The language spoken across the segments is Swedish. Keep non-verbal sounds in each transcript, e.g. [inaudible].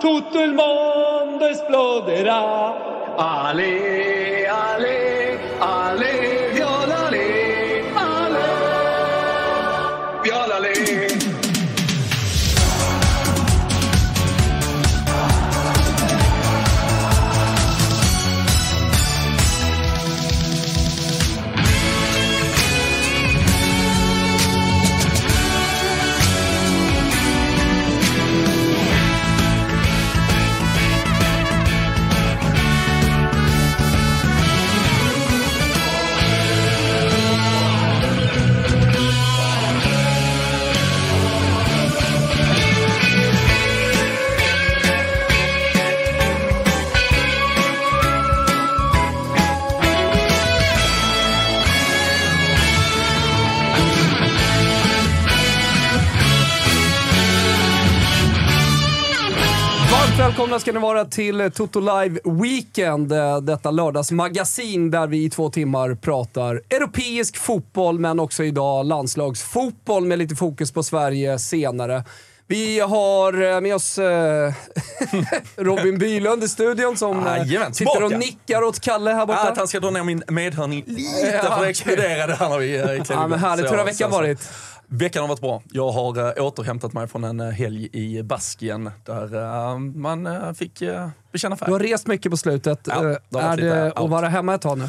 tutto il mondo esploderà. Ale, ale, ale, välkomna ska ni vara till Toto Live Weekend, eh, detta lördagsmagasin där vi i två timmar pratar europeisk fotboll, men också idag landslagsfotboll med lite fokus på Sverige senare. Vi har eh, med oss eh, [laughs] Robin Bylund i studion som Jajamän, sitter och tillbaka. nickar åt Kalle här borta. Att han ska dra ner min medhörning lite [laughs] Ja, för det exploderade här när vi klev Ja, men härligt. Hur har veckan varit? Veckan har varit bra. Jag har äh, återhämtat mig från en eh, helg i Baskien där eh, man eh, fick bekänna Du har färg. rest mycket på slutet. Ja, det Eh, är det att vara hemma ett tag nu?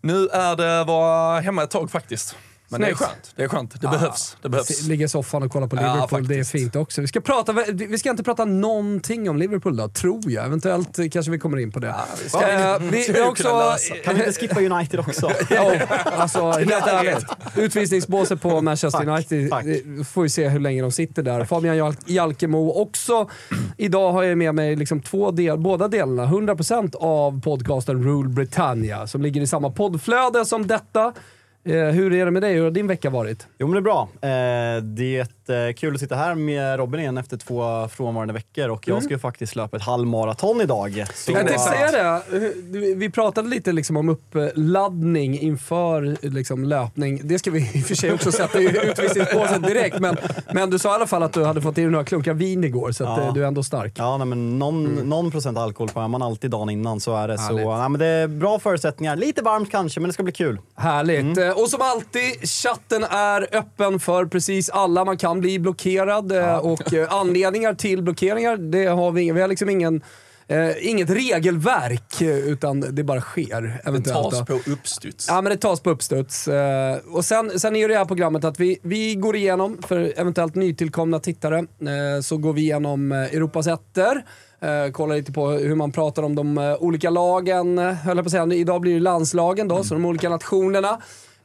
Nu är det vara hemma ett tag faktiskt. Men det är Snyggt. skönt. Det är skönt. Det behövs. Det behövs. Ligga i soffan och kolla på Ja, Liverpool, det är fint också. Vi ska, prata, vi ska inte prata någonting om Liverpool då, tror jag. Eventuellt eh, kanske vi kommer in på det. vi ska- Eh, vi, vi [laughs] också... Kan vi inte skippa United också? [laughs] Ja, alltså, helt ärligt. Utvisningsbåset på Manchester Tack, United, tack. det får vi se hur länge de sitter där. Fabian Jal- Jalkemo också. Idag har jag med mig liksom två del, båda delarna. 100% av podcasten Rule Britannia, som ligger i samma poddflöde som detta. Eh, hur är det med dig? Hur har din vecka varit? Jo men det är bra. Eh, det är eh, kul att sitta här med Robin igen efter två frånvarande veckor och jag ska ju faktiskt löpa ett halvmaraton idag. Så, Jag tänkte säga det. Vi pratade lite liksom om uppladdning inför liksom löpning. Det ska vi [laughs] i och för sig också sätta i utvisningsbåset direkt. Men, men du sa i alla fall att du hade fått i dig några klunkar vin igår, så Ja. eh, du är ändå stark. Ja, nej, men någon, någon procent alkohol får man alltid dagen innan, så är det. Så, nej, men det är bra förutsättningar. Lite varmt kanske, men det ska bli kul. Härligt. Eh, Och som alltid, chatten är öppen för precis alla. Man kan bli blockerad eh, och eh, anledningar till blockeringar, det har vi, vi har liksom ingen, eh, inget regelverk, eh, utan det bara sker. Det Eventuellt, tas då. på uppstuds. Ja, men det tas på uppstuds. Eh, och sen, sen är ju det här programmet att vi, vi går igenom, för eventuellt nytillkomna tittare, eh, så går vi igenom Europas ettor. Eh, kollar lite på hur man pratar om de olika lagen, höll jag på att säga. Idag blir det landslagen då, så de olika nationerna.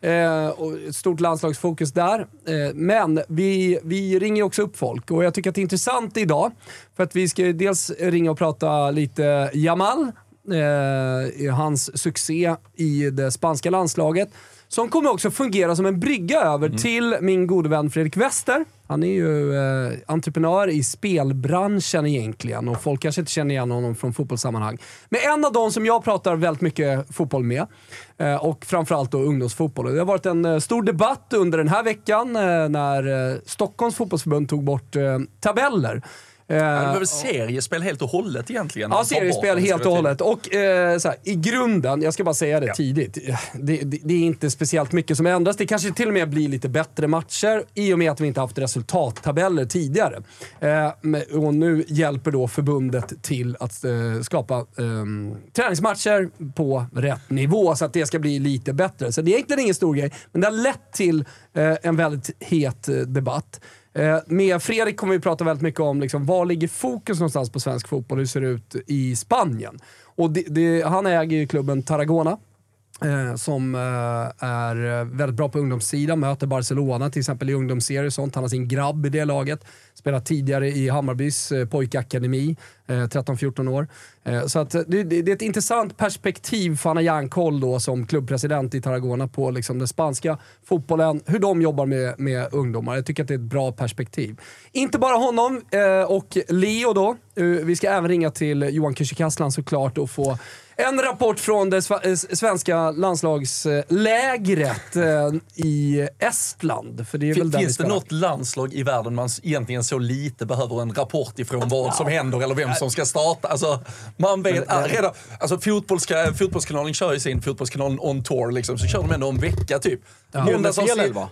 Eh, och ett stort landslagsfokus där. Eh, men vi, vi ringer också upp folk och jag tycker att det är intressant idag. För att vi ska dels ringa och prata lite Jamal, eh, hans succé i det spanska landslaget. Som kommer också fungera som en brygga över till min gode vän Fredrik Wester. Han är ju eh, entreprenör i spelbranschen egentligen och folk kanske inte känner igen honom från fotbollssammanhang. Men en av de som jag pratar väldigt mycket fotboll med eh, och framförallt då ungdomsfotboll. Det har varit en eh, stor debatt under den här veckan eh, när eh, Stockholms fotbollsförbund tog bort eh, tabeller. det var väl seriespel helt och hållet egentligen? Ja, seriespel helt och hållet. Och eh, så här, i grunden, jag ska bara säga det tidigt, det, det, det är inte speciellt mycket som ändras. Det kanske till och med blir lite bättre matcher i och med att vi inte haft resultattabeller tidigare. Eh, och nu hjälper då förbundet till att eh, skapa eh, träningsmatcher på rätt nivå så att det ska bli lite bättre. Så det är egentligen ingen stor grej, men det har lett till eh, en väldigt het eh, debatt. Eh, med Fredrik kommer vi prata väldigt mycket om liksom, var ligger fokus någonstans på svensk fotboll, hur ser det ut i Spanien? Och det, det, han äger ju klubben Tarragona. Eh, som eh, är väldigt bra på ungdomssidan, möter Barcelona till exempel i ungdomsserier och sånt. Han har sin grabb i det laget. Spelat tidigare i Hammarbys eh, pojkakademi, eh, 13-14 år. Så att, det, det, är ett intressant perspektiv för Anna järnkoll då som klubbpresident i Tarragona på liksom den spanska fotbollen, hur de jobbar med, med ungdomar. Jag tycker att det är ett bra perspektiv. Inte bara honom och Leo då. Vi ska även ringa till Johan Kücükaslan såklart och få en rapport från det eh, svenska landslagslägret eh, i Estland. För det är väl där vi Finns det något landslag i världen man egentligen så lite behöver en rapport ifrån vad som händer eller vem som ska starta? Alltså, man vet äh, redan, alltså, fotbollska, Fotbollskanalen kör ju sin Fotbollskanalen on tour, liksom, så kör de ändå en vecka typ. Måndags avsnitt- elva. Men,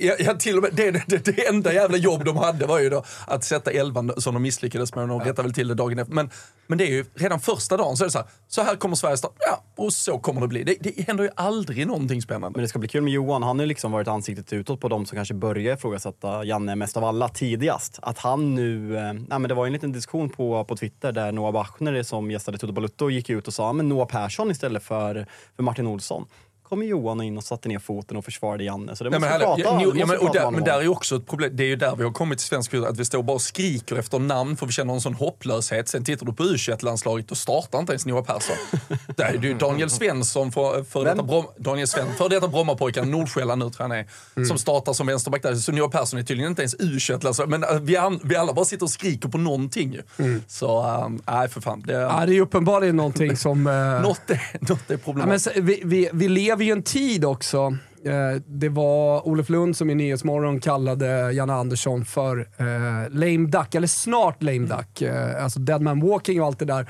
ja, ja, till och med, det, det, det enda jävla jobb de hade var ju då att sätta elvan som de misslyckades med. Och de rättade väl till det dagen efter. Men, men det är ju redan första dagen så är det så här, så här kommer Sverige starta. Ja, och så kommer det bli. Det, det händer ju aldrig någonting spännande. Men det ska bli kul med Johan. Han har ju liksom varit ansiktet utåt på de som kanske börjar ifrågasätta Janne mest av alla tidigast. Att han nu... Eh, nej men det var ju en liten diskussion på, på Twitter där Noah Bachner som gästade Toto Balutto gick ut och sa men Noah Persson istället för, för Martin Olsson. Kommer Johan in och satte ner foten och försvarade Janne. Så det Nej, måste men, prata, ja, jo, det ja, men, och där, men där är ju också ett problem. Det är ju där vi har kommit till svensk fotboll, att vi står bara och skriker efter namn för vi känner en sån hopplöshet. Sen tittar du på u landslaget och startar inte ens Noah Persson. [laughs] Där är det ju Daniel Svensson, för, för detta, Brom, Daniel Sven, för detta Brommapojkar, Nordsjälland nu tror jag han är, Mm. som startar som vänsterback där. Så Noah Persson är tydligen inte ens u landslag Men äh, vi, an, vi alla bara sitter och skriker på någonting. Mm. Så, ähm, nej för fan. Det, Ja, det är uppenbarligen någonting som... eh, [laughs] något, är, något är Ja, problematiskt. så, vi, vi, vi lever ju en tid också. Eh, det var Olof Lund som i Nyhetsmorgon kallade Janne Andersson för eh, lame duck, eller snart lame duck. Eh, alltså dead man walking och allt det där.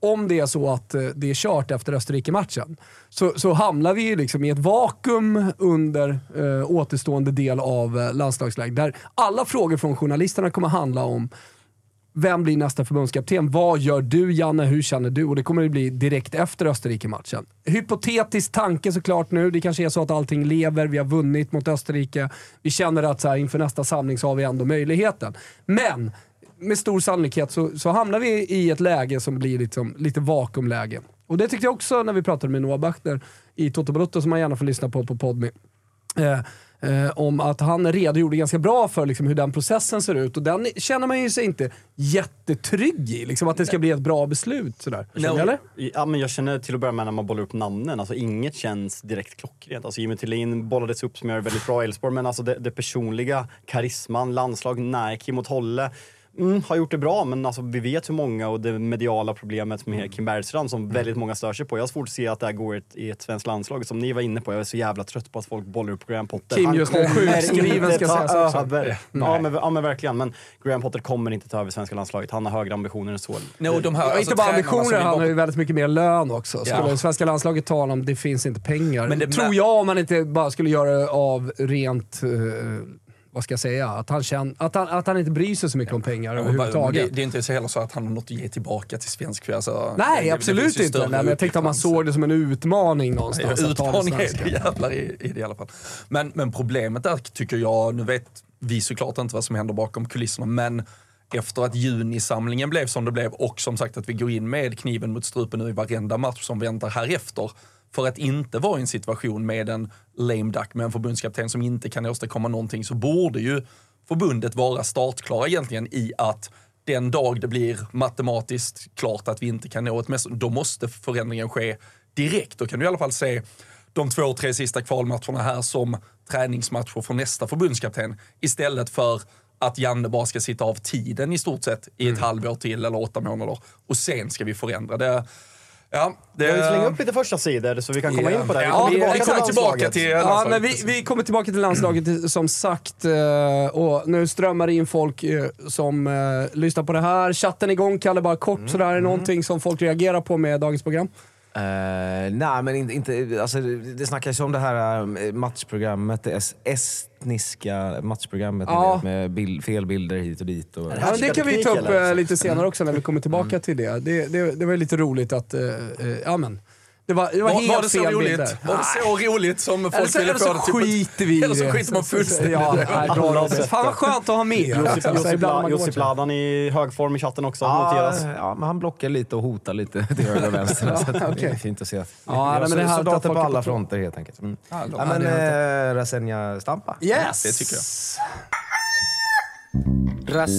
Om det är så att eh, det är kört efter Österrike-matchen så, så hamnar vi ju liksom i ett vakuum under eh, återstående del av eh, landslagsläget. Där alla frågor från journalisterna kommer handla om vem blir nästa förbundskapten? Vad gör du Janne? Hur känner du? Och det kommer det bli direkt efter Österrike-matchen. Hypotetisk tanke såklart nu. Det kanske är så att allting lever. Vi har vunnit mot Österrike. Vi känner att så här, inför nästa samling så har vi ändå möjligheten. Men med stor sannolikhet så, så hamnar vi i ett läge som blir liksom, lite vakuumläge. Och det tyckte jag också när vi pratade med Noah Bachner i Toto Balotto som man gärna får lyssna på på Podme. Eh, eh, om att han redogjorde ganska bra för liksom, hur den processen ser ut och den känner man ju sig inte jättetrygg i. Liksom, att det ska bli ett bra beslut. Sådär. Känner du, eller? Ja, men jag känner till att börja med när man bollar upp namnen, alltså inget känns direkt klockrent. Alltså Jimmy Tillin bollades upp som gör väldigt bra i Elfsborg, men alltså det, det personliga, karisman, landslag, nej, Kim och Tolle. Mm, har gjort det bra, men alltså, vi vet hur många och det mediala problemet med Kim Bergstrand som väldigt många stör sig på. Jag har svårt att se att det här går i ett, i ett svenskt landslag. Som ni var inne på, jag är så jävla trött på att folk bollar upp Graham Potter. Kim just nu sjukskriven, ska sägas över. Ja men, ja men verkligen, men Graham Potter kommer inte ta över svenska landslaget. Han har högre ambitioner än så. Nej, och de här, alltså, inte bara ambitioner, han har ju väldigt mycket mer lön också. Skulle Ja. svenska landslaget tala om det finns inte pengar. Men det- tror jag om man inte bara skulle göra det av rent, eh, vad ska jag säga, att han, känner, att, han, att han inte bryr sig så mycket om pengar Ja, överhuvudtaget. Det, det är inte så heller så att han har något att ge tillbaka till svensk. Alltså, Nej, det- det absolut ju inte. Nej, men jag tänkte om man såg det som en utmaning Ja, någonstans. att ta det utmaning är det jävlar i, i det i alla fall. Men, men problemet där tycker jag, nu vet vi såklart inte vad som händer bakom kulisserna, men efter att junisamlingen blev som det blev och som sagt att vi går in med kniven mot strupen nu i varenda match som väntar här efter för att inte vara i en situation med en lame duck med en förbundskapten som inte kan åstadkomma någonting så borde ju förbundet vara startklara egentligen i att den dag det blir matematiskt klart att vi inte kan nå ett mästerskap, då måste förändringen ske direkt. Då kan du i alla fall se de två, tre sista kvalmatcherna här som träningsmatcher för nästa förbundskapten istället för att Janne bara ska sitta av tiden i stort sett i ett halvår till eller åtta månader och sen ska vi förändra. Det, Ja, det, Jag vill slänga upp lite första sidor så vi kan komma Ja. in på det. Vi Ja, kommer vi- tillbaka vi kommer till tillbaka landslaget. till Ja, landslaget. men vi, vi kommer tillbaka till landslaget som sagt. eh, Och nu strömmar det in folk eh, som eh, lyssnar på det här. Chatten igång, Kalle, bara kort Mm. sådär. Är det någonting som folk reagerar på med dagens program? Eh, nej, men inte, inte, alltså, det snackas ju om det här eh, matchprogrammet, det es- estniska matchprogrammet Ja. med bild, fel bilder hit och dit. Och, Ja, det kan vi ta upp eller? eh, lite senare också när vi kommer tillbaka till det. Det, det. det var lite roligt att, eh, eh, ja men. Det var, det var, Var, helt var det så fel roligt? bilder. Var det så roligt som Eller folk så, ville få det till? skiter vi Eller så skiter man fullständigt Ja, i det. nej, bra Fan vad skönt att ha med. Josip. Josip, Josip Ladan i hög form i chatten också, ja, noteras. ja, men han blockar lite och hotar lite till höger och vänster. [laughs] så att det är fint att se. Att Ja, nej, men det är härligt att soldater på alla fronter helt enkelt. Mm. Ja, Ja, men eh, Rasenja Stampa. Yes! Det tycker Ras,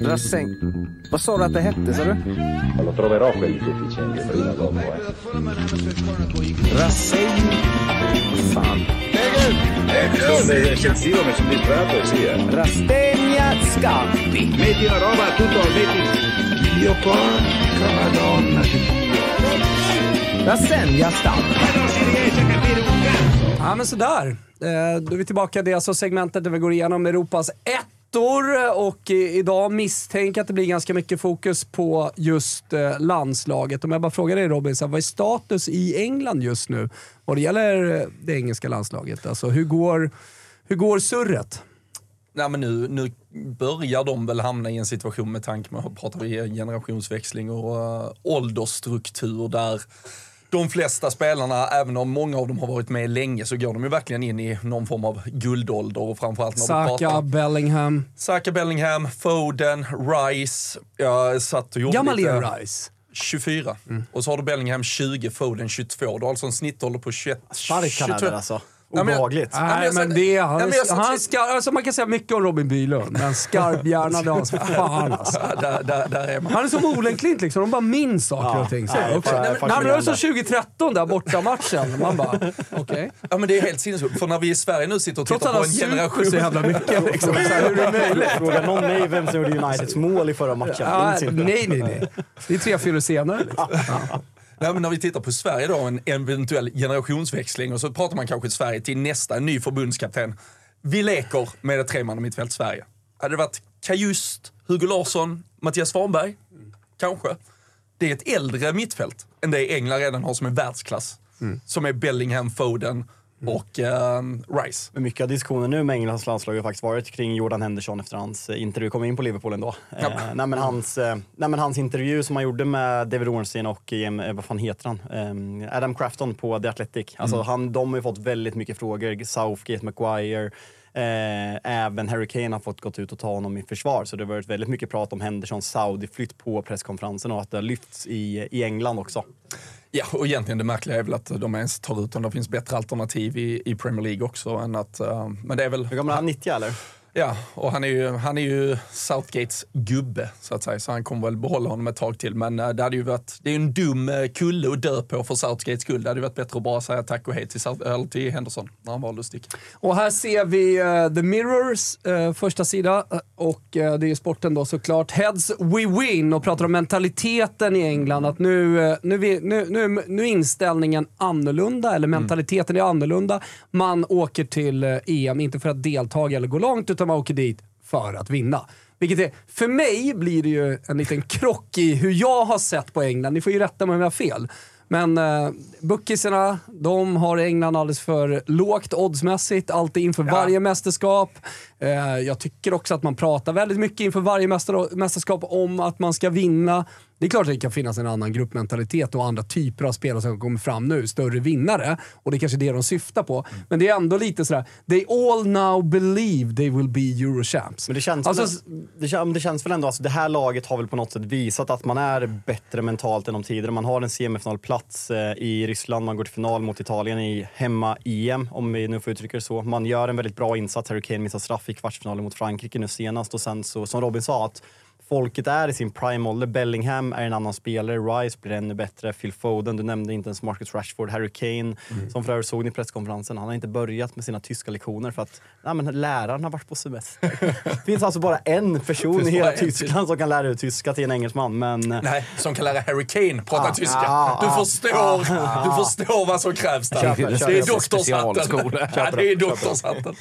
Rasen... Vad sa du att det hette, sa du? Lo troverò quelli sufficienti prima o dopo. Eh. Rasen... Fan. Sono eccessivo, mi sono distratto, sì. Eh. Rastegna Scampi. Metti la roba tutto, metti... Dio porca madonna di Dio. Rasenja Stampa. Ja men sådär. Eh, Då är vi tillbaka. Det är alltså segmentet där vi går igenom Europas listor och idag misstänker att det blir ganska mycket fokus på just eh, landslaget. Om jag bara frågar dig Robin, vad är status i England just nu vad det gäller eh, det engelska landslaget? Alltså hur går, hur går surret? Nej, men nu, nu börjar de väl hamna i en situation med tanke på, pratar vi generationsväxling och uh, åldersstruktur där de flesta spelarna, även om många av dem har varit med länge, så går de ju verkligen in i någon form av guldålder och framförallt när Saka, pratar Bellingham. Saka, Bellingham, Foden, Rice. Jag satt och gjorde Gammal lite... är Rice. 24. Och så har du Bellingham 20, Foden 22. Du har alltså en snittålder på 21. Stark han är 22. där alltså. Ja, men Obehagligt. Ja, men Nej jag men det, han, Ja, men jag är, satt- han ska, alltså man kan säga mycket om Robin Bylund, men skarp hjärna det har han som [laughs] fan alltså. Ja, där, där, där är man. Han är som Olen Klint liksom, de bara minns saker Ja, och ting. Så nej, också. Nej, men- Nej, men det var som fascinerande. 2013 där borta matchen. Man bara, okej. Ja men det är helt sinnessjukt. För när vi i Sverige nu sitter och Trots tittar att på han en generation. så jävla mycket. Liksom. Så här, hur är det möjligt? Fråga någon mig vem som gjorde Uniteds mål i förra matchen. Ja, nej, nej, nej. Det är tre, fyra senare. Liksom. Nej, men när vi tittar på Sverige då, en eventuell generationsväxling och så pratar man kanske Sverige till nästa ny förbundskapten. Vi leker med ett tremanna mittfält Sverige. Hade det varit Kajust, Hugo Larsson, Mattias Svanberg? Kanske. Det är ett äldre mittfält än det England redan har som är världsklass. Som är Bellingham, Foden och ehm, Rice. Men mycket av diskussionen nu med Englands landslag har faktiskt varit kring Jordan Henderson efter hans eh, intervju, kom in på Liverpool ändå. Ja. Eh, nej, men hans, eh, nej, men hans intervju som han gjorde med David Ornstein och eh, vad fan heter han? Eh, Adam Crafton på The Athletic. Alltså, han, de har ju fått väldigt mycket frågor. Southgate, Maguire, Eh, även Harry Kane har fått gått ut och ta honom i försvar. Så det har varit väldigt mycket prat om Hendersons Saudi-flytt på presskonferensen och att det har lyfts i, i England också. Ja, och egentligen det märkliga är väl att de ens tar ut om det finns bättre alternativ i, i Premier League också. Än att, eh, men det är väl... Hur gammal är han? 90 eller? Ja, och han är, ju, han är ju Southgates gubbe så att säga, så han kommer väl behålla honom ett tag till. Men eh, det hade ju varit, det är ju en dum eh, kulle att dö på för Southgates skull. Det hade ju varit bättre att bara säga tack och hej till, South, till Henderson när han valde att sticka. Och här ser vi eh, The Mirrors eh, första sida och eh, det är ju sporten då såklart. Heads we win och pratar om mentaliteten i England. Att nu, nu, vi- nu, nu, nu är inställningen annorlunda, eller mentaliteten är annorlunda. Man åker till EM, inte för att delta eller gå långt, utan man åker dit för att vinna. Vilket är, för mig blir det ju en liten krock i hur jag har sett på England. Ni får ju rätta mig om jag har fel. Men eh, bookisarna, de har England alldeles för lågt oddsmässigt, alltid inför varje mästerskap. Eh, jag tycker också att man pratar väldigt mycket inför varje mäster mästerskap om att man ska vinna. Det är klart att det kan finnas en annan gruppmentalitet och andra typer av spelare som kommer fram nu, större vinnare. Och det är kanske är det de syftar på. Men det är ändå lite sådär, they all now believe they will be Eurochamps. Men det känns, Alltså, väl, det, det känns väl ändå, alltså det här laget har väl på något sätt visat att man är bättre mentalt än de tidigare. Man har en semifinalplats eh, i Ryssland, man går till final mot Italien i hemma-EM, om vi nu får uttrycka det så. Man gör en väldigt bra insats. Harry Kane missar straff i kvartsfinalen mot Frankrike nu senast och sen så, som Robin sa, att folket är i sin prime-ålder. Bellingham är en annan spelare, Rice blir ännu bättre, Phil Foden, du nämnde inte ens Marcus Rashford, Harry Kane, Mm. som för övrigt såg ni i presskonferensen, han har inte börjat med sina tyska lektioner för att nej, men läraren har varit på semester. [laughs] Det finns alltså bara en person i hela Tyskland som kan lära ut tyska till en engelsman, men Nej, som kan lära Harry Kane prata Ah, tyska. ah, Du ah, förstår, du förstår vad som krävs där. Köper, det är doktorshatten. Det är doktorshatten.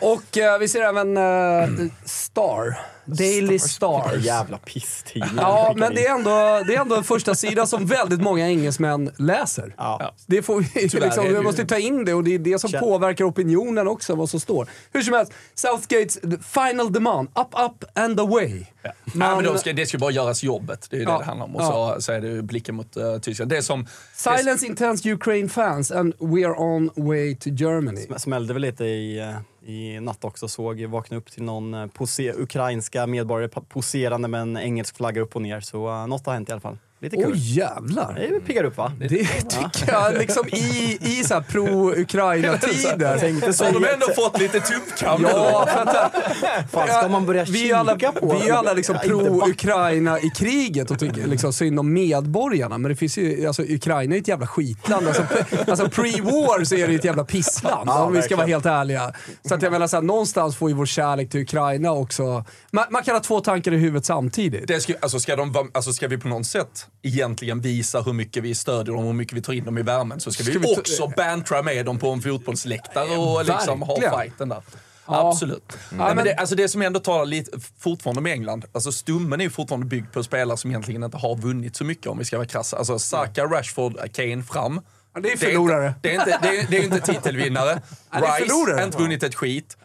Och eh, vi ser även eh, Star. Daily Star. jävla pisstidning. Ja, men det är, ändå, det är ändå en första sida som väldigt många engelsmän läser. Ja. Det får vi, Tyvärr är liksom, det vi måste ta in det och det är det som Känn- påverkar opinionen också, vad som står. Hur som helst, Southgates final demand, up, up and away. Ja. Nej, men de ska, det ska bara göras jobbet. Det är ju Ja. det det handlar om. Och Ja. så, så är det ju blicken mot uh, Tyskland. Det är som... Silence intense Ukraine fans and we are on way to Germany. Sm- Smällde väl lite i, eh, i natt också. Såg, vaknade upp till någon eh, pose, ukrainska medborgare poserande med en engelsk flagga upp och ner. Så uh, något har hänt i alla fall. Lite kul. Oj jävlar. Det piggar upp va? Det [laughs] tycker jag liksom i, i så pro-Ukraina-tider. Har de ändå fått lite tuppkam. Ja, för att, Fan, ska man börja vi är alla, kika på? vi är alla liksom pro-Ukraina i kriget och tycker liksom synd om medborgarna. Men det finns ju, alltså Ukraina är ett jävla skitland. Alltså, alltså pre-war så är det ett jävla pissland Ja, om vi ska vara helt ärliga. Så att jag menar så här, någonstans får ju vår kärlek till Ukraina också... Man, man kan ha två tankar i huvudet samtidigt. Det ska, alltså ska, de, alltså ska vi på något sätt egentligen visa hur mycket vi stödjer dem och hur mycket vi tar in dem i värmen så ska, Ska vi, vi också bantra med dem på en fotbollsläktare och liksom ha fighten där. Ja. Absolut. Nej, men- det, alltså det som ändå talar lite, fortfarande med England, alltså stummen är ju fortfarande byggd på spelare som egentligen inte har vunnit så mycket om vi ska vara krassa. Alltså Saka, Rashford, Kane fram. Ja, det är inte- förlorare. Det är inte, det är, det är inte titelvinnare. Ja, det är Rice förlorare. har inte vunnit ett skit.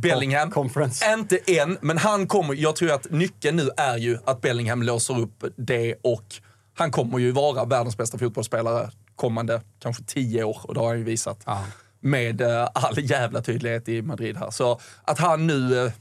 Bellingham, Conference. inte än, men han kommer, jag tror att nyckeln nu är ju att Bellingham låser upp det och han kommer ju vara världens bästa fotbollsspelare kommande kanske tio år och det har han ju visat. Med eh, all jävla tydlighet i Madrid här. Så att han nu, eh,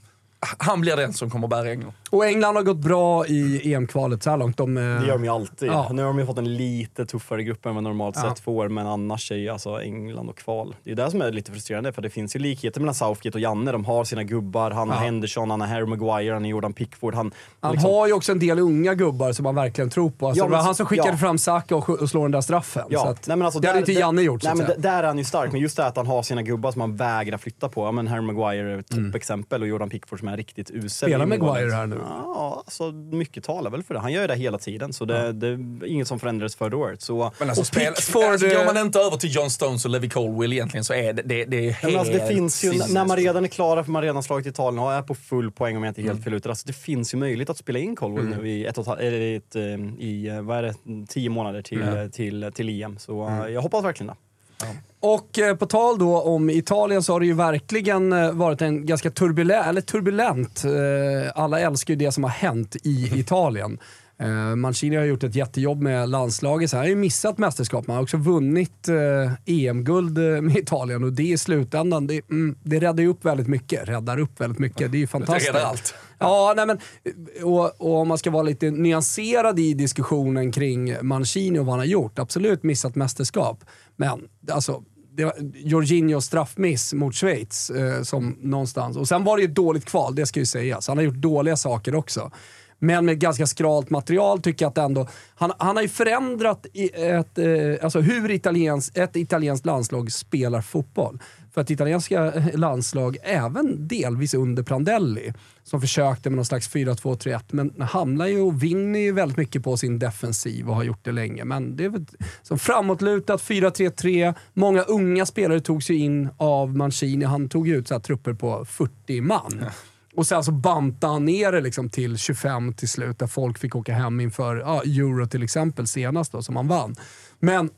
han blir den som kommer bära England. Och England har gått bra i EM-kvalet så här långt. De, eh, Det gör de ju alltid. Ja. Nu har de ju fått en lite tuffare grupp än vad normalt Ja. sett får, men annars är ju alltså England och kval. Det är det som är lite frustrerande, för det finns ju likheter mellan Southgate och Janne. De har sina gubbar. Han har Henderson, han har Harry Maguire, han har Jordan Pickford. Han, Han liksom- har ju också en del unga gubbar som man verkligen tror på. Alltså, Ja, det var men han så- som skickade ja. fram Saka och, och slår den där straffen. Ja, så att, nej, men alltså, det hade inte Janne gjort. Så Nej, men där är han ju stark, men just det att han har sina gubbar som han vägrar flytta på. Ja, men Harry Maguire är ett Mm. toppexempel och Jordan Pickford som är riktigt usel. Spelar. Maguire här nu? Ja, alltså, mycket talar väl för det. Han gör ju det hela tiden, så det, det är inget som förändrades förra året. Så, Men alltså, Och spel, Pickford, alltså, går man inte över till John Stones och Levi Colwill egentligen så är det, det, det är Ja, helt alltså, det finns ju, när man redan är klara, för man redan slagit Italien och är på full poäng om jag inte är Mm. helt fel ute. Alltså, det finns ju möjlighet att spela in Colwell nu i, ett eller i, ett, eh, i eh, vad är det, tio månader till, eh, till, till EM. Så Mm. jag hoppas verkligen det. Och eh, på tal då om Italien så har det ju verkligen eh, varit en ganska turbulent, eller turbulent, eh, alla älskar ju det som har hänt i Italien. Eh, Mancini har gjort ett jättejobb med landslaget, så han har ju missat mästerskap. Man har också vunnit EM-guld med Italien och det i slutändan, det, mm, det räddar ju upp väldigt mycket. Räddar upp väldigt mycket, det är ju fantastiskt. räddar allt. Ja, nej men, och, och om man ska vara lite nyanserad i diskussionen kring Mancini och vad han har gjort. Absolut missat mästerskap, men alltså, det var Jorginhos straffmiss mot Schweiz eh, som någonstans. Och sen var det ju ett dåligt kval, det ska ju sägas. Han har gjort dåliga saker också. Men med ganska skralt material tycker jag att ändå... Han, han har ju förändrat ett, eh, alltså hur italiens, ett italienskt landslag spelar fotboll. För att italienska landslag, även delvis under Prandelli, som försökte med någon slags 4-2-3-1, men hamnar ju och vinner ju väldigt mycket på sin defensiv och har gjort det länge. Men det är väl som framåtlutat 4-3-3. Många unga spelare togs ju in av Mancini. Han tog ju ut så här trupper på 40 man. Och sen så bantade han ner det liksom till 25 till slut, där folk fick åka hem inför ja, Euro till exempel senast då, som han vann. Men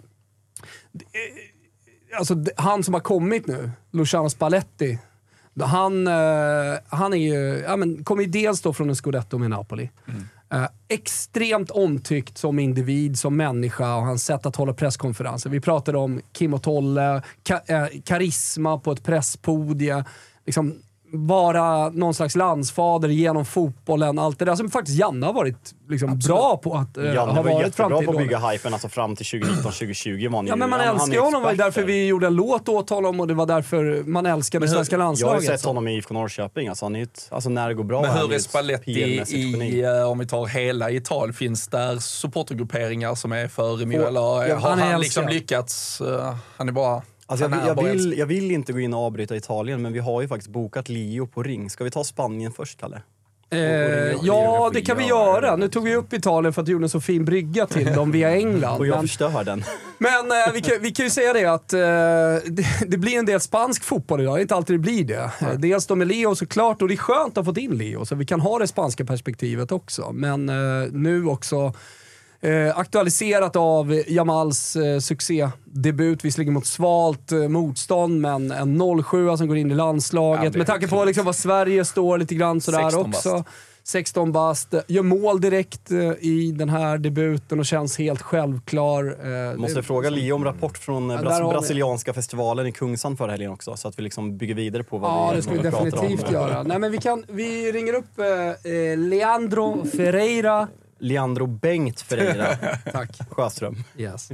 alltså, han som har kommit nu, Luciano Spalletti, han, eh, han är ju, ja, men, kommer ju dels då från en scudetto med Napoli. Eh, extremt omtyckt som individ, som människa och hans sätt att hålla presskonferenser. Vi pratade om Kim och Tolle, ka, eh, karisma på ett presspodie. Liksom, vara någon slags landsfader genom fotbollen, allt det där som faktiskt Janne har varit liksom bra på att uh, Janne ha var varit fram jättebra till på att bygga hypen alltså fram till 2019-2020 var han Ja ju- men man han- han älskar honom, det var därför där. vi gjorde en låt åt honom och det var därför man älskade det svenska Jag har ju landslaget. sett honom i IFK Norrköping, alltså, han är ett, alltså när det går bra Men hur är ett Spalletti i, eh, om vi tar hela Italien, finns där supportergrupperingar som är för Eller Ja, har han han liksom lyckats? eh, han är bara... Alltså jag, jag, vill, jag vill inte gå in och avbryta Italien, men vi har ju faktiskt bokat Leo på ring. Ska vi ta Spanien först, Kalle? Eh, ja, det kan vi Gör. göra. Nu tog vi upp Italien för att du gjorde en så fin brygga till dem via [laughs] England. Och jag Men, förstör den. men eh, vi, kan, vi kan ju säga det att eh, det, det blir en del spansk fotboll idag. Det är inte alltid det blir det. Eh, Dels då med Leo såklart, och det är skönt att ha fått in Leo, så vi kan ha det spanska perspektivet också. Men eh, nu också Eh, aktualiserat av Jamals eh, succédebut, visserligen mot svalt eh, motstånd, men en 07 som går in i Ja, landslaget. är Med tanke på liksom vad Sverige står lite grann sådär 16 bast. också. 16 bast, eh, gör mål direkt eh, i den här debuten och känns helt självklar. Eh, Måste det- fråga Leo om rapport från eh, Ja, Bras- brasilianska festivalen i Kungsan förra helgen också, så att vi liksom bygger vidare på vad Ja, vi, det ska vi definitivt om. göra. Nej, men vi, kan, vi ringer upp eh, Leandro Ferreira. Leandro Bengt Ferreira [laughs] Tack. Sjöström. Yes.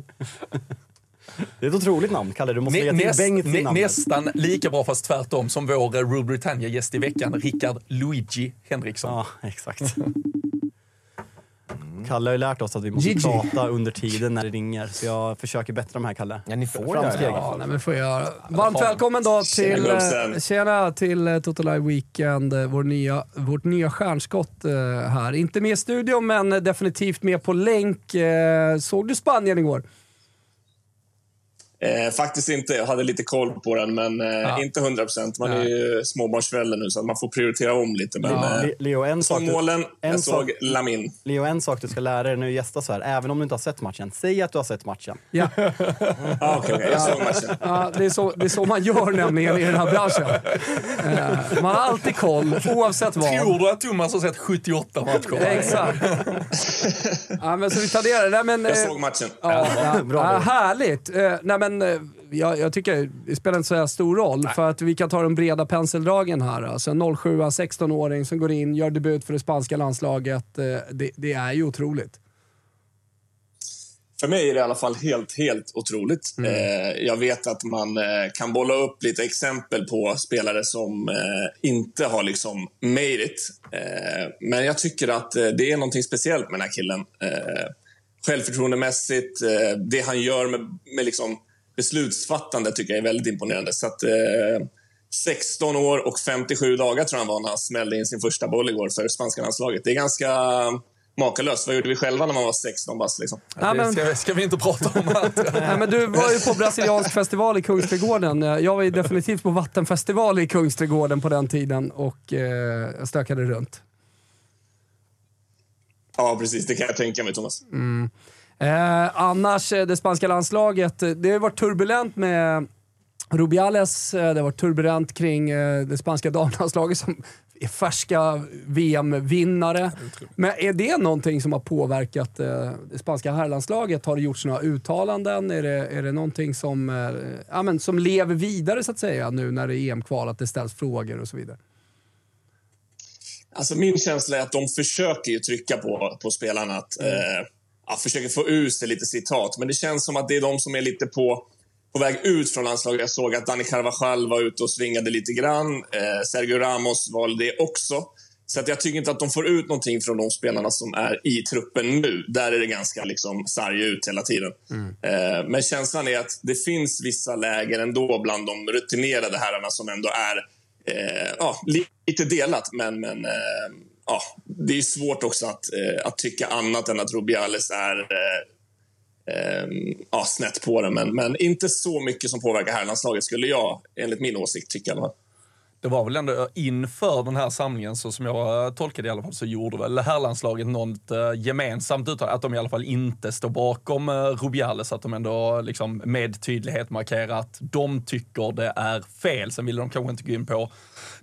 Det är ett otroligt namn, Kalle. Du måste lägga till näst, Bengt i namnet. nästan lika bra fast tvärtom som vår Rule Britannia-gäst i veckan, Rickard Luigi Henriksson. Ja, exakt. Kalle har ju lärt oss att vi måste Gigi. prata under tiden när det ringer, så jag försöker bättra de här, Kalle. Ja, ni får det. Ja, nej, men får jag göra. Varmt välkommen då till, Tjena, eh, tjena, till eh, Total Live Weekend, eh, vår nya, vårt nya stjärnskott eh, här. Inte med i studion, men eh, definitivt med på länk. Eh, Såg du Spanien igår? Eh, faktiskt inte. Jag hade lite koll på den, men eh, inte 100 procent. Man är ju småbarnsförälder nu, så att man får prioritera om lite. Men Ja. eh, Le- Leo, en sak, målen, en jag såg sak- Lamin. Leo, en sak du ska lära dig när du gästar så här, även om du inte har sett matchen. Säg att du har sett matchen. Ja, Ah, okay, okay. Jag såg matchen. ja det, är så, det är så man gör nämligen i den här branschen. Eh, man har alltid koll, oavsett vad. Tror du att Thomas har sett 78 matcher? Exakt. ja, men så vi tar det. Nej, men, Jag eh, såg matchen. Ja, ja, Bra, ja, Leo. härligt. Eh, nej, men, eh, jag, jag tycker det spelar inte så här stor roll, för att vi kan ta de breda penseldragen här. Alltså en 07 16-åring som går in, gör debut för det spanska landslaget. Eh, det, det är ju otroligt. För mig är det i alla fall helt, helt otroligt. Eh, jag vet att man kan bolla upp lite exempel på spelare som inte har liksom made it. Men jag tycker att det är någonting speciellt med den här killen. Självförtroendemässigt, det han gör med, med liksom beslutsfattande tycker jag är väldigt imponerande. Så att, eh, 16 år och 57 dagar tror jag han var när han smällde in sin första boll igår för spanska landslaget. Det är ganska makalöst. Vad gjorde vi själva när man var 16 bast? Liksom? Nej, men, ska, ska vi inte prata om. Allt. [laughs] nej, men du var ju på brasiliansk festival i Kungsträdgården. Jag var ju definitivt på vattenfestival i Kungsträdgården på den tiden och eh, stökade runt. Ja, precis. Det kan jag tänka mig, Thomas. Eh, annars, eh, det spanska landslaget, eh, det har varit turbulent med Rubiales. eh, Det har varit turbulent kring det spanska [laughs] damlandslaget som är färska VM-vinnare. Men är det någonting som har påverkat det spanska herrlandslaget? Har det gjorts några uttalanden? Är det, är det någonting som, ja, men, som lever vidare så att säga nu när det är EM-kval? Att det ställs frågor och så vidare? Alltså min känsla är att de försöker ju trycka på, på spelarna att eh, ja, försöker få ur sig lite citat. Men det känns som att det är de som är lite på, på väg ut från landslaget. Jag såg att Dani Carvajal var ute och svingade lite grann. Eh, Sergio Ramos valde det också. Så att jag tycker inte att de får ut någonting från de spelarna som är i truppen nu. Där är det ganska liksom sarg ut hela tiden. Eh, men känslan är att det finns vissa läger ändå bland de rutinerade herrarna som ändå är eh, ja, lite delat. Men, men eh, ja, det är svårt också att, eh, att tycka annat än att Rubiales är eh, eh, ja, snett på det. Men, men inte så mycket som påverkar herrlandslaget skulle jag, enligt min åsikt, tycka. i alla fall. Det var väl ändå inför den här samlingen, så som jag tolkade det i alla fall, så gjorde väl herrlandslaget något eh, gemensamt uttalande, att de i alla fall inte står bakom eh, Rubiales, att de ändå liksom med tydlighet markerar att de tycker det är fel. Sen vill de kanske inte gå in på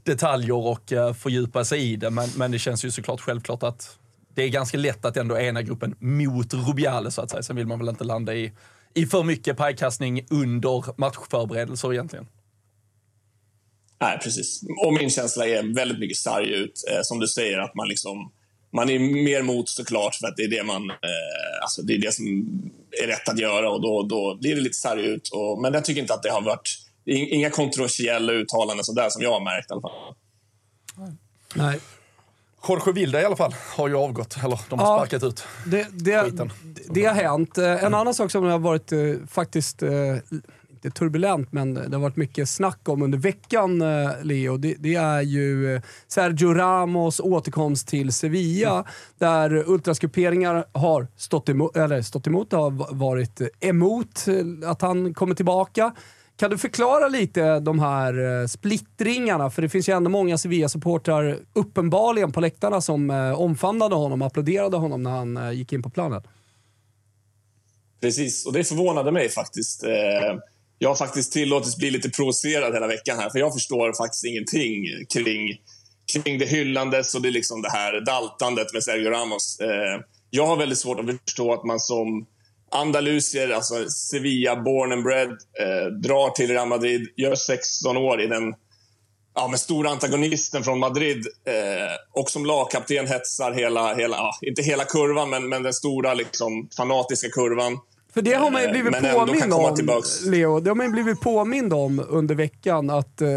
detaljer och eh, fördjupa sig i det, men, men det känns ju såklart självklart att det är ganska lätt att ändå ena gruppen mot Rubiales, så att säga. Sen vill man väl inte landa i, i för mycket pajkastning under matchförberedelser egentligen. Nej, precis. Och min känsla är väldigt mycket sarg ut. Eh, som du säger, att man liksom... Man är mer mot såklart för att det är det man... Eh, alltså det är det som är rätt att göra och då, då blir det lite sarg ut. Och, men jag tycker inte att det har varit... Inga kontroversiella uttalanden sådär som jag har märkt i alla fall. Nej. Jorge Vilda i alla fall har ju avgått, eller de har Ja. sparkat ut. Det, det, Skiten. det har hänt. Eh, En annan sak som har varit eh, faktiskt, inte turbulent, men det har varit mycket snack om under veckan, eh, Leo. Det, det är ju eh, Sergio Ramos återkomst till Sevilla, där ultraskuperingar har stått emot, eller stått emot, har va- varit emot eh, att han kommer tillbaka. Kan du förklara lite de här splittringarna? För det finns ju ändå många Sevilla-supportrar, uppenbarligen på läktarna, som omfamnade honom och applåderade honom när han gick in på planen. Precis, och det förvånade mig faktiskt. Jag har faktiskt tillåtits bli lite provocerad hela veckan här, för jag förstår faktiskt ingenting kring, kring det hyllandes och det, liksom det här daltandet med Sergio Ramos. Eh, Jag har väldigt svårt att förstå att man som andalusier, alltså Sevilla, born and bred, eh, drar till Real Madrid, gör 16 år i den ja, med stora antagonisten från Madrid eh, och som lagkapten hetsar hela, hela ja, inte hela kurvan, men, men den stora liksom, fanatiska kurvan. För det har man ju Eh, blivit men påmind om, tillbaks. Leo. Det har man ju blivit påmind om under veckan. Att eh,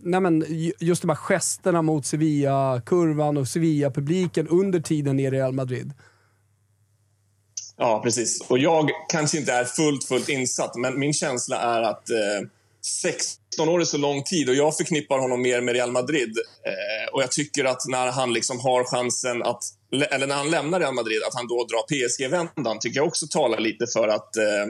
nej men, ju- just de här gesterna mot Sevilla-kurvan och Sevilla-publiken under tiden i Real Madrid. Ja, precis. Och jag kanske inte är fullt, fullt insatt, men min känsla är att eh, 16 år är så lång tid och jag förknippar honom mer med Real Madrid. Eh, och jag tycker att när han liksom har chansen att, eller när han lämnar Real Madrid, att han då drar PSG-vändan, tycker jag också talar lite för att eh,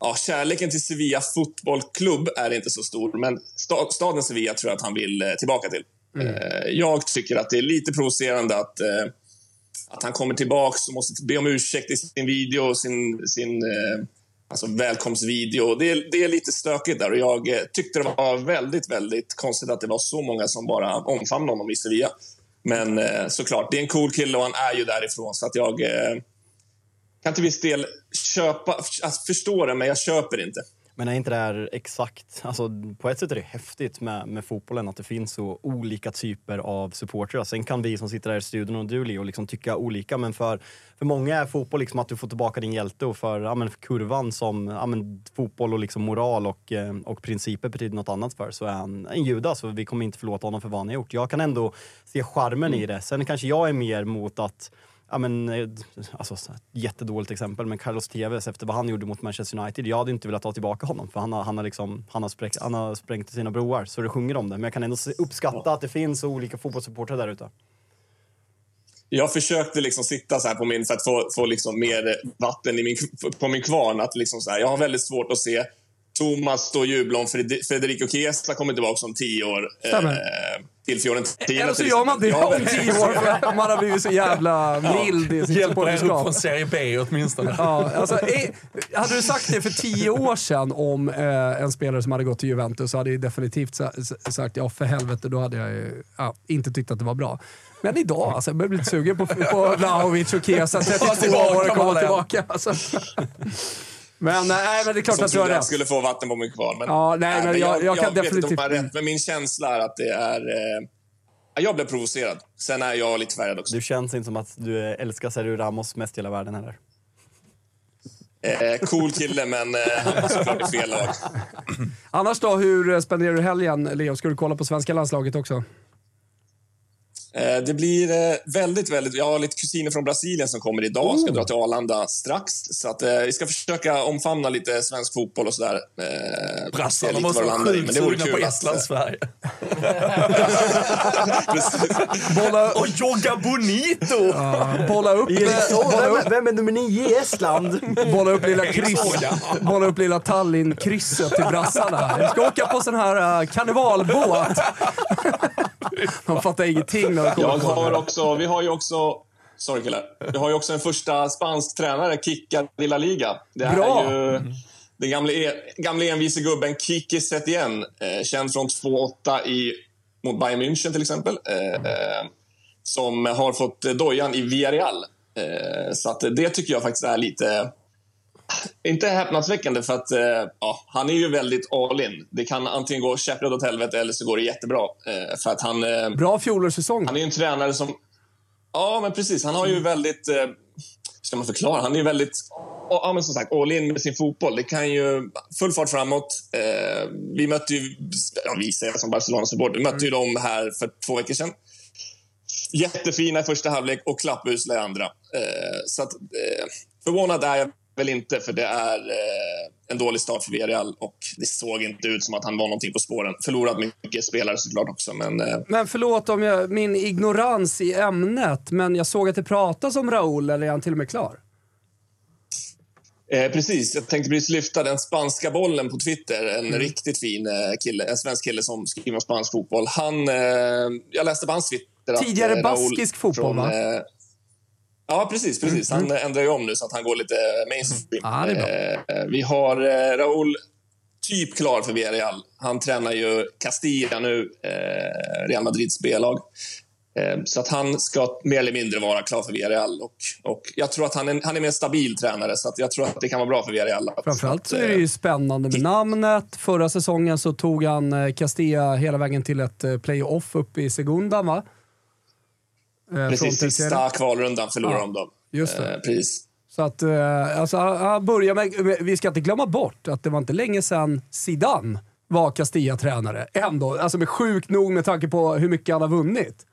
ja, kärleken till Sevilla fotbollklubb är inte så stor, men sta, staden Sevilla tror jag att han vill eh, tillbaka till. Eh, jag tycker att det är lite provocerande att eh, att han kommer tillbaks och måste be om ursäkt i sin video, sin, sin eh, alltså välkomstvideo. Det är, det är lite stökigt där och jag eh, tyckte det var väldigt, väldigt konstigt att det var så många som bara omfamnade honom i Sevilla. Men eh, såklart, det är en cool kille och han är ju därifrån så att jag eh, kan till viss del köpa, alltså förstå det, men jag köper det inte. Men är inte det här exakt, alltså på ett sätt är det häftigt med, med fotbollen att det finns så olika typer av supportrar. Sen kan vi som sitter här i studion och du Leo liksom tycka olika men för, för många är fotboll liksom att du får tillbaka din hjälte och för, ja, men för kurvan som ja, men fotboll och liksom moral och, eh, och principer betyder något annat för så är han en judas och vi kommer inte förlåta honom för vad han har gjort. Jag kan ändå se charmen i det. Sen kanske jag är mer mot att Ja, men, eh, alltså, jättedåligt exempel, men Carlos Tevez efter vad han gjorde mot Manchester United. Jag hade inte velat ta tillbaka honom för han har, han har, liksom, han har, spräckt, han har sprängt sina broar så det sjunger om det. Men jag kan ändå uppskatta att det finns olika fotbollssupportrar där ute. Jag försökte liksom sitta så här på min, för att få, få liksom mer vatten i min, på min kvarn. Att liksom så här, jag har väldigt svårt att se Thomas stå och jubla om Federico Chiesa kommer tillbaka om tio år. Stämmer. Eh, till Fiorentina Eller så gör man det om tio år för att man har blivit så jävla [laughs] mild i sitt Hjälper er upp från Serie B åtminstone. Ja, alltså, hade du sagt det för tio år sedan om eh, en spelare som hade gått till Juventus så hade jag definitivt sagt ja för helvete, då hade jag ja, inte tyckt att det var bra. Men idag, alltså, jag börjar bli lite sugen på, på Vlahovic och Chiesa, 32 tillbaka, år och komma tillbaka. Alltså. [laughs] Men, nej, men det är klart som att du har trodde jag rätt. skulle få vatten på min kvarn. Men, Ja, nej, men jag- jag kan vet inte om definitivt- jag har rätt, men min känsla är att det är... Eh, jag blev provocerad. Sen är jag lite färgad också. Du känns inte som att du älskar Sergio Ramos mest i hela världen heller. Eh, cool kille, men eh, han var såklart i fel lag. Annars då, hur eh, spenderar du helgen, Leo? Ska du kolla på svenska landslaget också? Eh, Det blir eh, väldigt, väldigt... Jag har lite kusiner från Brasilien som kommer idag. Oh. Ska dra till Arlanda strax. Så att, eh, vi ska försöka omfamna lite svensk fotboll och sådär. Eh, Brassarna måste vara sjukt men det vore sugna på Estland-Sverige. [laughs] Bolla, Och Jogga Bonito! bolla upp... bolla upp vem är nummer nio i Estland? Bolla upp lilla kryss. Bolla upp lilla Tallinn-krysset till brassarna. Jag ska åka på sån här uh, karnevalbåt. De fattar ingenting när de kommer Jag har också... Vi har ju också... Sorry killar. Vi har ju också en första spansk tränare, Kika i La Liga. Det är Bra. ju den gamle, e- gamle envise gubben Kiki Setien. Eh, känd från 2-8 i, mot Bayern München till exempel. Eh, eh, som har fått eh, dojan i Villarreal. Eh, så att det tycker jag faktiskt är lite... inte häpnadsväckande för att eh, ja, han är ju väldigt all in. Det kan antingen gå käpprätt åt helvete eller så går det jättebra. Eh, för att han, eh, Bra fjolårssäsong. han är ju en tränare som... Ja, men precis. Han har ju väldigt... Eh, ska man förklara? Han är ju väldigt... Ja, men som sagt, all in med sin fotboll. Det kan ju... Full fart framåt. Eh, vi mötte ju... Ja, vi säger som Barcelona-supporter. Vi mötte ju dem här för två veckor sedan. Jättefina i första halvlek och klappusla i andra. Eh, så att, eh, förvånad är jag väl inte, för det är eh, en dålig start för Villarreal och det såg inte ut som att han var någonting på spåren. Förlorat mycket spelare såklart också, men... Eh, Men förlåt om jag, min ignorans i ämnet, men jag såg att det pratas om Raúl, eller är han till och med klar? Eh, precis, jag tänkte precis lyfta den spanska bollen på Twitter. En riktigt fin eh, kille, en svensk kille som skriver om spansk fotboll. Han, eh, jag läste på hans Twitter att... Tidigare eh, Raúl baskisk fotboll, va? Ja, precis. precis. Han eh, ändrar ju om nu så att han går lite mainstream. Ja, det är bra. Eh, vi har eh, Raúl typ klar för Villarreal. Han tränar ju Castilla nu, eh, Real Madrids B-lag. Så att han ska mer eller mindre vara klar för Villarreal. Och, och jag tror att han är, han är mer stabil tränare, så att jag tror att det kan vara bra för Villarreal. Framförallt så är det ju spännande med namnet. Förra säsongen så tog han Castilla hela vägen till ett playoff uppe i Segundan, va? Eh, från Precis, sista kvalrundan förlorade Ja, de då. just det. Eh, precis. Så att, eh, alltså, han- börjar med, vi ska inte glömma bort att det var inte länge sedan Zidane var Castilla-tränare. Ändå, alltså med sjukt nog med tanke på hur mycket han har vunnit.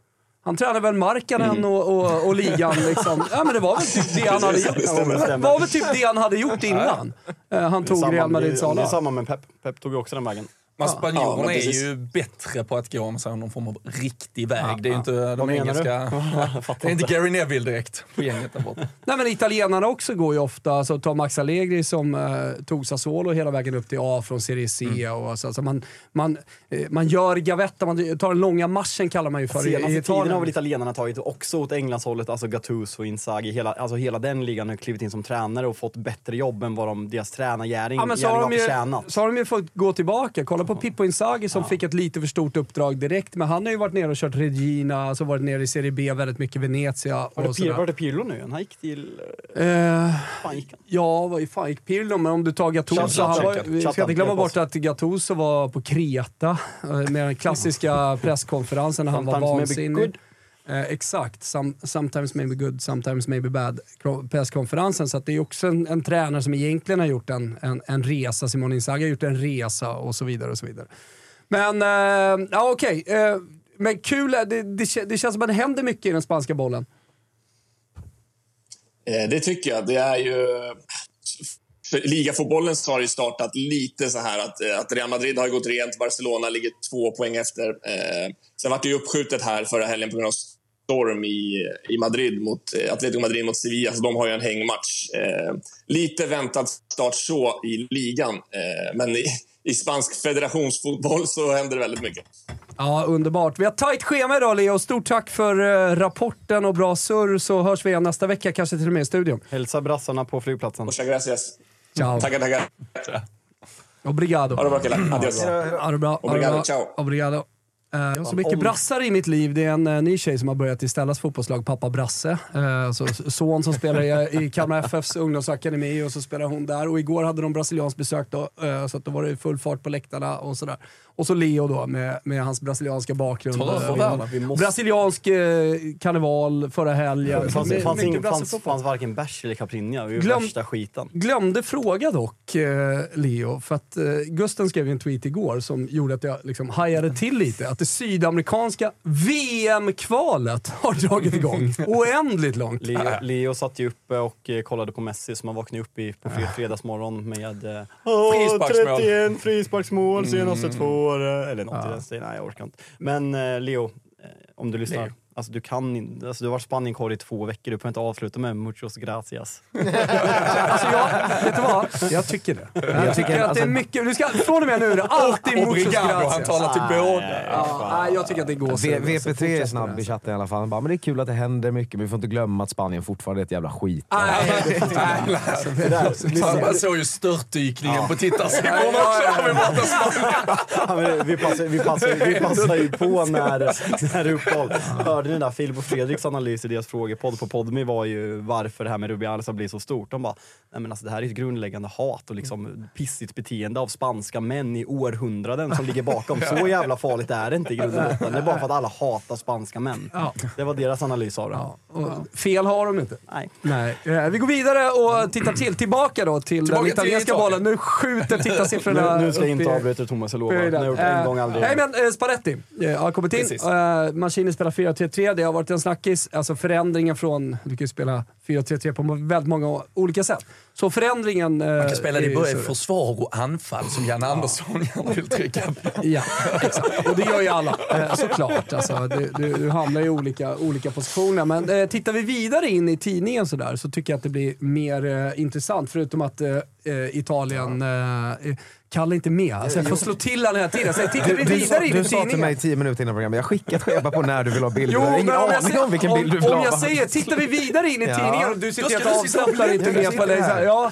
Han tränade väl Markkanen Mm. och, och, och ligan liksom. [laughs] Ja men det var väl typ det han hade gjort. det var väl typ det han hade gjort innan eh, han tog Real Madrids det är- Det är A-lag. samma med Pep. Pep tog ju också den vägen. Men Ja, spanjorerna men är ju bättre på att gå här någon form av riktig väg. Ja, det är ju ja. inte de engelska... [laughs] [laughs] Det är inte. Gary Neville direkt på gänget där borta. [laughs] Nej men italienarna också går ju ofta, alltså ta Max Allegri som eh, tog Sassuolo hela vägen upp till A från Serie C. Mm. Och så, alltså man, man, eh, man gör gavetta, man tar den långa marschen kallar man ju för i- i Senaste tiden Italien. har väl italienarna tagit också åt Englandshållet, alltså Gattuso och Inzaghi. Hela, alltså hela den ligan har klivit in som tränare och fått bättre jobb än vad de, deras tränargärning Ja, men så, har har de ju, förtjänat. så har de ju fått gå tillbaka. Kolla på Pippo Inzaghi som fick ett lite för stort uppdrag direkt. Men han har ju varit nere och kört Regina, alltså varit nere i Serie B väldigt mycket, Venezia Var och det, Pir, sådär. var det Pirlo nu? Han gick till... Eh, Fan gick han? ja, vad fan gick Pirlo? Men om du tar Gattuso, han var, vi ska inte glömma bort att Gattuso var på Kreta eh, med den klassiska [laughs] presskonferensen när han var vansinnig. Eh, exakt. Some, sometimes maybe good, sometimes maybe bad. Presskonferensen. Så att det är också en, en tränare som egentligen har gjort en, en, en resa. Simon Inzaghi har gjort en resa och så vidare. och så vidare. Men, eh, ja okej. Okay. Eh, men kul, eh, det, det, det känns som att det händer mycket i den spanska bollen. Eh, Det tycker jag. Det är ju... För ligafotbollen har ju startat lite så här att, eh, att Real Madrid har gått rent, Barcelona ligger två poäng efter. Eh, sen vart det ju uppskjutet här förra helgen på grund av storm i, i Madrid mot eh, Atletico Madrid mot Sevilla, så de har ju en hängmatch. Eh, lite väntad start så i ligan, eh, men i, i spansk federationsfotboll så händer det väldigt mycket. Ja, underbart. Vi har tajt schema idag Leo. Stort tack för eh, rapporten och bra surr så hörs vi igen nästa vecka, kanske till och med i studion. Hälsa brassarna på flygplatsen. Muchas gracias. Ciao. Tackar, tackar. Obrigado. Ha det bra killar. Adios. Ha det bra. Obrigado, ciao. Obrigado. Eh, Jag har så mycket brassar i mitt liv. Det är en eh, ny tjej som har börjat i Stellas fotbollslag, pappa Brasse. Eh, Så son som spelar i, i Kalmar FFs ungdomsakademi och så spelar hon där. Och igår hade de brasilianskt besök då, så att då var det full fart på läktarna och sådär. Och så Leo då med, med hans brasilianska bakgrund. Ta över Eh. Vi måste- Brasiliansk eh, karneval förra helgen. Det fanns, fanns, fanns, fanns varken bärs eller caipirinha. Det var Glöm- värsta skiten. Glömde fråga dock, eh, Leo, för att eh, Gusten skrev en tweet igår som gjorde att jag liksom hajade till lite. Att det sydamerikanska VM-kvalet har dragit igång [laughs] oändligt långt. Leo, Leo satt ju uppe och eh, kollade på Messi som han vaknade upp i på fred- fredagsmorgon med eh, "Åh, Frisparksmål. 31 frisparksmål senaste två åren. Eller något i den stilen. Nej, jag orkar inte. Men eh, Leo, eh, om du lyssnar. Leo. Alltså, du, kan, in- alltså, du har varit Spanienkorre i två veckor, du behöver inte avsluta med muchos gracias. [laughs] Alltså jag, vet du vad? Jag tycker det. Jag tycker att det är mycket, du ska, från och med nu är det alltid muchos Obrigado, han gracias. talar till båda. Ja, nej, jag tycker att det går så. V- Så VP3 är fortsätt snabb i chatten i alla fall. Han bara, men det är kul att det händer mycket, men vi får inte glömma att Spanien fortfarande är ett jävla skit. Nej, nej, alltså, Man såg ju störtdykningen på tittarsiffrorna också. Vi men vi, passar, vi, passar, vi passar ju på när, när det är uppehåll. Hörde ni där Filip och Fredriks analys i deras frågepodd på Podmi var ju varför det här med Rubiales har blivit så stort. De bara, nej men alltså det här är ett grundläggande hat och liksom pissigt beteende av spanska män i århundraden som ligger bakom. Så [laughs] jävla farligt är det inte i grund och botten. Det är bara för att alla hatar spanska män. Ja. Det var deras analys av det. Ja, och fel har de inte. Nej. Nej. Eh, Vi går vidare och tittar till, tillbaka då till Tillbaka den till italienska Italien. bollen. Nu skjuter tittarsiffrorna Nu, nu ska jag inte avbryta Thomas, jag lovar. Det har gjort en Eh, gång, aldrig Nej men eh, Spalletti har kommit in. Mancini spelar 4-3-3, det har varit en snackis. Alltså förändringen från, du kan ju spela 4-3-3 på väldigt många olika sätt. Så förändringen... Uh, Man kan spela det i försvar och anfall som Jan Andersson gärna vill trycka på. Ja, exakt. Och det gör ju alla, eh, såklart. Alltså, du, du, du hamnar i olika, olika positioner. Men eh, tittar vi vidare in i tidningen så, där, så tycker jag att det blir mer eh, intressant. Förutom att eh, eh, Italien... Eh, eh, Kalle inte med. Alltså, jag får slå till honom hela tiden. Så tittar vi Du, du, vidare in du i sa till mig tio minuter innan programmet, jag skickar ett schema på när du vill ha bilder. Jo, jag har ingen om aning om vilken bild du vill Om ha. jag säger, tittar vi vidare in i tidningen och du sitter helt du och avslappnad inte med på det. Ja,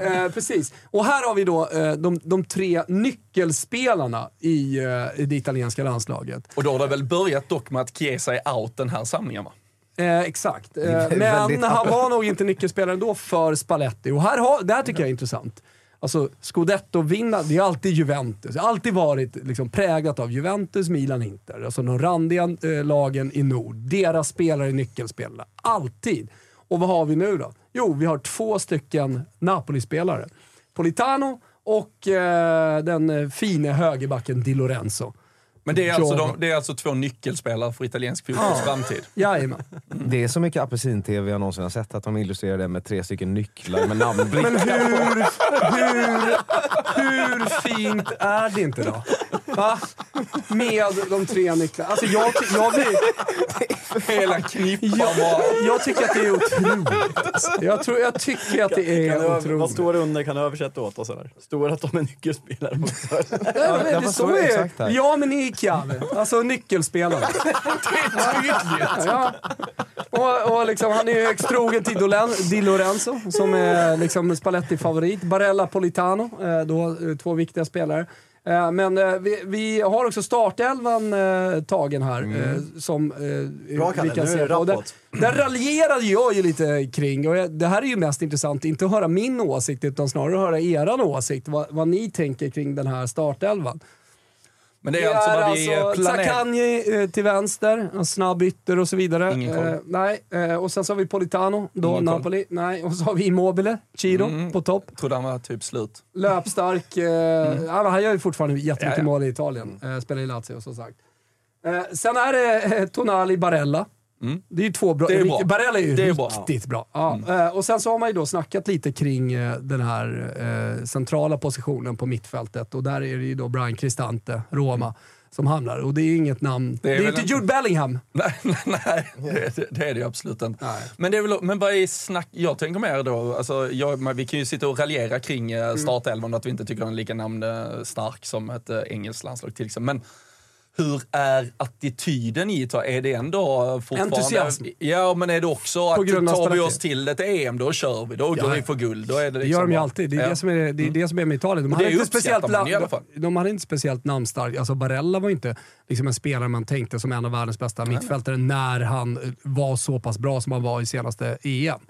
eh, precis. Och här har vi då eh, de, de tre nyckelspelarna i, eh, i det italienska landslaget. Och då har det väl börjat dock med att Chiesa är out den här samlingen va? Eh, exakt. Eh, men han var nog inte nyckelspelare då för Spalletti. Och här har, det här tycker jag är intressant. Alltså, Scudetto-vinna, det är alltid Juventus. Det har alltid varit liksom präglat av Juventus, Milan, Inter. Alltså de randiga eh, lagen i nord. Deras spelare är nyckelspelarna. Alltid. Och vad har vi nu då? Jo, vi har två stycken Napoli-spelare. Politano och eh, den eh, fine högerbacken Di Lorenzo. Men det är, alltså de, det är alltså två nyckelspelare för italiensk fotbolls framtid. Jajamän. Det är så mycket apelsin-tv jag någonsin har sett, att de illustrerar det med tre stycken nycklar med namnbrickor. Men hur, hur, hur fint är det inte då? Va? Med de tre nycklarna. Alltså jag, jag, blir, Hela knippan jag, bara. jag tycker att det är otroligt. alltså. Jag, tror, jag tycker att det Kan är vad otroligt. står det under? Kan du översätta åt oss? Eller? Står det att de är nyckelspelare? Ja, men Ja, det vad står det ju. Ja, men i Chiave. Alltså nyckelspelare. [laughs] Ja. Och, och liksom, han är ju högst trogen till Dolen- Di Lorenzo, som är liksom Spalletti-favorit. Barella Politano, eh, då, eh, två viktiga spelare. Eh, Men eh, vi, vi har också startelvan eh, tagen här. Eh, som Bra, Kalle. vi kan Nu är se det Där, rapport. där raljerade jag ju lite kring, och det här är ju mest intressant, inte att höra min åsikt utan snarare att höra eran åsikt. Vad, vad ni tänker kring den här startelvan. Men det är alltså vad vi alltså planerar. Zaccagni eh, till vänster, en snabb ytter och så vidare. Ingen koll. Eh, nej, eh, och sen så har vi Politano, då Ingen koll. Napoli. Nej, och så har vi Immobile, Chiro Mm. på topp. Trodde han var typ slut. Löpstark. Eh, men han gör ju fortfarande jättemycket Ja, ja. mål i Italien. Eh, spelar i Lazio som sagt. Sen är det Tonali Barella. Mm. Det är ju två bra. Det är bra. Barella är ju Det är bra. riktigt bra. Ja. Eh, och sen så har man ju då snackat lite kring eh, den här eh, centrala positionen på mittfältet. Och där är det ju då Brian Cristante, Roma, som hamnar. Och det är ju inget namn. Det är, väl ju inte inte- Jude Bellingham. Nej, [laughs] nej, nej det, det, det är det ju absolut inte. Nej. Men, det är väl, men vad är snack... Jag tänker mer då, alltså, jag, vi kan ju sitta och raljera kring Mm. startelvan, att vi inte tycker den är lika namnstark som ett engelskt landslag till exempel. Men hur är attityden i Italien? Är det ändå fortfarande... Entusiasm. Ja, men är det också att tar vi oss till ett EM, då kör vi. Då går Ja. vi för guld. Då är det, Det liksom gör de ju alltid. Det är, Ja. det, som är, det, är det som är med Italien. De hade, det inte speciellt, man i alla la- fall. de hade inte speciellt namnstark. Alltså Barella var inte liksom en spelare man tänkte som en av världens bästa mittfältare när han var så pass bra som han var i senaste EM.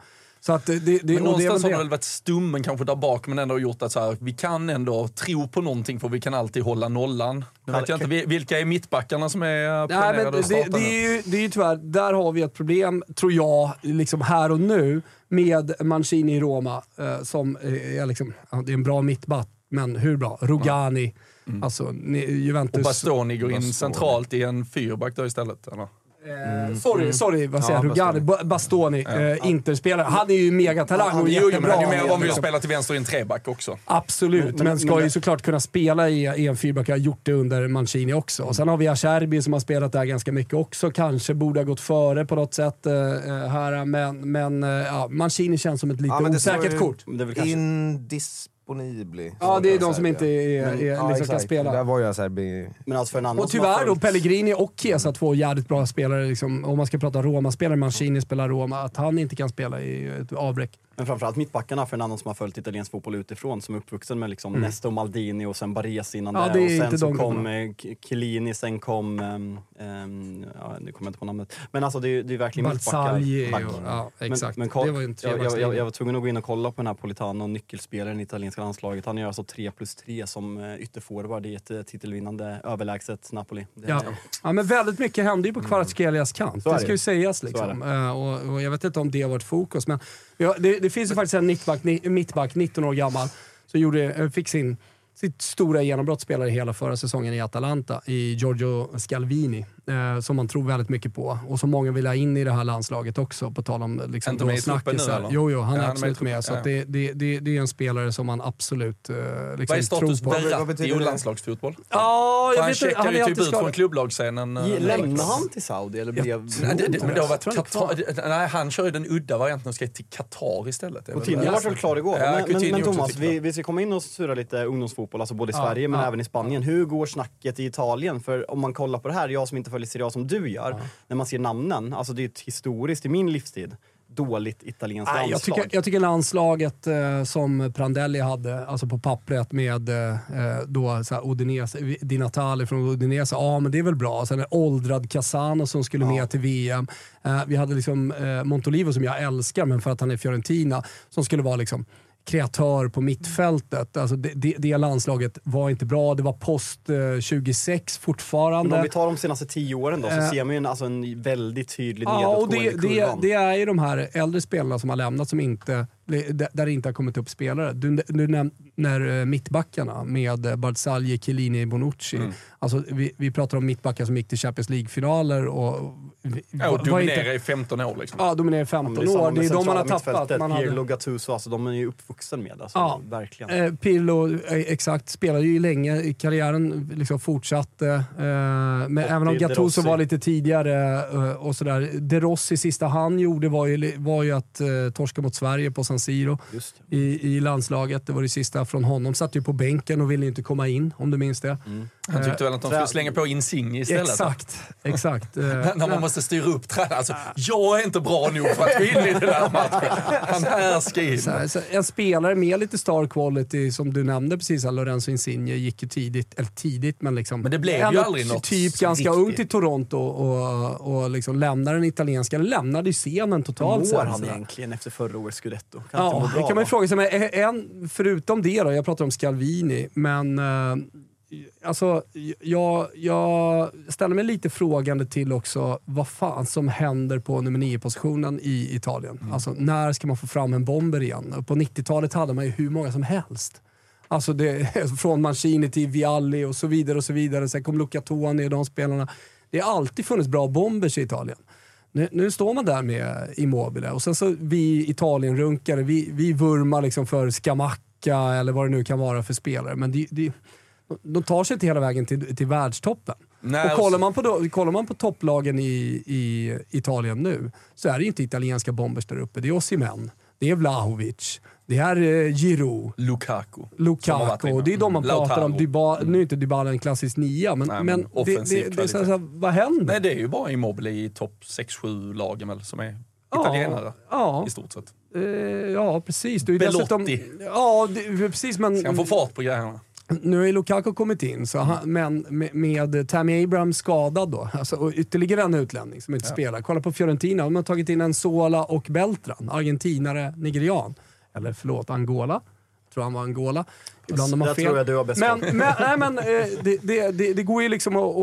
Så att det, det, det, Men det någonstans väl har det det. väl varit stummen kanske där bak men ändå gjort att så här, vi kan ändå tro på någonting för vi kan alltid hålla nollan. Nu vet jag inte vil- vilka är mittbackarna som är Nej, planerade men att det, starta det, nu? är ju, det är ju tyvärr, där har vi ett problem, tror jag, liksom här och nu med Mancini i Roma. Eh, som är liksom, det är en bra mittback, men hur bra? Rogani, alltså ni- Juventus. Mm. Och Bastoni går in Bastoni. centralt i en fyrback då istället. Eller? Eh, sorry, sorry, vad säger Ja? Rugani? Ba- Bastoni, eh, Interspelare. Han är ju megatalang och Jo, jo, men jättebra. han är ju mer van vid att liksom. spela till vänster i en treback också. Absolut, men, Men- men- ska men- ju såklart kunna spela i, i en fyrback. Jag har gjort det under Mancini också. Och sen har vi Acerbi som har spelat där ganska mycket också. Kanske borde ha gått före på något sätt eh, eh, här, men, men eh, ja, Mancini känns som ett lite Ja, osäkert kort. Det är Indisponibli. Ja, det är de som inte är, är, Men- är, Ja, liksom kan spela. Där var jag Serbi. Men alltså för en annan Och tyvärr då Pellegrini och Chiesa, två jävligt bra spelare. Liksom, om man ska prata Roma-spelare, Mancini spelar Roma, att han inte kan spela i ett avbräck. Men framförallt mittbackarna, för en annan som har följt italiensk fotboll utifrån, som är uppvuxen med liksom Nesto Maldini och sen Baresi innan Ja, det. är och sen så kom eh, Chiellini, sen kom... ehm, ehm, ja, nu kommer jag inte på namnet. Men alltså det är, det är verkligen Balzagli mittbackar. och- ja, exakt. Men, men, Det var ju en jag, jag, jag, jag var tvungen att gå in och kolla på den här Politano, nyckelspelaren i italienska landslaget. Han gör alltså 3 plus 3 som eh, ytterforward i ett eh, titelvinnande överlägset Napoli. Det, Ja. ja, men väldigt mycket hände ju på Kvaratskheლიas kant. Mm. Är det ska ju sägas. Är Liksom. Och, och jag vet inte om det har varit fokus, men ja, det, det finns ju faktiskt en mittback, mittback 19 år gammal, som gjorde, eh, fick sin, sitt stora genombrott spelade hela förra säsongen i Atalanta, i Giorgio Scalvini, eh, som man tror väldigt mycket på och som många vill ha in i det här landslaget också, på tal om liksom, nu, snackisar. eller? Jo, jo, han Ja, är med absolut med. Så Ja. att det, det, det, det är en spelare som man absolut eh, liksom, Vad är status tror på. Verratti betyder det? landslagsfotboll? Ja, jag han vet inte. checkade Han är ju typ ut från skadad. klubblagscenen. eh, Lämnar han till Saudi eller blev... Men det har varit. Qatar, nej, han kör ju den udda varianten och ska till Qatar istället. Coutinho var väl klar igår? Men, Thomas, vi, vi ska komma in och surra lite ungdomsfotboll, alltså både i Sverige men även i Spanien. Hur går snacket i Italien? För om man kollar på det här, jag som inte följer Serie A som du gör, när man ser namnen, alltså det är ett historiskt, i min livstid, dåligt italienskt Nej, jag, landslag. tycker, jag tycker landslaget eh, som Prandelli hade, alltså på pappret med eh, då, så här, Udinese, Di Natale från Udinese, ja men det är väl bra. Sen en åldrad Casano som skulle med till VM. Eh, vi hade liksom eh, Montolivo som jag älskar, men för att han är Fiorentina, som skulle vara liksom kreatör på mittfältet. Alltså det, det, det landslaget var inte bra. Det var post eh, 26 fortfarande. Men om vi tar de senaste tio åren då, så Eh. ser man ju en, alltså en väldigt tydlig Ja, och det, nedåtgående det, kurvan. det är ju de här äldre spelarna som har lämnat som inte, där det inte har kommit upp spelare. Du, du nämner eh, mittbackarna med eh, Barzagli, Chiellini, Bonucci. Mm. Alltså, vi, vi pratar om mittbackar som gick till Champions League-finaler och... Ja, och inte- i 15 år liksom. Ja, dominerar i Ja, 15 men det är samma år. Det är de man har tappat. Man hade, Pirlo, Gattuso, alltså de är ju uppvuxen med. Alltså, Ja. Verkligen. Eh, Pirlo, eh, exakt, spelade ju länge. i Karriären liksom fortsatte. Eh, men även om Gattuso Rossi. var lite tidigare eh, och sådär. De Rossi sista han gjorde var ju, var ju att eh, torska mot Sverige på San Siro Just det. i, i landslaget. Det var det sista från honom. Satt ju på bänken och ville inte komma in, om du minns det. Han tyckte väl att de skulle slänga på Insigne istället. Exakt, exakt. Eh, [laughs] När man måste styra upp tränaren. Alltså, jag är inte bra nog för att gå in i den här [laughs] matchen. Han här ska in. Så här, så en spelare med lite star quality, som du nämnde precis, Lorenzo Insigne, gick ju tidigt, eller tidigt, men liksom... Men det blev ju aldrig något Typ ganska ung till Toronto och, och liksom lämnade den italienska, lämnade ju scenen Hur totalt mår sett, han egentligen efter förra årets scudetto? Kan Ja, det bra, kan man ju fråga sig. Men en, förutom det då, jag pratar om Scalvini, men eh, alltså, jag, jag ställer mig lite frågande till också vad fan som händer på nummer 9-positionen i Italien. Mm. Alltså, när ska man få fram en bomber igen? På 90-talet hade man ju hur många som helst. Alltså det, [laughs] från Mancini till Vialli och så vidare och så vidare. Sen kom Luca Toni och de spelarna. Det har alltid funnits bra bombers i Italien. Nu, nu står man där med Immobile och sen så vi Italien-runkare, vi, vi vurmar liksom för Scamacca eller vad det nu kan vara för spelare. Men de, de, de tar sig inte hela vägen till, till världstoppen. Nej, och kollar man, på, kollar man på topplagen i, i Italien nu så är det inte italienska bombers där uppe. Det är Osimhen, det är Vlahovic, det är eh, Giroud. Lukaku. Lukaku, det är de man Lautaro. pratar om. Dyba, Nu är inte Dybala en klassisk nia, men, Nej, men, men det, det, det är så här, vad händer? Nej, det är ju bara Immobile i topp 6-7-lagen väl som är italienare Ja, i stort sett. eh, ja precis. Du är Belotti. dessutom, ja, det, precis. Men Ska han få fart på grejerna? nu har ju Lukaku kommit in, så han, men med, med Tammy Abraham skadad då. Alltså, och ytterligare en utlänning som inte spelar. Kolla på Fiorentina, de har tagit in en Sola och Beltran. Argentinare, nigerian. Eller förlåt, Angola. Tror han var Angola. Ibland har Där fel. tror jag du har bäst men, men, nej, men eh, det, det, det, det går ju liksom att,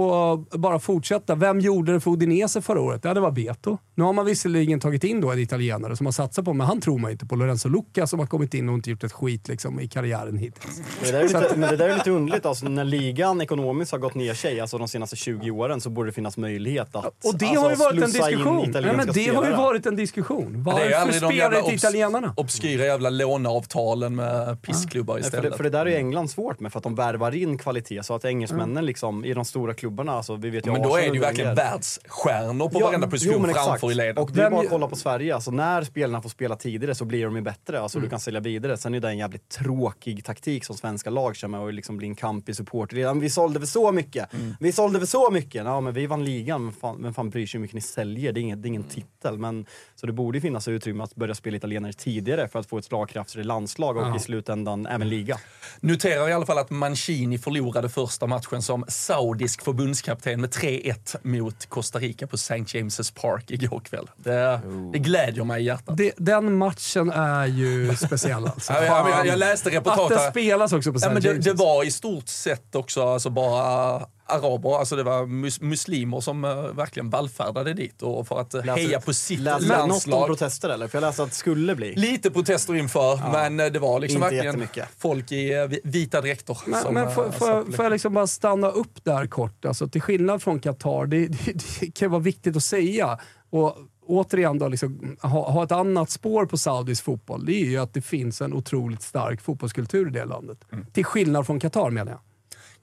att bara fortsätta. Vem gjorde det för Udinese förra året? Ja, det var Beto. Nu har man visserligen tagit in då en italienare som har satsat på, men han tror man inte på. Lorenzo Lucca som har kommit in och inte gjort ett skit liksom, i karriären hittills. Det där, är lite, men det där är lite underligt, alltså, när ligan ekonomiskt har gått ner sig, alltså de senaste 20 åren, så borde det finnas möjlighet att Och det alltså, har ju varit en diskussion. Nej, men det har ju spelare. varit en diskussion. Varför spelar inte obs- italienarna? obskyra jävla låneavtalen med pissklubbar Nej, för, istället. det, för det där är ju England svårt med för att de värvar in kvalitet så att engelsmännen liksom i de stora klubbarna, alltså vi vet ju Men då är det ju verkligen världsstjärnor på Ja, varenda jo, position men exakt. framför i leden. Och det är bara att kolla på Sverige, alltså när spelarna får spela tidigare så blir de ju bättre, alltså Mm. du kan sälja vidare. Sen är det en jävligt tråkig taktik som svenska lag kör med och liksom blir en kamp i supporterleden. Vi sålde för så mycket! Mm. Vi sålde för så mycket! Ja men vi vann ligan, men fan, vem fan bryr sig hur mycket ni säljer? Det är ingen, det är ingen titel. Men, så det borde finnas utrymme att börja spela italienare tidigare för att få ett slagkraftigare landslag och i slutändan även liga. Noterar i alla fall att Mancini förlorade första matchen som saudisk förbundskapten med 3-1 mot Costa Rica på St. James' Park igår kväll. Det, det glädjer mig i hjärtat. Det, den matchen är ju speciell alltså. Ja, jag, jag, jag läste Att reportage den här. spelas också på St. Ja, men det, James. det var i stort sett också alltså bara araber, alltså det var mus, muslimer som uh, verkligen vallfärdade dit och för att uh, heja på sitt läste du något om landslag. protester eller? För jag läste att det skulle bli. Lite protester inför, men eh, det var liksom Inte verkligen folk i vi- vita dräkter. Men, som, men får, får, får jag liksom bara stanna upp där kort? Alltså, till skillnad från Qatar, det, det, det kan vara viktigt att säga. Och återigen då, liksom, ha, ha ett annat spår på Saudis fotboll. Det är ju att det finns en otroligt stark fotbollskultur i det landet. Mm. Till skillnad från Qatar menar jag.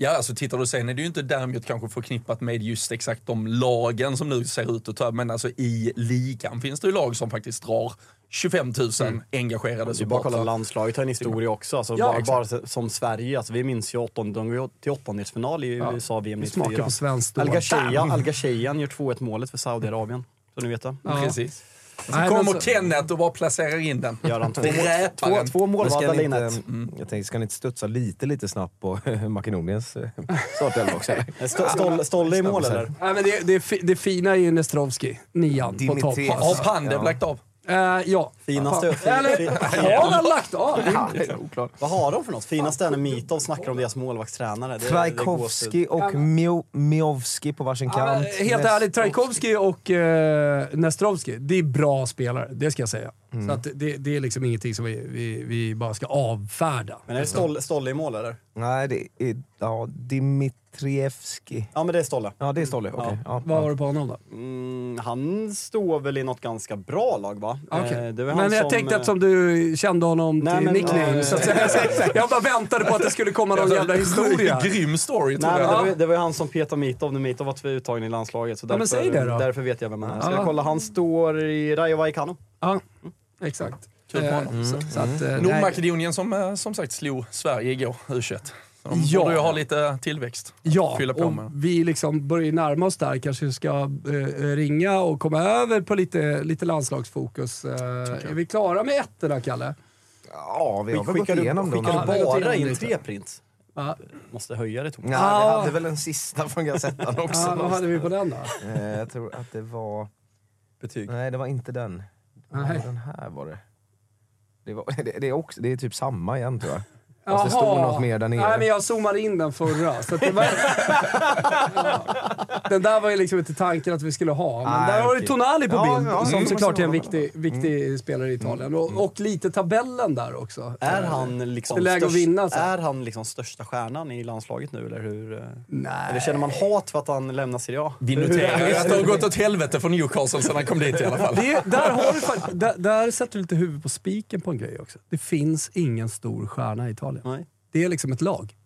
Ja, alltså tittar du sen är det ju inte däremot kanske förknippat med just exakt de lagen som nu ser ut att ta, men alltså i ligan finns det ju lag som faktiskt drar 25 000 engagerade Det är bara kolla supportrar. landslaget har en historia också. Alltså Ja, bara, bara som Sverige, alltså vi minns ju åttonde, de går till åttondelsfinal i USA VM Vi smakar 94. på svenskt då. Al Ghashayyan Bam! Al Ghashayyan gör 2-1 målet för Saudiarabien. Så ni vet det. Ja. Precis. Nej, kommer så- Kenneth och bara placerar in den. Gör han två, mål, två, två mål Men var ska ni inte, Dalinett. jag tänkte, ska ni inte studsa lite, lite snabbt på [laughs] Makedoniens eh, startelva också? [laughs] Stolle, i mål eller? Nej, men det, det, det fina är ju Nestrovski, nian på topp. Har Pandev lagt av? Eh, ja. Finaste, Fan. Eller har han lagt av? Ja, det oklart. Vad har de för något? Finaste är när Mitov snackar om deras målvaktstränare. Det- det Trajkovski och Mio- Miovski på varsin kant. men helt ärligt, Trajkovski och eh, Nestrovski, det är bra spelare. Det ska jag säga. Så att det, det är liksom ingenting som vi, vi, vi bara ska avfärda. Men är det Stolle, i mål eller? Nej, det är ja, Dimitrievski. Ja men det är Stolle. Ja, det är Stolle. Okej. Ja. Vad var det på honom då? Mm, han står väl i något ganska bra lag va? Okej. Eh, det var han Men jag som, tänkte eh, eftersom du kände honom Nej, till men- nickname, ja, så att säga. [laughs] Jag bara väntade på att det skulle komma någon jävla [laughs] historia. Grym story tror Nej, men jag. det, var, det var han som petade Mitov när Mitov var uttagen i landslaget. Så Ja, men därför, säg det då. därför vet jag vem han är. Ska Ja. jag kolla? Han står i Rayo Vallecano. Ja, exakt. Kul på Eh, honom. så, så att, eh, nej. Nordmakedonien som som sagt slog Sverige igår, U21. De Ja. borde ju ha lite tillväxt. Ja, fylla på och med. vi liksom börjar närma oss där. Kanske ska eh, ringa och komma över på lite, lite landslagsfokus. Eh, är vi klara med ettorna, Kalle? Ja, vi har väl gått igenom dem. skickar du bara in tre prints? Ja. Måste höja det. Nej, Ja. vi hade väl en sista från Gazettan också. Ja, vad hade vi på den då? Eh, jag tror att det var... Betyg. Nej, det var inte den. Nej. Den här var det. Det, var, [laughs] det, det, är också, det är typ samma igen tror jag. Fast det stod något mer där nere. Nej, men jag zoomade in den förra. Så att det var... [laughs] ja. Den där var ju liksom inte tanken att vi skulle ha. Men Nej, där har du okej. Tonali på Ja, bild, ja, som det såklart är en viktig, viktig spelare i Italien. Och, och lite tabellen där också. Är han, liksom Det är läge att vinna, så. är han liksom största stjärnan i landslaget nu eller hur? Nej. Eller känner man hat för att han lämnar Serie A? Det har gått åt helvete för Newcastle sedan han kom dit i alla fall. Det, där, har du, där, där sätter du lite huvudet på spiken på en grej också. Det finns ingen stor stjärna i Italien. Nej. Det är liksom ett lag.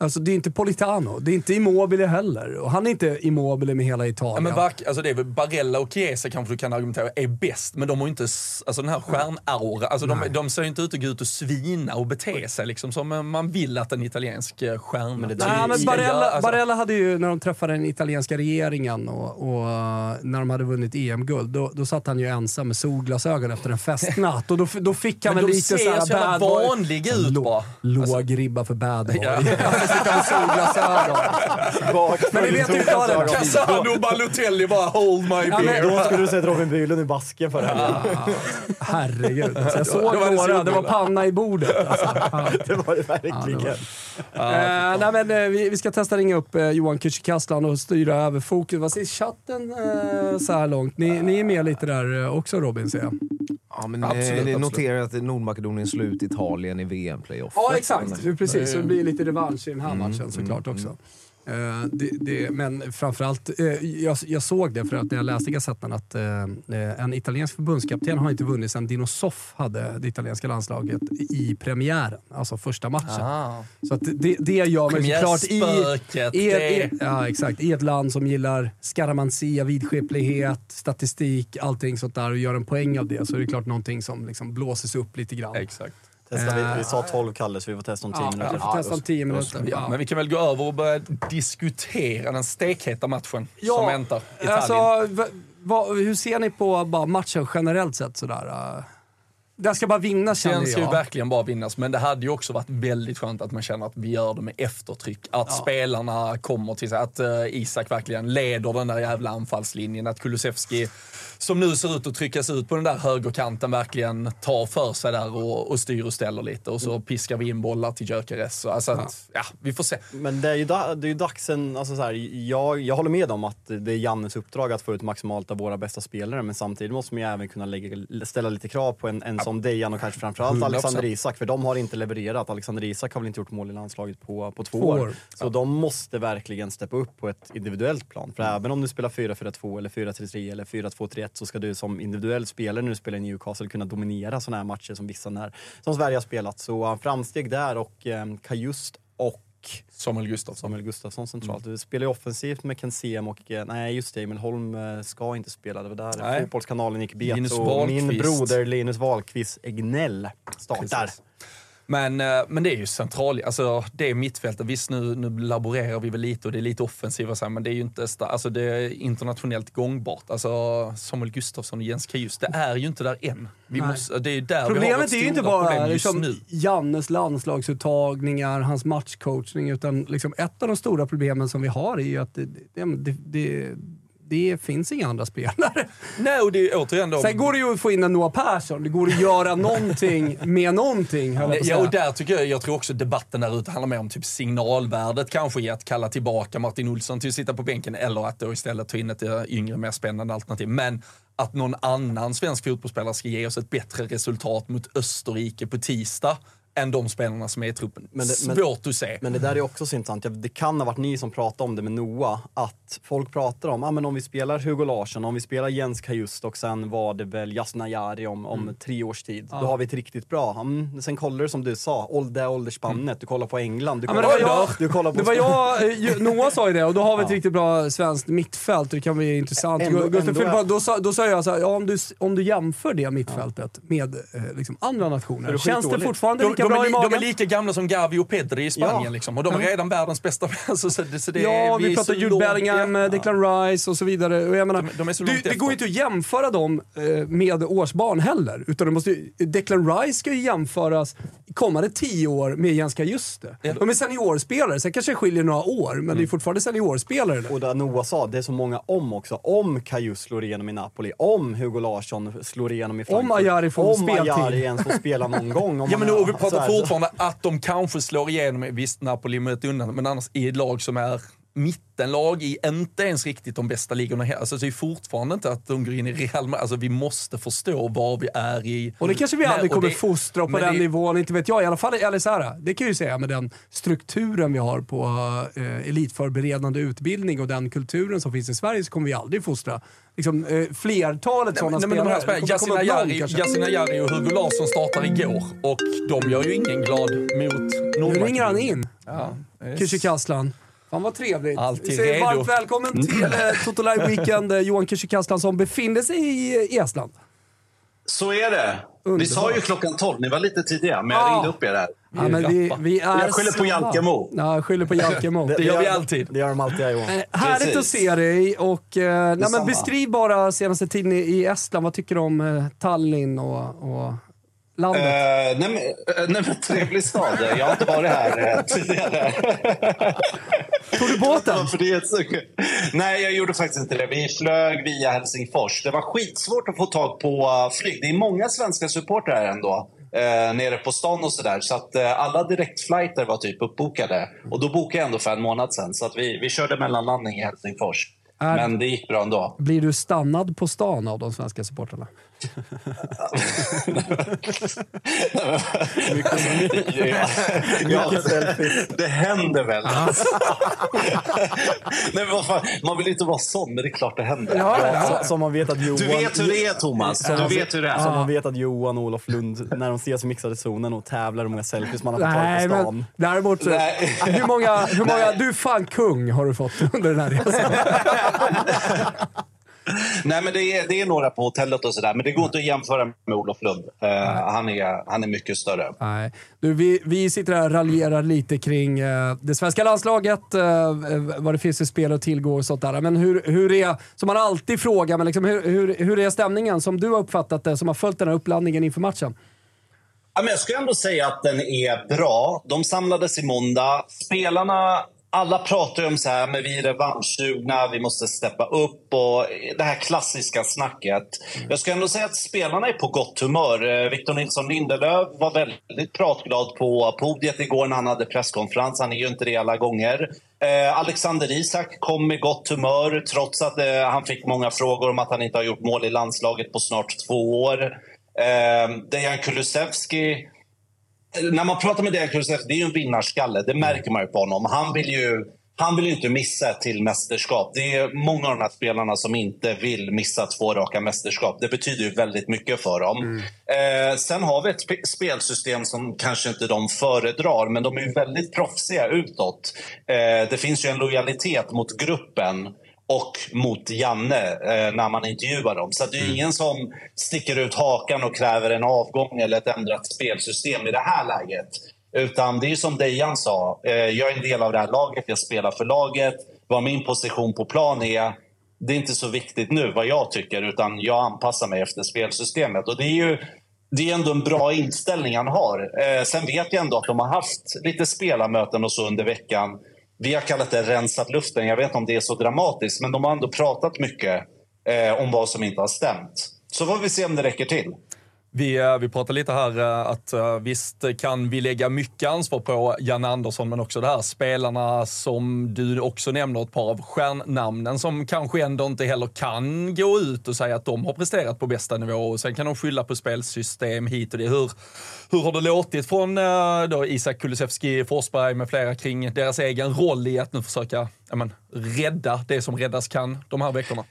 Alltså det är inte Politano, det är inte Immobile heller. Och han är inte Immobile med hela Ja, Italien. men Bark, alltså det är väl Barella och Chiesa kanske du kan argumentera är bäst, men de har ju inte alltså den här stjärnaura. Alltså de, de ser ju inte ut att gå ut och svina och bete sig liksom som eh, man vill att en italiensk eh, stjärna Men det Nej, men göra. Barella, Alltså, Barella hade ju, när de träffade den italienska regeringen och, och uh, när de hade vunnit EM-guld, då, då satt han ju ensam med solglasögon efter en festnatt. Och då, då fick han Men väl de lite ser såhär så jävla bad boy. vanliga ut bara. Låg ribba för bad boy. Ja. [laughs] Sitter han med solglasögon. Men vi vet ju inte vad det är. Casano Balotelli bara hold my men- beer. Då skulle du sett Robin Bylund i basken förra helgen. Herregud. Alltså, jag såg då var det några, det var panna i bordet. Alltså. [laughs] Ja. Det var det verkligen. Eh, nej, men, eh, vi, vi ska testa ringa upp eh, Johan Kücükaslan och styra över fokus. Vad säger chatten eh, så här långt? Ni, ni är med lite där också Robin, ser jag. Ja, men Absolut, eh, absolut. notera att Nordmakedonien slut Italien i VM-playoff. Ja, exakt. Precis, så det blir lite revansch i den här matchen såklart också. Eh, det, det, men framförallt, eh, jag, jag såg det för att när jag läste Gazetten att eh, en italiensk förbundskapten har inte vunnit sedan Dino Soff hade det italienska landslaget i premiären, alltså första matchen. Ah. Så att det, det gör mig såklart i, i, det- i, ja, exakt, i ett land som gillar skaramansia, vidskeplighet, statistik, allting sånt där och gör en poäng av det så är det klart någonting som liksom blåses upp lite grann. Exakt. Testa, vi, Eh, vi sa 12 Kalle så vi får testa om 10 Ja, minuter. vi får testa om 10 minuter. Ja, Ja. men vi kan väl gå över och börja diskutera den stekheta matchen som väntar i Tallinn. alltså, vad- hur ser ni på bara matchen generellt sett? Sådär? uh? Den ska bara vinnas känner Den ska ju jag. verkligen bara vinnas, men det hade ju också varit väldigt skönt att man känner att vi gör det med eftertryck. Att spelarna kommer till sig, att uh, Isak verkligen leder den där jävla anfallslinjen. Att Kulusevski, som nu ser ut att tryckas ut på den där högerkanten, verkligen tar för sig där och, och styr och ställer lite. Och så piskar vi in bollar till Gyökeres. Så, Alltså att, ja, vi får se. Men det är ju, da, det är ju dags en, alltså så här, jag, jag håller med om att det är Jannes uppdrag att få ut maximalt av våra bästa spelare men samtidigt måste man ju även kunna lägga, ställa lite krav på en, en som Dejan och kanske framförallt 100%. Alexander Isak för de har inte levererat. Alexander Isak har väl inte gjort mål i landslaget på, på två, Två år. år. Så de måste verkligen steppa upp på ett individuellt plan. För även om du spelar 4-4-2 eller 4-3-3 eller 4-2-3-1 så ska du som individuell spelare när du spelar i Newcastle kunna dominera sådana här matcher som vissa när, som Sverige har spelat. Så framsteg där och um, Kajust och Samuel Gustafsson. Samuel Gustafsson centralt. Du spelar ju offensivt med Kensem och, eh, nej just det, Emil Holm eh, ska inte spela. Det var där Nej. fotbollskanalen gick bet Linus och min broder Linus Wahlqvist Egnell startar. Precis. Men, eh, men det är ju central, alltså det är mittfältet. Visst nu, nu laborerar vi väl lite och det är lite offensiva så här, men det är ju inte alltså det är internationellt gångbart. Alltså Samuel Gustafsson och Jens Kajus, det är ju inte där än. Vi Nej. måste, det är ju där vi har Problemet är ju inte bara liksom, nu. Jannes landslagsuttagningar, hans matchcoachning, utan liksom ett av de stora problemen som vi har är ju att det, det, det, det, det finns inga andra spelare. [laughs] Nej, och det är återigen då... Sen går det ju att få in en Noah Persson, det går att göra någonting med någonting. Ja, och där tycker jag, jag tror också debatten där ute handlar mer om typ signalvärdet kanske i att kalla tillbaka Martin Olsson till att sitta på bänken eller att då istället ta in ett eh, yngre, mer spännande alternativ. Men att någon annan svensk fotbollsspelare ska ge oss ett bättre resultat mot Österrike på tisdag än de spelarna som är i truppen. Men det- men- Svårt att se. Men det där är också så intressant. Ja, Det kan ha varit ni som pratade om det med Noah. Att folk pratar om, ah, men om vi spelar Hugo Larsson, om vi spelar Jens Kajust och sen var det väl Yasin Ayari om, om tre års tid. Då har vi ett riktigt bra. Mm, sen kollar du som du sa, det åldersspannet. Du kollar på England, du Ja, men kollar, det var jag- du kollar på Det var jag, Noah sa ju det och då har vi ett [laughs] riktigt bra svenskt mittfält det kan bli intressant. Ändå- Gustav ändå på, då, sa, då sa jag så här, ja, om, du, om du jämför det mittfältet med eh, liksom andra nationer, känns det fortfarande De, lika de, bra är, i magen? de är lika gamla som Gavi och Pedri i Spanien Ja. liksom. Och de är redan världens bästa. [laughs] Alltså, så det, så det, Ja, vi är pratar Jude långt- Bellingham, Ja. Declan Rice och så vidare. Och jag menar, De- de är så du, långt det efter. går ju inte att jämföra dem eh, med årsbarn heller. Utan det måste, Declan Rice ska ju jämföras kommande tio år med Jens Kajuste. Ja. De är seniorspelare, sen kanske det skiljer några år, men det är fortfarande seniorspelare. Och där Noah sa, det är så många om också. Om Kajus slår igenom i Napoli, om Hugo Larsson slår igenom i Frankfurt. Ayari får om speltid. Ayari ens får spela någon gång. Om Ja men nu, och vi pratar här, så- fortfarande att de kanske slår igenom, visst Napoli med ett undantag, men annars i ett lag som är mittenlag i inte ens riktigt de bästa ligorna. Alltså det är fortfarande inte att de går in i Real Madrid. Alltså vi måste förstå var vi är i. Och det kanske vi aldrig kommer det- fostra på den det- nivån, inte vet jag. I alla fall, eller så här, det kan jag ju säga med den strukturen vi har på eh, elitförberedande utbildning och den kulturen som finns i Sverige så kommer vi aldrig fostra liksom, eh, flertalet sådana spelare. kommer Yasin Ayari. Yasin Ayari och Hugo Larsson startar igår och de gör ju ingen glad mot Nu Nordmakedonien. ringer han in, Ja, Kücükaslan. Fan vad trevligt. Alltid Vi säger redo. varmt välkommen till eh, Toto Live Weekend, eh, Johan Kücükaslan som befinner sig i, i Estland. Så är det. Underbart. Vi sa ju klockan 12. Ni var lite tidiga, men jag Ja. ringde upp er här. Ja, men vi, vi är Jag skyller på. Jalkemo. Ja, jag skyller på Jalkemo. Det gör vi alltid. Det gör de alltid, ja, Johan. Eh, Härligt Precis. att se dig och eh, nej, men beskriv bara senaste tiden i, i Estland. Vad tycker du om eh, Tallinn och, och landet? Eh, nej, men, eh, nej, men trevlig stad. Jag har inte varit här eh, tidigare. [laughs] Tog du båten? [laughs] Nej, jag gjorde faktiskt inte det. Vi flög via Helsingfors. Det var skitsvårt att få tag på flyg. Det är många svenska supportrar ändå. Eh, nere på stan och sådär. Så att eh, alla direktflighter var typ uppbokade. Och då bokade jag ändå för en månad sedan. Så att vi, vi körde mellanlandning i Helsingfors. Är- Men det gick bra ändå. Blir du stannad på stan av de svenska supportrarna? Ja, det händer väl. Nej, men man vill inte vara sån, men det är klart det händer. Så, som man vet att Johan... Du vet hur det är, Thomas. Som man, Du vet hur det är. Som man vet att Johan och Olof Lund, när de ses i mixade zonen och tävlar hur många selfies man har fått Nej, tagit på men stan. däremot så, Nej. hur många, hur många, du är fan kung har du fått under den här resan. [laughs] Nej, men det är, det är några på hotellet och sådär, men det går inte att jämföra med Olof Lund. Eh, han, är, han är mycket större. Nej. Du, vi, vi sitter här och raljerar lite kring eh, det svenska landslaget, eh, vad det finns för spel att tillgå och sånt där. Men hur, hur är, som man alltid frågar, men liksom, hur, hur, hur är stämningen som du har uppfattat det, som har följt den här uppladdningen inför matchen? Ja, men jag skulle ändå säga att den är bra. De samlades i måndag. Spelarna, alla pratar om så här, men vi är revanschsugna, vi måste steppa upp och det här klassiska snacket. Jag skulle ändå säga att spelarna är på gott humör. Eh, Victor Nilsson Lindelöf var väldigt pratglad på podiet igår när han hade presskonferens. Han är ju inte det alla gånger. Eh, Alexander Isak kom med gott humör trots att eh, han fick många frågor om att han inte har gjort mål i landslaget på snart två år. Eh, Dejan Kulusevski när man pratar med Dejan Kulusevski, det är ju en vinnarskalle. Det märker man ju på honom. Han vill ju, han vill ju inte missa ett till mästerskap. Det är många av de här spelarna som inte vill missa två raka mästerskap. Det betyder ju väldigt mycket för dem. Eh, sen har vi ett spe- spelsystem som kanske inte de föredrar, men de är ju väldigt proffsiga utåt. Eh, det finns ju en lojalitet mot gruppen och mot Janne eh, när man intervjuar dem. Så det är ingen som sticker ut hakan och kräver en avgång eller ett ändrat spelsystem i det här läget. Utan det är som Dejan sa, eh, jag är en del av det här laget, jag spelar för laget. Vad min position på plan är, det är inte så viktigt nu vad jag tycker, utan jag anpassar mig efter spelsystemet. Och det är ju det är ändå en bra inställning han har. Eh, sen vet jag ändå att de har haft lite spelarmöten och så under veckan. Vi har kallat det rensat luften. Jag vet inte om det är så dramatiskt, men de har ändå pratat mycket eh, om vad som inte har stämt. Så får vi se om det räcker till. Vi, eh, vi pratar lite här eh, att eh, visst kan vi lägga mycket ansvar på Janne Andersson, men också det här spelarna som du också nämner, ett par av stjärnnamnen som kanske ändå inte heller kan gå ut och säga att de har presterat på bästa nivå och sen kan de skylla på spelsystem hit och det. Hur, hur har det låtit från då Isak Kulusevski, Forsberg med flera kring deras egen roll i att nu försöka men, rädda det som räddas kan de här veckorna?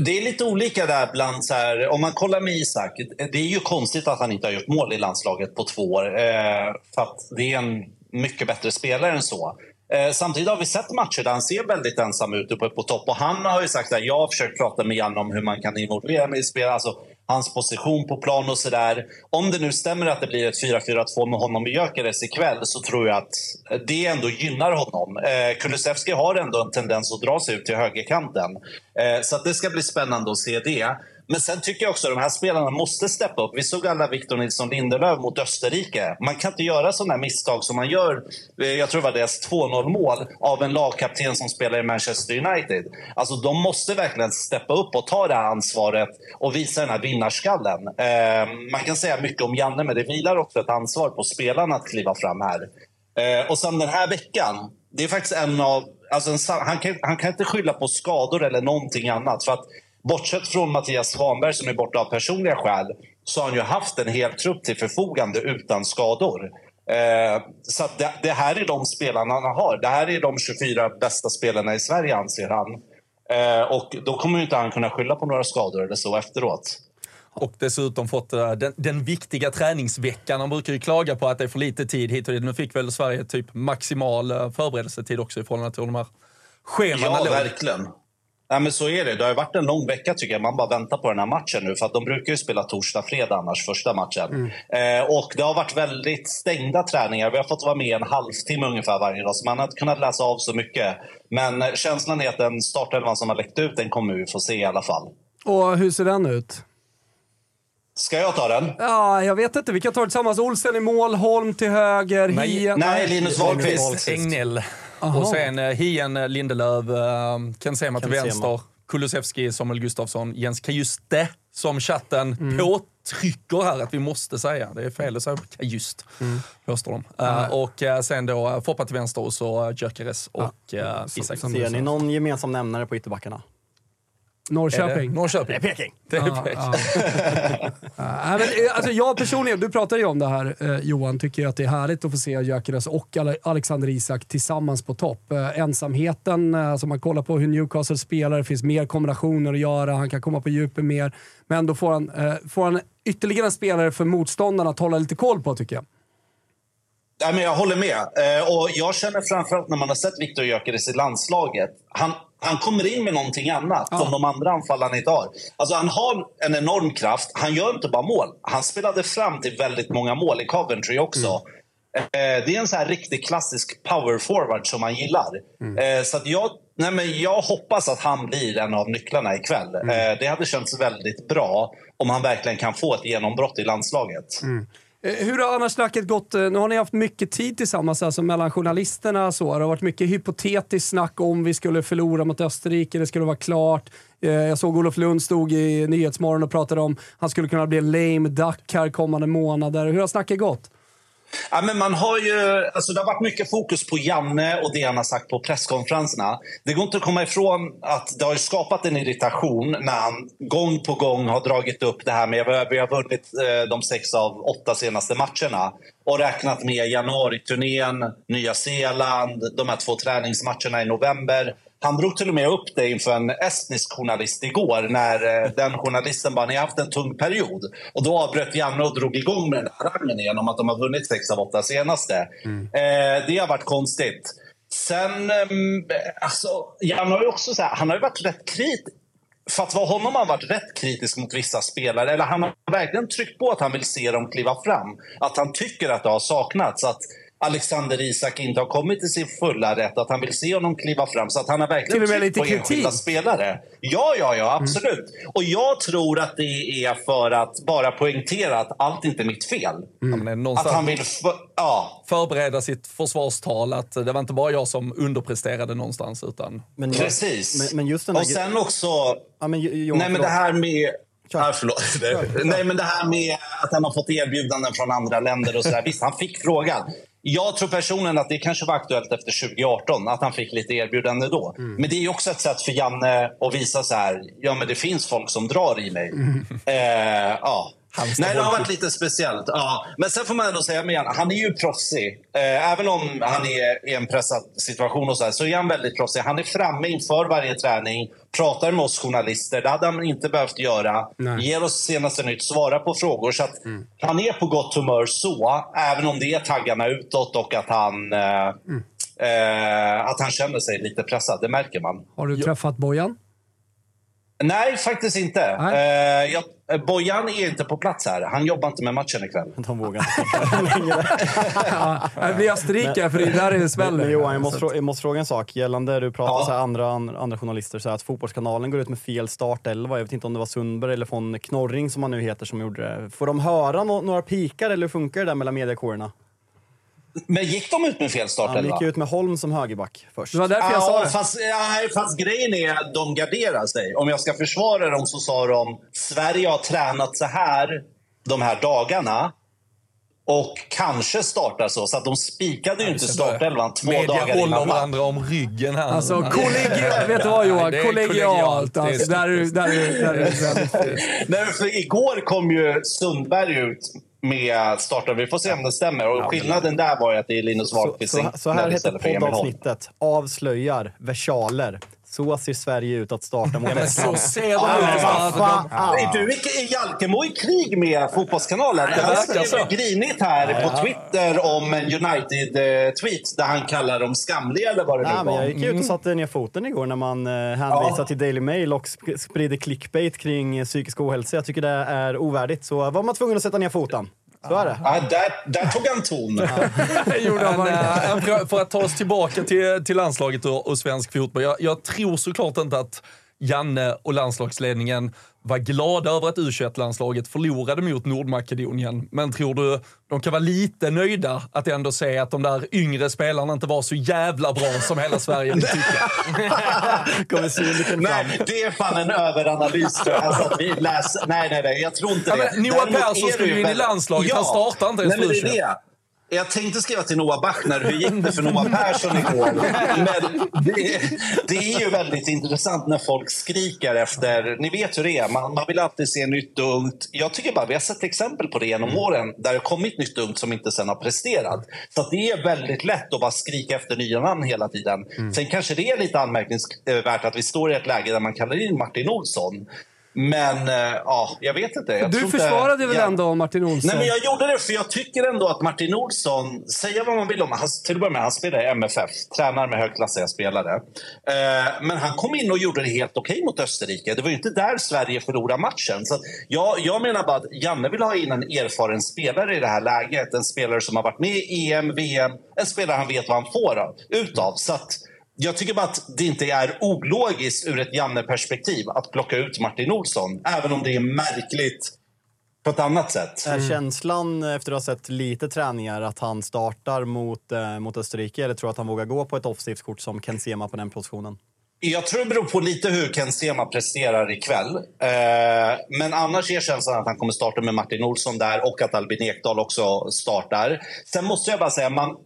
Det är lite olika där bland så här, om man kollar med Isak. Det är ju konstigt att han inte har gjort mål i landslaget på två år. Eh, för att det är en mycket bättre spelare än så. Eh, samtidigt har vi sett matcher där han ser väldigt ensam ut uppe på topp. Och han har ju sagt att jag har försökt prata med Janne om hur man kan involvera mig i spel. Alltså hans position på plan och sådär. Om det nu stämmer att det blir ett 4-4-2 med honom i Gyökeres ikväll så tror jag att eh, det ändå gynnar honom. Eh, Kulusevski har ändå en tendens att dra sig ut till högerkanten. Eh, så att det ska bli spännande att se det. Men sen tycker jag också att de här spelarna måste steppa upp. Vi såg alla Victor Nilsson Lindelöf mot Österrike. Man kan inte göra sådana misstag som man gör, eh, jag tror det var deras 2-0 mål, av en lagkapten som spelar i Manchester United. Alltså de måste verkligen steppa upp och ta det här ansvaret och visa den här vinnarskallen. Eh, man kan säga mycket om Janne, men det vilar också ett ansvar på spelarna att kliva fram här. Eh, och sen den här veckan, det är faktiskt en av... Alltså en, han, kan, han kan inte skylla på skador eller någonting annat. För att Bortsett från Mattias Svanberg som är borta av personliga skäl så har han ju haft en hel trupp till förfogande utan skador. Eh, så det, det här är de spelarna han har. Det här är de 24 bästa spelarna i Sverige anser han. Eh, och då kommer ju inte han kunna skylla på några skador eller så efteråt. Och dessutom fått den, den viktiga träningsveckan. Han brukar ju klaga på att det är för lite tid hit och dit. Nu fick väl Sverige typ maximal eh, förberedelsetid också i förhållande till de här schemana Ja, verkligen. Ja, men så är det. Det har varit en lång vecka tycker jag. Man bara väntar på den här matchen nu. För att de brukar ju spela torsdag, fredag annars, första matchen. Eh, och det har varit väldigt stängda träningar. Vi har fått vara med en halvtimme ungefär varje dag. Så man har inte kunnat läsa av så mycket. Men eh, känslan är att den startelvan som har läckt ut, den kommer vi få se i alla fall. Och hur ser den ut? Ska jag ta den? Ja, jag vet inte. Vi kan ta det tillsammans. Olsen i mål, Holm till höger, Nej, Hien... nej, Linus Wahlqvist. Aha. Och sen eh, Hien, eh, Lindelöf, eh, Ken Sema till vänster, Kulusevski, Samuel Gustafsson, Jens Kajuste som chatten Mm. påtrycker här att vi måste säga. Det är fel att säga just, Mm. påstår de. Eh, och eh, sen då uh, Foppa till vänster och så uh, Gyökeres och uh, Isak. Ser ni någon gemensam nämnare på ytterbackarna? Norrköping. Norrköping. Det är Peking. Det är Ja, Peking. ja. Men, eh, alltså, jag personligen, du pratade ju om det här eh, Johan, tycker ju att det är härligt att få se Gyökeres och Ale- Alexander Isak tillsammans på topp. Eh, ensamheten, eh, alltså man kollar på hur Newcastle spelar, det finns mer kombinationer att göra, han kan komma på djupet mer. Men då får han, eh, får han ytterligare en spelare för motståndarna att hålla lite koll på tycker jag. Men jag håller med. Eh, och jag känner framförallt när man har sett Viktor Gyökeres i landslaget. Han, han kommer in med någonting annat som de andra anfallarna inte har. Alltså, han har en enorm kraft. Han gör inte bara mål. Han spelade fram till väldigt många mål i Coventry också. Eh, det är en så här riktigt klassisk power forward som man gillar. Eh, så jag, nej men jag hoppas att han blir en av nycklarna ikväll. Eh, det hade känts väldigt bra om han verkligen kan få ett genombrott i landslaget. Eh, Eh, hur har annars snacket gått? Eh, nu har ni haft mycket tid tillsammans alltså mellan journalisterna. Så. Det har varit mycket hypotetiskt snack om vi skulle förlora mot Österrike, det skulle vara klart. Eh, jag såg Olof Lund stod i Nyhetsmorgon och pratade om han skulle kunna bli en lame duck här kommande månader. Hur har snacket gått? Ja, men man har ju, alltså det har varit mycket fokus på Janne och det han har sagt på presskonferenserna. Det går inte att komma ifrån att det har skapat en irritation när han gång på gång har dragit upp det här med att vi har vunnit eh, de sex av åtta senaste matcherna och räknat med januariturnén, Nya Zeeland, de här två träningsmatcherna i november. Han drog till och med upp det inför en estnisk journalist igår när eh, den journalisten bara “ni har haft en tung period”. Och då avbröt Janne och drog igång med den här harangen igen om att de har vunnit sex av åtta senaste. Eh, det har varit konstigt. Sen, ehm, alltså, Janne har ju också så här, han har ju varit rätt kritisk. För att vara honom har han varit rätt kritisk mot vissa spelare. Eller han har verkligen tryckt på att han vill se dem kliva fram. Att han tycker att det har saknats. Att Alexander Isak inte har kommit till sin fulla rätt. Att han vill se honom kliva fram. Så att han har verkligen tryckt lite på kritik. enskilda spelare. Ja, ja, ja, absolut. Och jag tror att det är för att bara poängtera att allt inte är mitt fel. Är Att han vill... För, ja, förbereda sitt försvarstal. Att det var inte bara jag som underpresterade någonstans. Utan Men, precis. Men, men just den och sen också... ja, men, Jo- Johan, Nej, men det här med... Ja, förlåt. [laughs] Nej, men det här med att han har fått erbjudanden från andra länder och sådär. Visst, han fick frågan. Jag tror personligen att det kanske var aktuellt efter 2018, att han fick lite erbjudande då. Mm. Men det är också ett sätt för Janne att visa så här, ja men det finns folk som drar i mig. Mm. Eh, ja. Nej, det har varit lite speciellt. Ja. Men sen får man ändå säga med han, är ju proffsig. Eh, även om han är i en pressad situation och så, här, så är han väldigt proffsig. Han är framme inför varje träning, pratar med oss journalister. Det hade han inte behövt göra. Nej. Ger oss senaste nytt, svarar på frågor. Så att han är på gott humör så, även om det är taggarna utåt och att han, eh, eh, att han känner sig lite pressad. Det märker man. Har du träffat Bojan? Nej, faktiskt inte. Nej. Eh, jag, eh, Bojan är inte på plats här. Han jobbar inte med matchen ikväll. [laughs] De vågar inte längre. [laughs] Ja, det blir Österrike, för det är där det Men, smäller. Johan, jag måste, jag måste fråga en sak. Gällande, du pratar Ja. så här, andra, andra journalister, så här, att Fotbollskanalen går ut med fel startelva. Jag vet inte om det var Sundberg eller von Knorring som han nu heter som gjorde det. Får de höra no några pikar eller hur funkar det där mellan mediakårerna? Men gick de ut med fel Han startelva? gick ut med Holm som högerback först. Det var därför jag sa Ja, det. fast, ja, fast grejen är att de garderar sig. Om jag ska försvara dem så sa de Sverige har tränat så här de här dagarna och kanske startar så. Så att de spikade ju inte startelvan två Media dagar innan match. varandra om ryggen här. Alltså kollegialt, vet du vad Johan? Nej, Kollegialt. Är Alltså, där, är- där, är- där är det väldigt [laughs] fint. Nej, för igår kom ju Sundberg ut med starten. Vi får se om det stämmer. Och skillnaden där var ju att det är Linus Så, Wahlqvist så, så här heter poddavsnittet. Avslöjar versaler. Så ser Sverige ut att starta mot [laughs] Ja, men så Estland. ser de ut. Är du i, i Jalkemo i krig med Fotbollskanalen? det verkar grinigt här på Twitter om en United-tweet där han kallar dem skamliga eller vad det nu var. jag gick ut och satte ner foten igår när man eh, hänvisade till Daily Mail och sp- sprider clickbait kring eh, psykisk ohälsa. Jag tycker det är ovärdigt. Så var man tvungen att sätta ner foten. Så är det. Ja, där, där tog han ton. För, [laughs] för att ta oss tillbaka till, till landslaget och, och svensk fotboll. Jag, jag tror såklart inte att Janne och landslagsledningen var glada över att U21-landslaget förlorade mot Nordmakedonien. Men tror du de kan vara lite nöjda att ändå se att de där yngre spelarna inte var så jävla bra som hela Sverige [laughs] vill tycka? Nej, det är fan en överanalys tror jag. Alltså att vi läser... Nej, nej, nej, jag tror inte Ja, det. men Noah Persson skulle ju in i landslaget. Han startar inte ens Nej, Jag tänkte skriva till Noah Bachner, hur gick det för Noah Persson igår? Men det, det är ju väldigt intressant när folk skriker efter... Ni vet hur det är, man, man vill alltid se nytt och ungt. Jag tycker bara vi har sett exempel på det genom åren, där det kommit nytt och ungt som inte sen har presterat. Så det är väldigt lätt att bara skrika efter nya namn hela tiden. Sen kanske det är lite anmärkningsvärt att vi står i ett läge där man kallar in Martin Olsson. Men eh, ja, jag vet inte. Jag Du tror inte- försvarade väl jag- ändå Martin Olsson? Nej, men jag gjorde det för jag tycker ändå att Martin Olsson, säga vad man vill om han, till börja med, han spelar i MFF, tränar med högklassiga spelare. Eh, men han kom in och gjorde det helt okej mot Österrike. Det var ju inte där Sverige förlorade matchen. Så jag, jag menar bara att Janne vill ha in en erfaren spelare i det här läget. En spelare som har varit med i EM, VM, en spelare han vet vad han får av, utav. Så att, jag tycker bara att det inte är ologiskt ur ett Janne-perspektiv att plocka ut Martin Olsson. Även om det är märkligt på ett annat sätt. Är känslan efter att ha sett lite träningar att han startar mot, eh, mot Österrike eller tror du att han vågar gå på ett offensivt kort som Ken Sema på den positionen? Jag tror det beror på lite hur Ken Sema presterar ikväll. Eh, men annars är känslan att han kommer starta med Martin Olsson där och att Albin Ekdal också startar. Sen måste jag bara säga, man,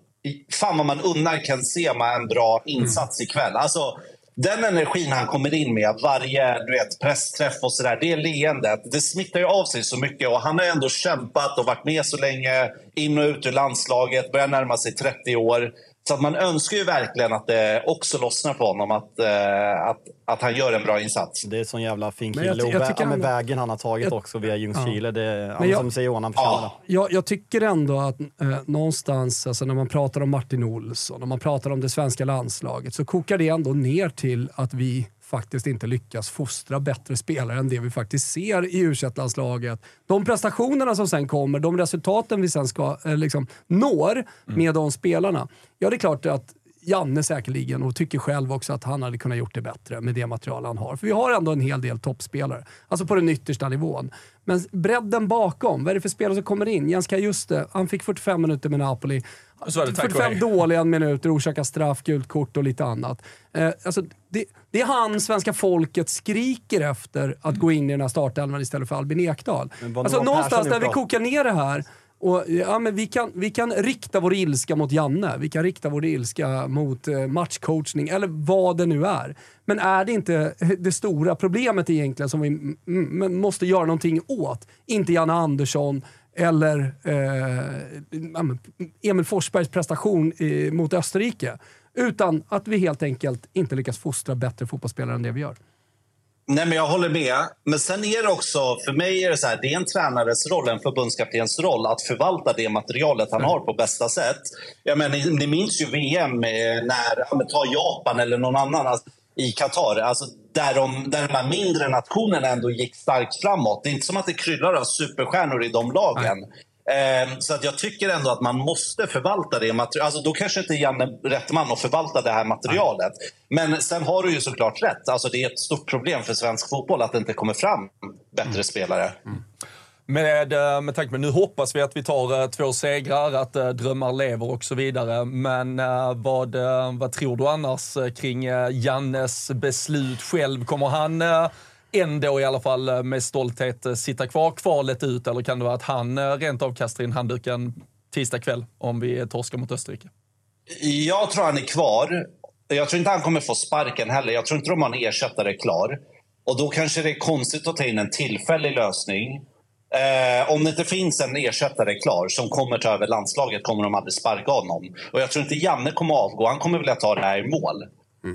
fan vad man unnar Ken Sema en bra insats ikväll. Alltså, den energin han kommer in med, varje du vet, pressträff och sådär, det leendet, det smittar ju av sig så mycket. Och han har ändå kämpat och varit med så länge, in och ut ur landslaget, börjar närma sig 30 år. Så att man önskar ju verkligen att det också lossnar på honom, att, eh, att, att han gör en bra insats. Det är en sån jävla fin jag kille. Och jag vä- tycker ja, med ändå- vägen han har tagit Jag- också via Ljungskile. Det, ja. Jag- som säger Johan, han det. Jag, jag tycker ändå att eh, någonstans, alltså när man pratar om Martin Olsson och man pratar om det svenska landslaget, så kokar det ändå ner till att vi faktiskt inte lyckas fostra bättre spelare än det vi faktiskt ser i u landslaget De prestationerna som sen kommer, de resultaten vi sen ska, eh, liksom, når med de spelarna. Ja, det är klart att Janne säkerligen och tycker själv också att han hade kunnat gjort det bättre med det material han har. För vi har ändå en hel del toppspelare. Alltså på den yttersta nivån. Men bredden bakom, vad är det för spelare som kommer in? Jens Kajuste, han fick 45 minuter med Napoli så är det tack och 45 hej. dåliga minuter, orsakar straff, gult kort och lite annat. Eh, alltså, det, det är han svenska folket skriker efter att gå in i den här startelvan istället för Albin Ekdal. Alltså någonstans där vi kokar ner det här och, ja, men vi, kan, vi kan rikta vår ilska mot Janne, vi kan rikta vår ilska mot eh, matchcoachning eller vad det nu är. Men är det inte det stora problemet egentligen som vi måste göra någonting åt? Inte Janne Andersson eller eh, Emil Forsbergs prestation eh, mot Österrike. Utan att vi helt enkelt inte lyckas fostra bättre fotbollsspelare än det vi gör. Nej, men jag håller med. Men sen är det också, för mig är det så här, det är en tränares roll, en förbundskaptens roll att förvalta det materialet han har på bästa sätt. Jag menar, ni, ni minns ju VM eh, när, ta Japan eller någon annan alltså, i Qatar. Alltså, där, de, där de här mindre nationerna ändå gick starkt framåt. Det är inte som att det kryllar av superstjärnor i de lagen. Eh, så att jag tycker ändå att man måste förvalta det materialet. Alltså, då kanske inte Janne är rätt man att förvalta det här materialet. Men sen har du ju såklart rätt. Alltså, det är ett stort problem för svensk fotboll att det inte kommer fram bättre spelare. Med, eh, med tanke på, nu hoppas vi att vi tar eh, två segrar, att eh, drömmar lever och så vidare. Men vad, vad tror du annars kring Jannes beslut själv? Kommer han ändå i alla fall med stolthet sitta kvar kvalet ut eller kan det vara att han rent av kastar in handduken tisdag kväll om vi torskar mot Österrike? Jag tror han är kvar. Jag tror inte han kommer få sparken heller. Jag tror inte de har en ersättare klar. Och då kanske det är konstigt att ta in en tillfällig lösning. Eh, om det inte finns en ersättare klar som kommer ta över landslaget kommer de aldrig sparka honom. Och jag tror inte Janne kommer avgå. Han kommer vilja ta det här i mål.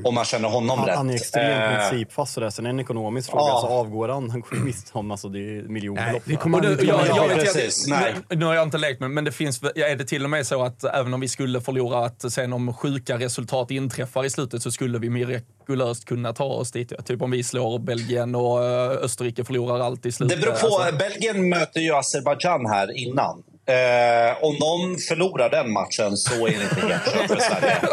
Om man känner honom Han, rätt. han är extremt Eh, principfast sådär. Sen är det en ekonomisk fråga. Ja. Alltså, avgår han, han går miste om alltså, det är miljonbelopp. det kommer det- jag, jag precis. Nej. nu, har jag inte lekt med men det finns, ja, är det till och med så att även om vi skulle förlora, att sen om sjuka resultat inträffar i slutet så skulle vi mirakulöst kunna ta oss dit. Typ om vi slår Belgien och eh, Österrike förlorar allt i Det slutet. beror på. Alltså, Belgien möter ju Azerbajdzjan här innan. Eh, om de förlorar den matchen så är det inte helt kört för Sverige. [laughs]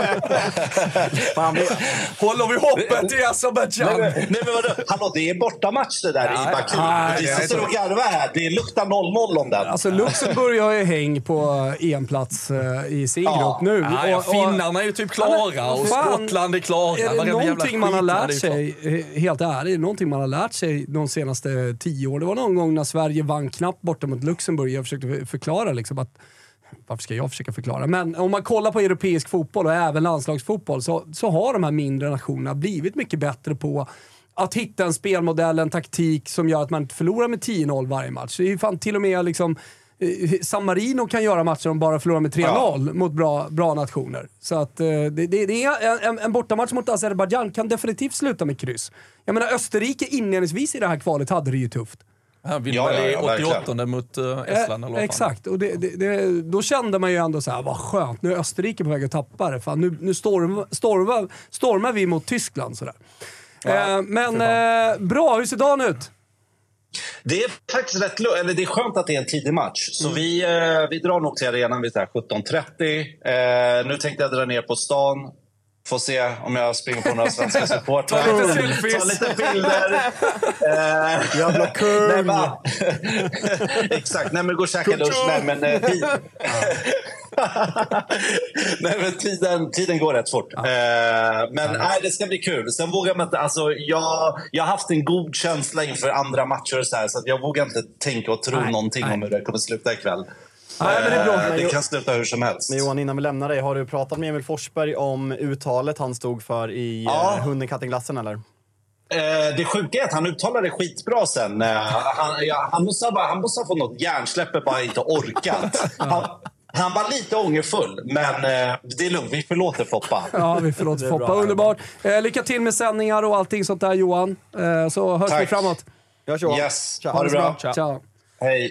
Håller vi hoppet i Azerbajdzjan? Nej, men- nej men vadå? Hallå, det är bortamatch det där Ja, i Baku. ja, Vi det är sitter så. och garvar här. Det luktar 0-0 om den. Alltså Luxemburg har ju häng på EM-plats eh, i sin Ja. grupp nu. Ja, ja, finnarna är ju typ klara Ja, men och fan, Skottland är klara. Är det Varenda någonting man har lärt klar. sig, eh, helt ärligt, någonting man har lärt sig de senaste tio åren. Det var någon gång när Sverige vann knappt borta mot Luxemburg. Jag försökte förklara liksom att varför ska jag försöka förklara? Men om man kollar på europeisk fotboll och även landslagsfotboll så, så har de här mindre nationerna blivit mycket bättre på att hitta en spelmodell, en taktik som gör att man inte förlorar med 10-0 varje match. Det är ju fan till och med liksom eh, San Marino kan göra matcher om bara förlorar med 3-0 mot bra, bra nationer. Så att eh, det, det, det är en, en, en bortamatch mot Azerbajdzjan kan definitivt sluta med kryss. Jag menar Österrike inledningsvis i det här kvalet hade det ju tufft. Han vinner Ja, ja, i ja, 88 verkligen. mot Estland Eh, eller vad fan. Exakt, och det, det, det, då kände man ju ändå så här, vad skönt, nu är Österrike på väg att tappa det. Fan, nu nu storm, stormar, stormar vi mot Tyskland. Sådär. eh, men eh, bra, hur ser dagen ut? Det är faktiskt rätt eller det är skönt att det är en tidig match. Så Mm. vi, eh, vi drar nog till arenan vid så här 17.30. Eh, nu tänkte jag dra ner på stan. Får se om jag springer på några svenska supportrar. Ta lite selfies. Ta lite bilder. [laughs] Eh, Jävla kung! nej, men, [laughs] exakt. Nej, men gå och käka lunch. Nej, men, eh, tid. [laughs] nej, men tiden, tiden går rätt fort. Eh, men nej, det ska bli kul. Sen vågar man inte... Alltså, jag, jag har haft en god känsla inför andra matcher så, här, så att jag vågar inte tänka och tro Nej, någonting nej. om hur det kommer sluta ikväll. Nej, men det är bra. Eh, Men det kan sluta hur som helst. Men Johan, innan vi lämnar dig, har du pratat med Emil Forsberg om uttalet han stod för i Ja. eh, Hunden, katten, glassen eller? Eh, det sjuka är att han uttalade det skitbra sen. Han, ja, han, måste ha, bara- han måste ha fått något hjärnsläpp bara inte orkat. [laughs] Han, han var lite ångerfull, men det är lugnt. Vi förlåter Foppa. [laughs] Ja, vi förlåter Foppa. bra. Underbart. Lycka till med sändningar och allting sånt där Johan. Så hörs vi Tack. framåt. Vi hörs Johan. Yes, ha det bra. Ciao. Hej.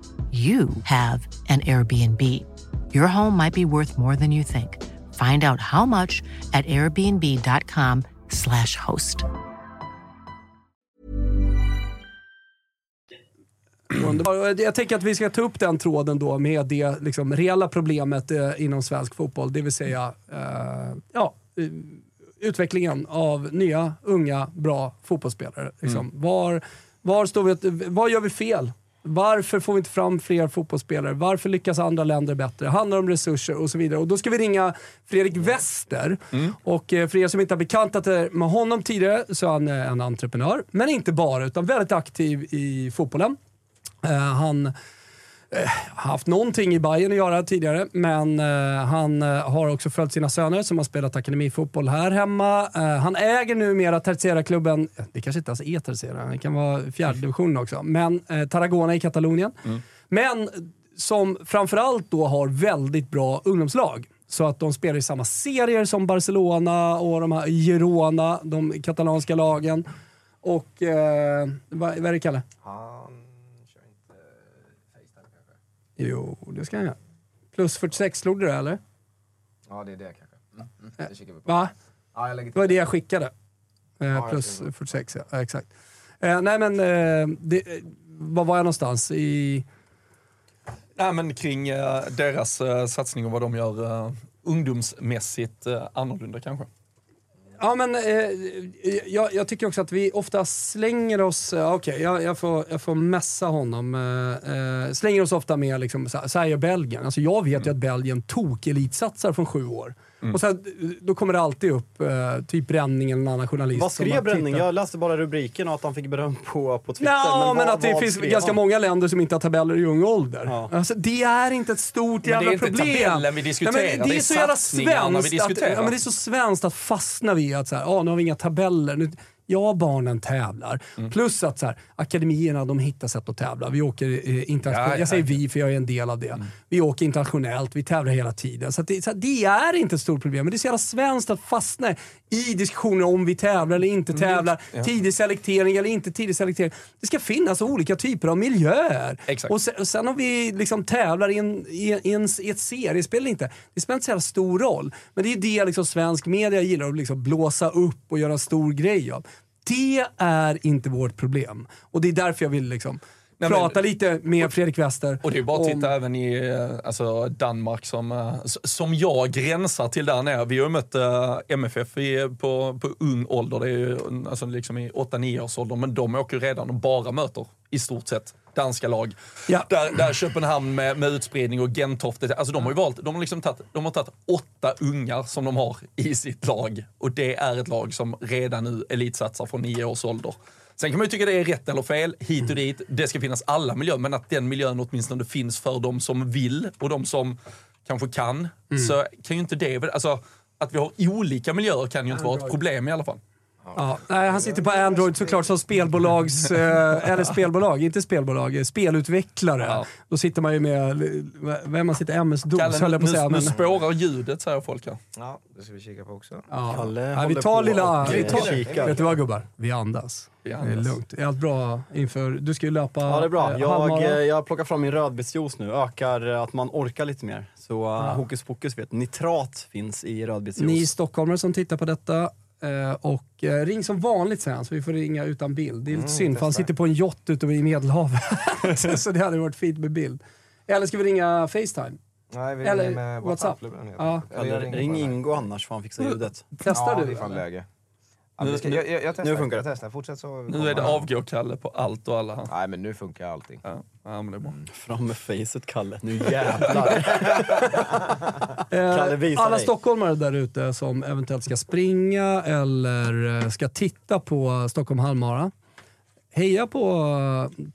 you have an Airbnb. Your home might be worth more than you think. Find out how much at airbnb.com/slash host. Underbart. Jag tänker att vi ska ta upp den tråden då med det liksom, reella problemet eh, inom svensk fotboll. Det vill säga eh, ja, eh, utvecklingen av nya, unga, bra fotbollsspelare. Liksom. Var, var står vi, vad gör vi fel? Varför får vi inte fram fler fotbollsspelare? Varför lyckas andra länder bättre? Handlar om resurser och så vidare. Och då ska vi ringa Fredrik Wester. Och eh, för er som inte har bekantat er med honom tidigare så är han eh, en entreprenör. Men inte bara, utan väldigt aktiv i fotbollen. Eh, han haft någonting i Bayern att göra tidigare, men eh, han eh, har också följt sina söner som har spelat akademifotboll här hemma. Eh, han äger numera Tercera-klubben, det kanske inte ens är Tercera, det kan vara fjärde divisionen också, men eh, Tarragona i Katalonien. Men som framförallt då har väldigt bra ungdomslag. Så att de spelar i samma serier som Barcelona och de här Girona, de katalanska lagen. Och eh, vad, vad är det Kalle? Han Jo, det ska han göra. Plus 46 slog du det eller? Ja, det är det kanske. Mm, mm, det kikar vi på. Va? Ja, jag lägger Det var det jag skickade. Eh, jag plus det. 46, ja. ja exakt. Eh, nej men, eh, det, eh, var var jag någonstans? I... Nej, men kring eh, deras eh, satsning och vad de gör eh, ungdomsmässigt eh, annorlunda kanske. Ja men eh, eh, jag, jag tycker också att vi ofta slänger oss, eh, okej okej jag, jag, får, jag får messa honom, eh, eh, slänger oss ofta med liksom, så här, så här gör Belgien. Alltså jag vet ju att Belgien tok elitsatsar från sju år. Mm. Och sen, då kommer det alltid upp eh, typ Bränning eller någon annan journalist. Vad skrev bara Bränning? Jag läste bara rubriken och att han fick beröm på, på Twitter. Ja, men, vad- att det finns skrev ganska många länder som inte har tabeller i ung ålder. Alltså, det är inte ett stort Men det är jävla inte problem. tabellen vi diskuterar, Nej, men det det är är så jävla svenskt att, diskuterar. ja, men det är så svenskt att fastna vid att så här, ah, nu har vi inga tabeller. Nu, ja, barnen tävlar. Mm. Plus att så här, akademierna de hittar sätt att tävla. Vi åker eh, internationellt. Ja, ja, jag säger vi för jag är en del av det. Vi åker internationellt, vi tävlar hela tiden. Så, det, så att det är inte ett stort problem. Men det är så jävla svenskt att fastna i diskussioner om vi tävlar eller inte tävlar. ja. Tidig selektering eller inte tidig selektering. Det ska finnas olika typer av miljöer. Exakt. Och sen, och sen om vi liksom tävlar i, en, i, i, en, i ett seriespel eller inte, det spelar inte så jävla stor roll. Men det är det liksom svensk media gillar, att liksom blåsa upp och göra en stor grej av. Det är inte vårt problem. Och det är därför jag vill liksom Nej, men- prata lite med Fredrik Wester. Och det är bara att om- titta även i eh, alltså Danmark som, eh, som jag gränsar till där nere. Vi har ju mött eh, MFF i, på, på ung ålder, det är ju alltså liksom i 8-9 års ålder, men de åker ju redan och bara möter i stort sett danska lag. Ja. Där, där Köpenhamn med, med utspridning och Gentofte, alltså de har ju valt, de har liksom tagit, de har tagit åtta ungar som de har i sitt lag. Och det är ett lag som redan nu elitsatsar från nio års ålder. Sen kan man ju tycka det är rätt eller fel, hit och dit. Det ska finnas alla miljöer, men att den miljön åtminstone finns för de som vill och de som kanske kan. Så kan ju inte det, alltså att vi har olika miljöer kan ju inte vara ett problem i alla fall. Ja, nej, han sitter på Android såklart som spelbolags, [laughs] eh, eller spelbolag, inte spelbolag, eh, spelutvecklare. Ja. Då sitter man ju med, eh, vem man sitter, MS-DOS Kalle, höll jag på att säga. nu, nu men- spårar ljudet säger folk här. Ja, det ska vi kika på också. Ja. Kalle Nej, vi tar på lilla... Vi tar, vet du vad gubbar? Vi andas. Vi Det är andas. lugnt. Är allt bra inför... Du ska ju löpa Ja, det är bra. Jag, eh, jag plockar fram min rödbetsjuice nu. Ökar att man orkar lite mer. Så uh, hokus pokus vet. Nitrat finns i rödbetsjuice. Ni stockholmare som tittar på detta, och eh, ring som vanligt han, så vi får ringa utan bild. Det är lite synd, för han sitter på en yacht ute i Medelhavet. [laughs] [laughs] så det hade varit fint med bild. Eller ska vi ringa Facetime? Nej, vi Eller ringer med WhatsApp. WhatsApp. Ja. Eller Eller ring. Ingo annars får han fixa ljudet. Testar Ja, du? det är fan eller? läge. Ja, det ska, jag, jag, jag testar. Nu funkar jag det. testar. Fortsätt så. Nu är det avgå-Kalle på allt och alla. Nej, men nu funkar allting. Ja, ja men det är bra. Fram med facet Kalle. Nu jävlar. [laughs] Kalle, Eh, visa alla dig. stockholmare där ute som eventuellt ska springa eller eh, ska titta på Stockholm halvmara. Heja på,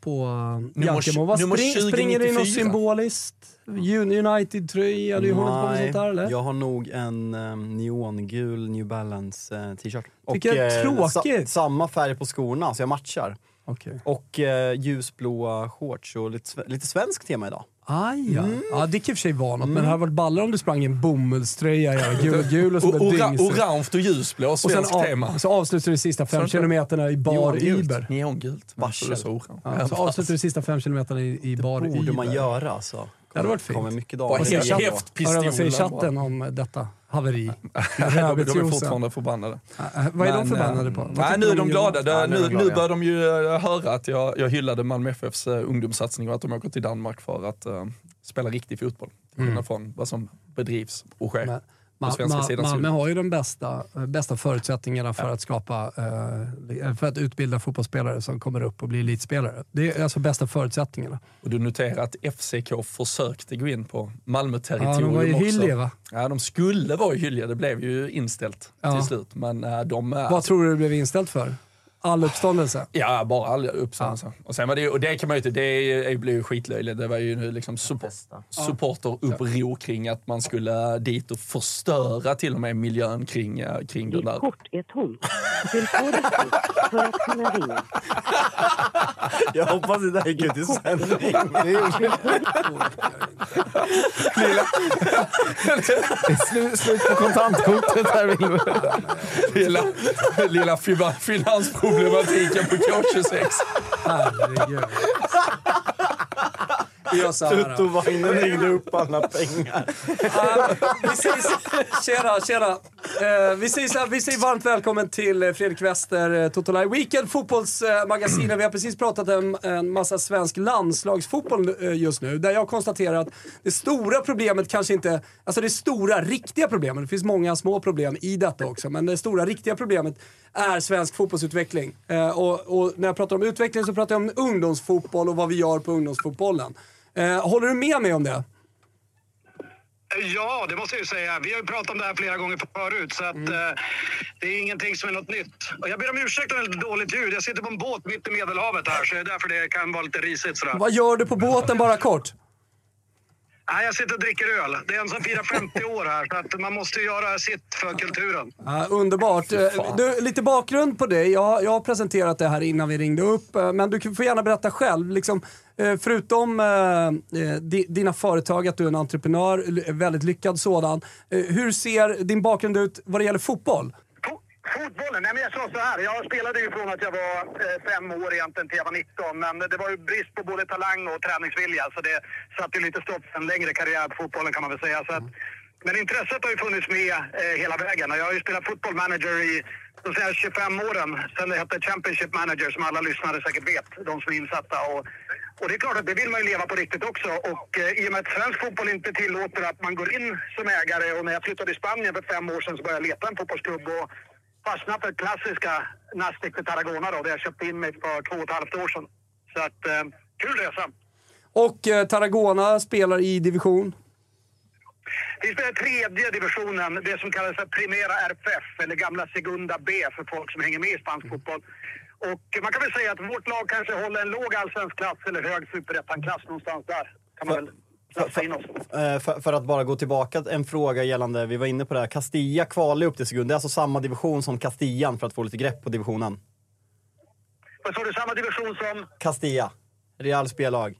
på Jalkemo. Spring, springer du i något 2094? symboliskt? Un- United-tröja? Du håller på med sånt där eller? jag har nog en um, neongul New Balance uh, t-shirt. Är eh, tråkigt. samma färg på skorna, så jag matchar. Okej. Och eh, ljusblåa shorts och lite, lite svensk tema idag. Aj, ja. Mm. ja, det kan i och för sig vara något, men det hade varit ballare om du sprang i en bomullströja, jävla [laughs] gul och gul och så O- dings. orange och ljusblå, och sen svensk av, tema. så avslutar du de sista fem kilometerna i bar. Iber. Neongult. Varsel. Det så orange? Ja, så avslutar du de sista fem kilometerna i, i bar Borde Iber. man göra alltså. Det hade varit fint. kommer mycket Vad säger chatten om detta haveri? de, [laughs] de är fortfarande förbannade. Äh, Vad är de Men, förbannade eh, på? Vad Nej, nu är de glada. Ja, nu nu, de glada, nu ja. börjar de ju eh, höra att jag, jag hyllade Malmö FFs eh, ungdomssatsning och att de åker till Danmark för att eh, spela riktig fotboll. Till skillnad från vad som bedrivs och sker Men- Ma- Ma-. Malmö har ju de bästa, eh, bästa förutsättningarna för att skapa, eh, för att utbilda fotbollsspelare som kommer upp och blir elitspelare. Det är alltså bästa förutsättningarna. Och du noterar att FCK försökte gå in på Ja, Malmö-territorium de var ju också. Hyllie va? Ja, de skulle vara i Hyllie. Det blev ju inställt Ja. till slut. Men eh, de... Vad tror du det blev inställt för? All uppståndelse? Ja, bara all uppståndelse. Och, sen var det, och det kan man ju inte, det blev ju skitlöjligt. Det var ju nu liksom support, supporteruppror kring att man skulle dit och förstöra till och med miljön kring, eh, kring den där. kort är tomt. Fyll på för att kunna ringa. Jag hoppas det där gick ut i sändning. Slut, slut på kontantkortet här vi. lilla, lilla fiba- finansproblematiken på K26. Herregud. Vi gör så här. då. Tuttovagnen ringde upp alla pengar. Vi säger, tjena, tjena. Eh, vi, här, vi säger varmt välkommen till eh, Fredrik Wester, eh, Toto Live Weekend, fotbollsmagasinet. Vi har precis pratat om en massa svensk landslagsfotboll eh, just nu. Där jag konstaterar att det stora problemet kanske inte, alltså det stora riktiga problemet, det finns många små problem i detta också, men det stora riktiga problemet är svensk fotbollsutveckling. Eh, och, och när jag pratar om utveckling så pratar jag om ungdomsfotboll och vad vi gör på ungdomsfotbollen. Eh, håller du med mig om det? Ja, det måste jag ju säga. Vi har ju pratat om det här flera gånger förut, så att, eh, det är ingenting som är något nytt. Och jag ber om ursäkt om det är lite dåligt ljud. Jag sitter på en båt mitt i Medelhavet här, så det är därför det kan vara lite risigt. Sådär. Vad gör du på båten bara kort? Nej, jag sitter och dricker öl. Det är en som firar 50 år här, så att man måste ju göra sitt för kulturen. Ja, underbart. Du, lite bakgrund på dig. Jag, jag har presenterat det här innan vi ringde upp, eh, men du får gärna berätta själv. Liksom, eh, förutom eh, di, dina företag, att du är en entreprenör, väldigt lyckad sådan. Hur ser din bakgrund ut vad det gäller fotboll? Fotbollen? Nej, men jag sa så här. Jag spelade ju från att jag var eh, fem år egentligen till jag var 19. Men det var ju brist på både talang och träningsvilja. Så det satte ju lite stopp för en längre karriär på fotbollen kan man väl säga. Så att, men intresset har ju funnits med eh, hela vägen. Och jag har ju spelat football manager i så säga, 25 åren. Sen det hette Championship Manager som alla lyssnare säkert vet. De som är insatta. Och, och det är klart att det vill man ju leva på riktigt också. Och eh, i och med att svensk fotboll inte tillåter att man går in som ägare. Och när jag flyttade till Spanien för fem år sedan så började jag leta en fotbollsklubb. Och, fastnat för klassiska Nastic de Tarragona då, där jag köpte in mig för två och ett halvt år sedan. Så att, eh, kul resa. Och eh, Tarragona spelar i division. Vi spelar tredje divisionen, det som kallas för Primera RFF, eller gamla Segunda B för folk som hänger med i spansk fotboll. Och man kan väl säga att vårt lag kanske håller en låg allsvensk klass eller hög superettan-klass någonstans där. Kan man väl Eh, För, för att bara gå tillbaka, en fråga gällande, vi var inne på det här, Castilla kvalade upp till sekund. Det är alltså samma division som Castillan för att få lite grepp på divisionen. Vad sa du, samma division som? Castilla, Real spellag.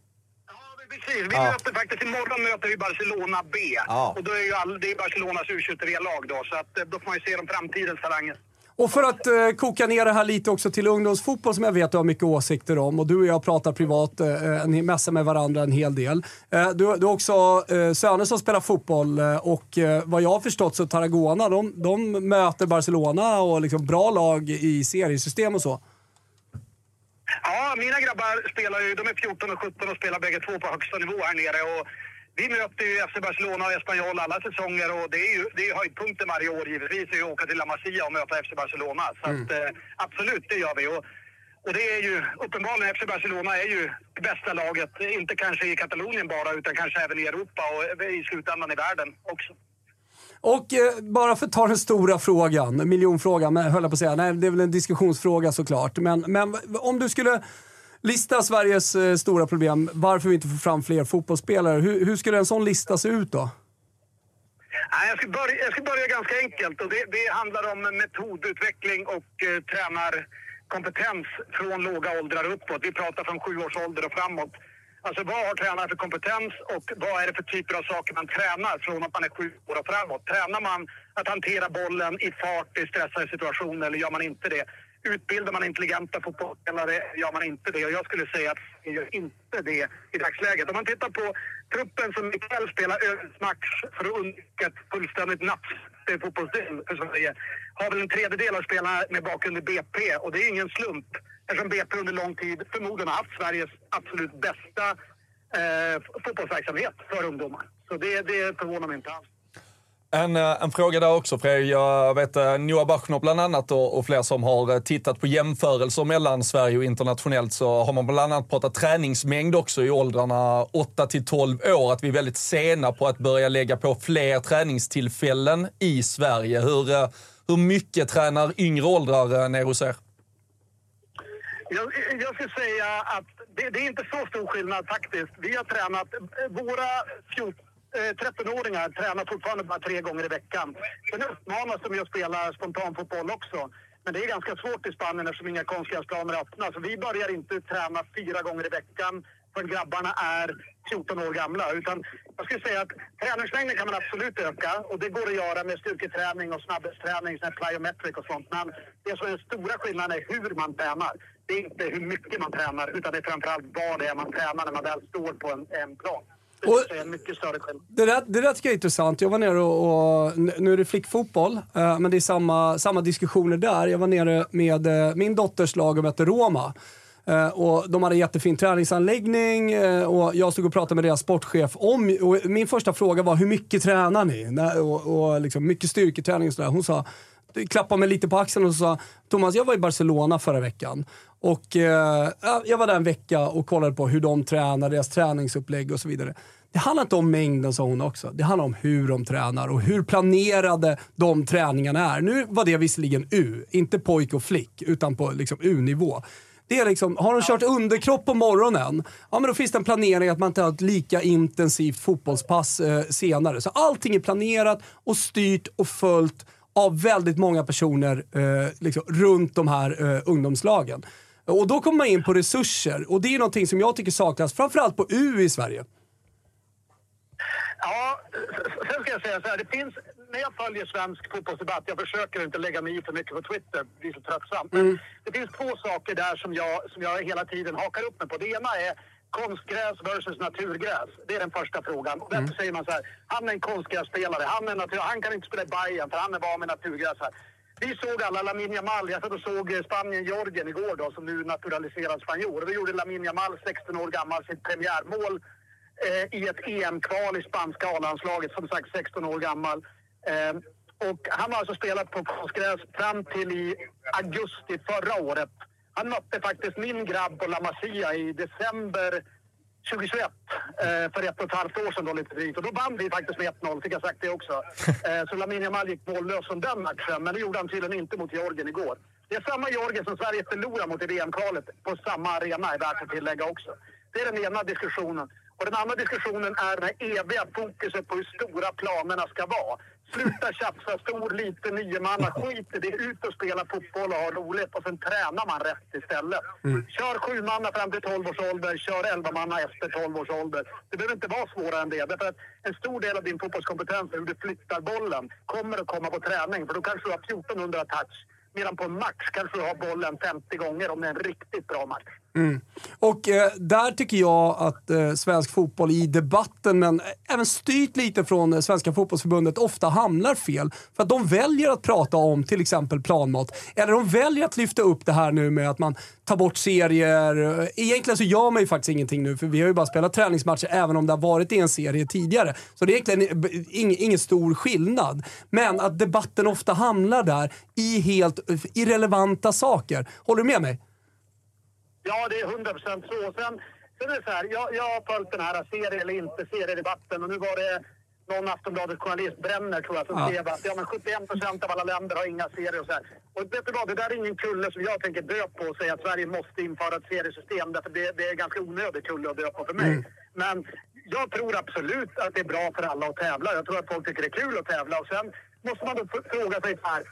Precis, vi Ja. möter faktiskt, imorgon möter vi Barcelona B. Ja. Och då är ju all, det är Barcelonas U23-lag då, så att, eh, då får man ju se de framtidens talanger. Och för att eh, koka ner det här lite också till ungdomsfotboll som jag vet du har mycket åsikter om och du och jag pratar privat, eh, ni mässar med varandra en hel del. Eh, du, du har också eh, söner som spelar fotboll eh, och eh, vad jag har förstått så Tarragona, de, de möter Barcelona och liksom bra lag i seriesystem och så. Ja, mina grabbar spelar ju, de är 14 och 17 och spelar bägge två på högsta nivå här nere. Och vi möter ju FC Barcelona och Espanyol alla säsonger och det är ju, det är höjdpunkten varje år givetvis, är att åka till La Masia och möta FC Barcelona. Så att, eh, absolut, det gör vi. Och, och det är ju uppenbarligen, FC Barcelona är ju det bästa laget, inte kanske i Katalonien bara, utan kanske även i Europa och i slutändan i världen också. Och eh, bara för att ta den stora frågan, miljonfrågan, men höll jag på att säga, nej det är väl en diskussionsfråga såklart. Men, men om du skulle lista Sveriges eh, stora problem, varför vi inte får fram fler fotbollsspelare, hur, hur skulle en sån lista se ut då? Nej, jag, ska börja, jag ska börja ganska enkelt. Och det, det handlar om metodutveckling och eh, tränarkompetens från låga åldrar uppåt. Vi pratar från sju års ålder och framåt. Alltså vad har tränare för kompetens och vad är det för typer av saker man tränar från att man är sju år och framåt? Tränar man att hantera bollen i fart i stressade situationer eller gör man inte det? Utbildar man intelligenta fotbollsspelare gör man inte det. Och jag skulle säga att vi gör inte det i dagsläget. Om man tittar på truppen som ikväll spelar match för att undvika ett fullständigt naps i fotbollsdel för Sverige har väl en tredjedel av spelarna med bakgrund i BP och det är ingen slump eftersom BP under lång tid förmodligen har haft Sveriges absolut bästa eh, fotbollsverksamhet för ungdomar. Så det, det förvånar mig inte alls. En, eh, en fråga där också Fredrik. Jag vet eh, Noah Bachner bland annat och, och fler som har eh, tittat på jämförelser mellan Sverige och internationellt så har man bland annat pratat träningsmängd också i åldrarna 8 till 12 år. Att vi är väldigt sena på att börja lägga på fler träningstillfällen i Sverige. Hur, hur mycket tränar yngre åldrar nere hos er? Jag, jag skulle säga att det, det är inte så stor skillnad faktiskt. Vi har tränat, våra 14, Eh, 13-åringar tränar fortfarande bara tre gånger i veckan. Sen uppmanas de ju att spela spontanfotboll också. Men det är ganska svårt i Spanien eftersom inga konstgräsplaner är öppna. Så vi börjar inte träna fyra gånger i veckan förrän grabbarna är 14 år gamla. Utan jag skulle säga att träningsmängden kan man absolut öka och det går att göra med styrketräning och snabbhetsträning, sån plyometric och sånt. Men det som är den stora skillnaden är hur man tränar. det är inte hur mycket man tränar utan det är framförallt vad det är man tränar när man väl står på en, en plan. Det Och- en mycket större. Det där, det där tycker jag är intressant. Jag var nere och, och nu är det flickfotboll, eh, men det är samma, samma diskussioner där. Jag var nere med eh, min dotters lag och mötte Roma. Eh, och de hade en jättefin träningsanläggning eh, och jag stod och pratade med deras sportchef om, och min första fråga var hur mycket tränar ni? När- Och, och liksom mycket styrketräning och sådär. Hon sa, klappade mig lite på axeln och sa Thomas, jag var i Barcelona förra veckan. Och eh, jag var där en vecka och kollade på hur de tränar, deras träningsupplägg och så vidare. Det handlar inte om mängden sa hon också. Det handlar om hur de tränar och hur planerade de träningarna är. Nu var det visserligen U, inte pojk och flick, utan på liksom U-nivå. Det är liksom, har de kört underkropp på morgonen, ja men då finns det en planering att man inte har ett lika intensivt fotbollspass eh, senare. Så allting är planerat och styrt och följt av väldigt många personer eh, liksom, runt de här eh, ungdomslagen. Och då kommer man in på resurser och det är någonting som jag tycker saknas, framförallt på U i Sverige. Ja, sen ska jag säga så här. Det finns, när jag följer svensk fotbollsdebatt, jag försöker inte lägga mig i för mycket på Twitter, det blir så tröttsamt. Men det finns två saker där som jag, som jag hela tiden hakar upp mig på. Det ena är konstgräs versus naturgräs. Det är den första frågan. Och därför säger man så här, han är en konstgrässpelare, han, är natur, han kan inte spela i Bayern för han är van med naturgräs. Här. Vi såg alla Lamin Mal. jag satt och såg eh, Spanien-Georgien igår då, som nu naturaliserad spanjor. Då gjorde Lamin Mal, 16 år gammal, sitt premiärmål eh, i ett EM-kval i spanska A-landslaget, som sagt 16 år gammal. Eh, och han har alltså spelat på konstgräs fram till i augusti förra året. Han mötte faktiskt min grabb på La Masia i december 2021, eh, för ett och ett halvt år sedan då lite drygt. Och då vann vi faktiskt med 1-0, fick jag sagt det också. [laughs] Eh, så Lamine Yamal gick mållös från den matchen, men det gjorde han tydligen inte mot Georgien igår. Det är samma Georgien som Sverige förlorade mot i VM-kvalet på samma arena, är värt att tillägga också. Det är den ena diskussionen. Och den andra diskussionen är det eviga fokuset på hur stora planerna ska vara. Sluta tjafsa stor, liten, niomanna. Skit i det. Ut och spela fotboll och ha roligt. Och sen tränar man rätt istället. Kör sju manna fram till 12 års ålder. Kör 11 manna efter 12 års ålder. Det behöver inte vara svårare än det. Därför att en stor del av din fotbollskompetens hur du flyttar bollen. Kommer att komma på träning. För då kanske du har 1400 touch. Medan på en match kanske du har bollen 50 gånger om det är en riktigt bra match. Mm. Och eh, där tycker jag att eh, svensk fotboll i debatten, men även styrt lite från eh, Svenska fotbollsförbundet, ofta hamnar fel. För att de väljer att prata om till exempel planmat. Eller de väljer att lyfta upp det här nu med att man tar bort serier. Egentligen så gör man ju faktiskt ingenting nu, för vi har ju bara spelat träningsmatcher även om det har varit i en serie tidigare. Så det är egentligen eh, ing- ingen stor skillnad. Men att debatten ofta hamnar där i helt eh, irrelevanta saker. Håller du med mig? Ja, det är 100 procent så. Sen, sen är det så här, jag, jag har följt den här serie eller inte seriedebatten och nu var det någon Aftonbladet-journalist, Brenner tror jag, som Ja. skrev att ja, men 71 procent av alla länder har inga serier och så här. Och vet du vad, det där är ingen kulle som jag tänker dö på och säga att Sverige måste införa ett seriesystem därför det, det är ganska onödig kulle att dö på för mig. Men jag tror absolut att det är bra för alla att tävla. Jag tror att folk tycker det är kul att tävla och sen måste man då fråga sig så här.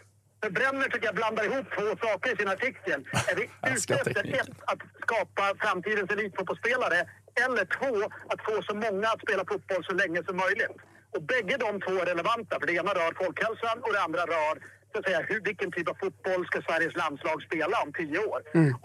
För Brenner tycker jag blandar ihop två saker i sin artikel. [laughs] Är vi ute efter ett, att skapa framtidens elitfotbollsspelare eller två, att få så många att spela fotboll så länge som möjligt? Och bägge de två är relevanta, för det ena rör folkhälsan och det andra rör så att säga, hur, vilken typ av fotboll ska Sveriges landslag spela om tio år.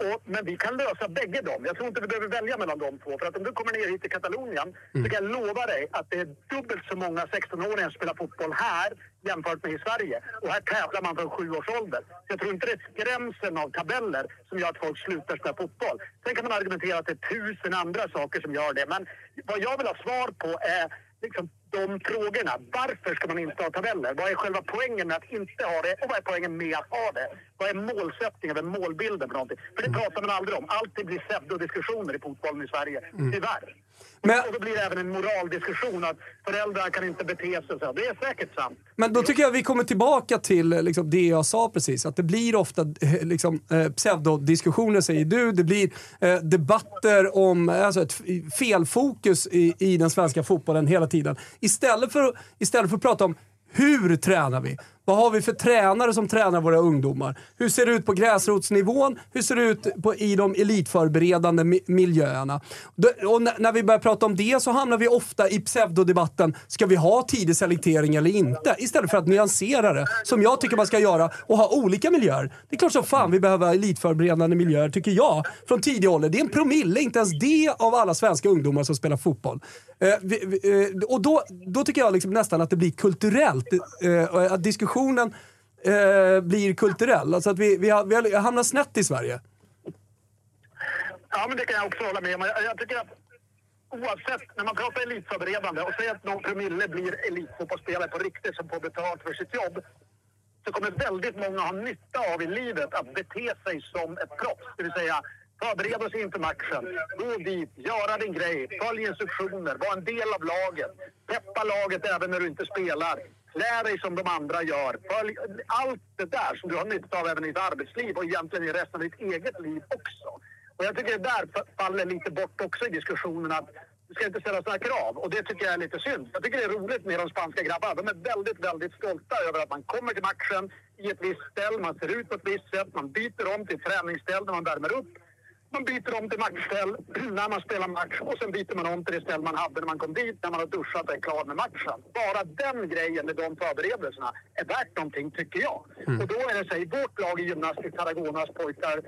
Och, men vi kan lösa bägge dem. Jag tror inte vi behöver välja mellan de två. För att om du kommer ner hit till Katalonien så kan jag lova dig att det är dubbelt så många 16-åringar som spelar fotboll här jämfört med i Sverige. Och här tävlar man från sju års ålder. Så jag tror inte det är skrämseln av tabeller som gör att folk slutar spela fotboll. Sen kan man argumentera att det är tusen andra saker som gör det. Men vad jag vill ha svar på är liksom de frågorna. Varför ska man inte ha tabeller? Vad är själva poängen med att inte ha det? Och vad är poängen med att ha det? Vad är målsättningen, vad är målbilden för någonting? För det pratar man aldrig om. Alltid blir pseudodiskussioner i fotbollen i Sverige. Tyvärr. Och då blir det även en moraldiskussion att föräldrar kan inte bete sig så. Det är säkert sant. Men då tycker jag vi kommer tillbaka till eh, liksom, det jag sa precis. Att det blir ofta eh, liksom, eh, pseudodiskussioner säger du. Det blir eh, debatter om alltså ett felfokus i, i den svenska fotbollen hela tiden. Istället för, istället för att prata om hur tränar vi? Vad har vi för tränare som tränar våra ungdomar? Hur ser det ut på gräsrotsnivån? Hur ser det ut på, i de elitförberedande mi- miljöerna? Och när, vi börjar prata om det så hamnar vi ofta i pseudodebatten, ska vi ha tidig selektering eller inte? Istället för att nyansera det, som jag tycker man ska göra, och ha olika miljöer. Det är klart som fan vi behöver elitförberedande miljöer, tycker jag, från tidig ålder. Det är en promille, inte ens det, av alla svenska ungdomar som spelar fotboll. Eh, vi, eh, och då, då tycker jag liksom nästan att det blir kulturellt. Eh, att diskussion diskussionen eh, blir kulturell. Alltså att vi, vi, har, vi har hamnat snett i Sverige. Ja, men det kan jag också hålla med om. Jag, jag tycker att oavsett, när man pratar elitförberedande och säger att någon promille blir elitfotbollsspelare på riktigt som får betalt för sitt jobb så kommer väldigt många ha nytta av i livet att bete sig som ett proffs. Det vill säga förbereda sig inför matchen, gå dit, göra din grej, följ instruktioner, var en del av laget, peppa laget även när du inte spelar. Lär dig som de andra gör. Följ allt det där som du har nytta av även i ditt arbetsliv och egentligen i resten av ditt eget liv också. Och jag tycker det där faller lite bort också i diskussionen att du ska inte ställa sådana krav. Och det tycker jag är lite synd. Jag tycker det är roligt med de spanska grabbarna. De är väldigt, väldigt stolta över att man kommer till matchen i ett visst ställ, man ser ut på ett visst sätt, man byter om till träningsställ när man värmer upp. Man byter om till matchställ [clears throat] när man spelar match och sen byter man om till det ställ man hade när man kom dit, när man har duschat och är klar med matchen. Bara den grejen med de förberedelserna är värt någonting, tycker jag. Och då är det så i vårt lag i gymnastik, Tarragonas pojkar,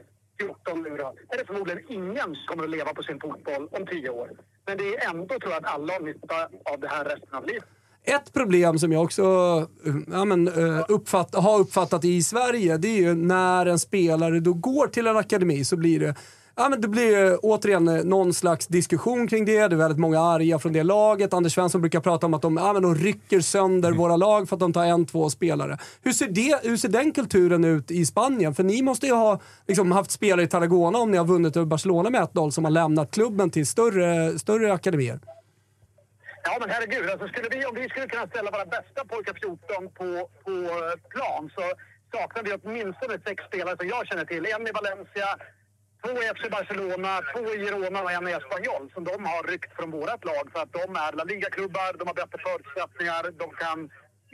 14 nu då, är det förmodligen ingen som kommer att leva på sin fotboll om 10 år. Men det är ändå, tror jag, att alla har nytta av det här resten av livet. Ett problem som jag också eh, ja, men, eh, uppfatt, har uppfattat i Sverige, det är ju när en spelare då går till en akademi så blir det Ja, men det blir eh, återigen eh, någon slags diskussion kring det. Det är väldigt många arga från det laget. Anders Svensson brukar prata om att de, ja, men de rycker sönder våra lag för att de tar en, två spelare. Hur ser, det, hur ser den kulturen ut i Spanien? För ni måste ju ha liksom, haft spelare i Tarragona om ni har vunnit över Barcelona med 1-0 som har lämnat klubben till större, större akademier. Ja, men herregud. Alltså, skulle vi, om vi skulle kunna ställa våra bästa pojkar 14 på, på eh, plan så saknar vi åtminstone sex spelare som jag känner till. En i Valencia, två i FC Barcelona, två i Girona och en i Espanyol som de har ryckt från vårt lag för att de är La Liga-klubbar, de har bättre förutsättningar, de kan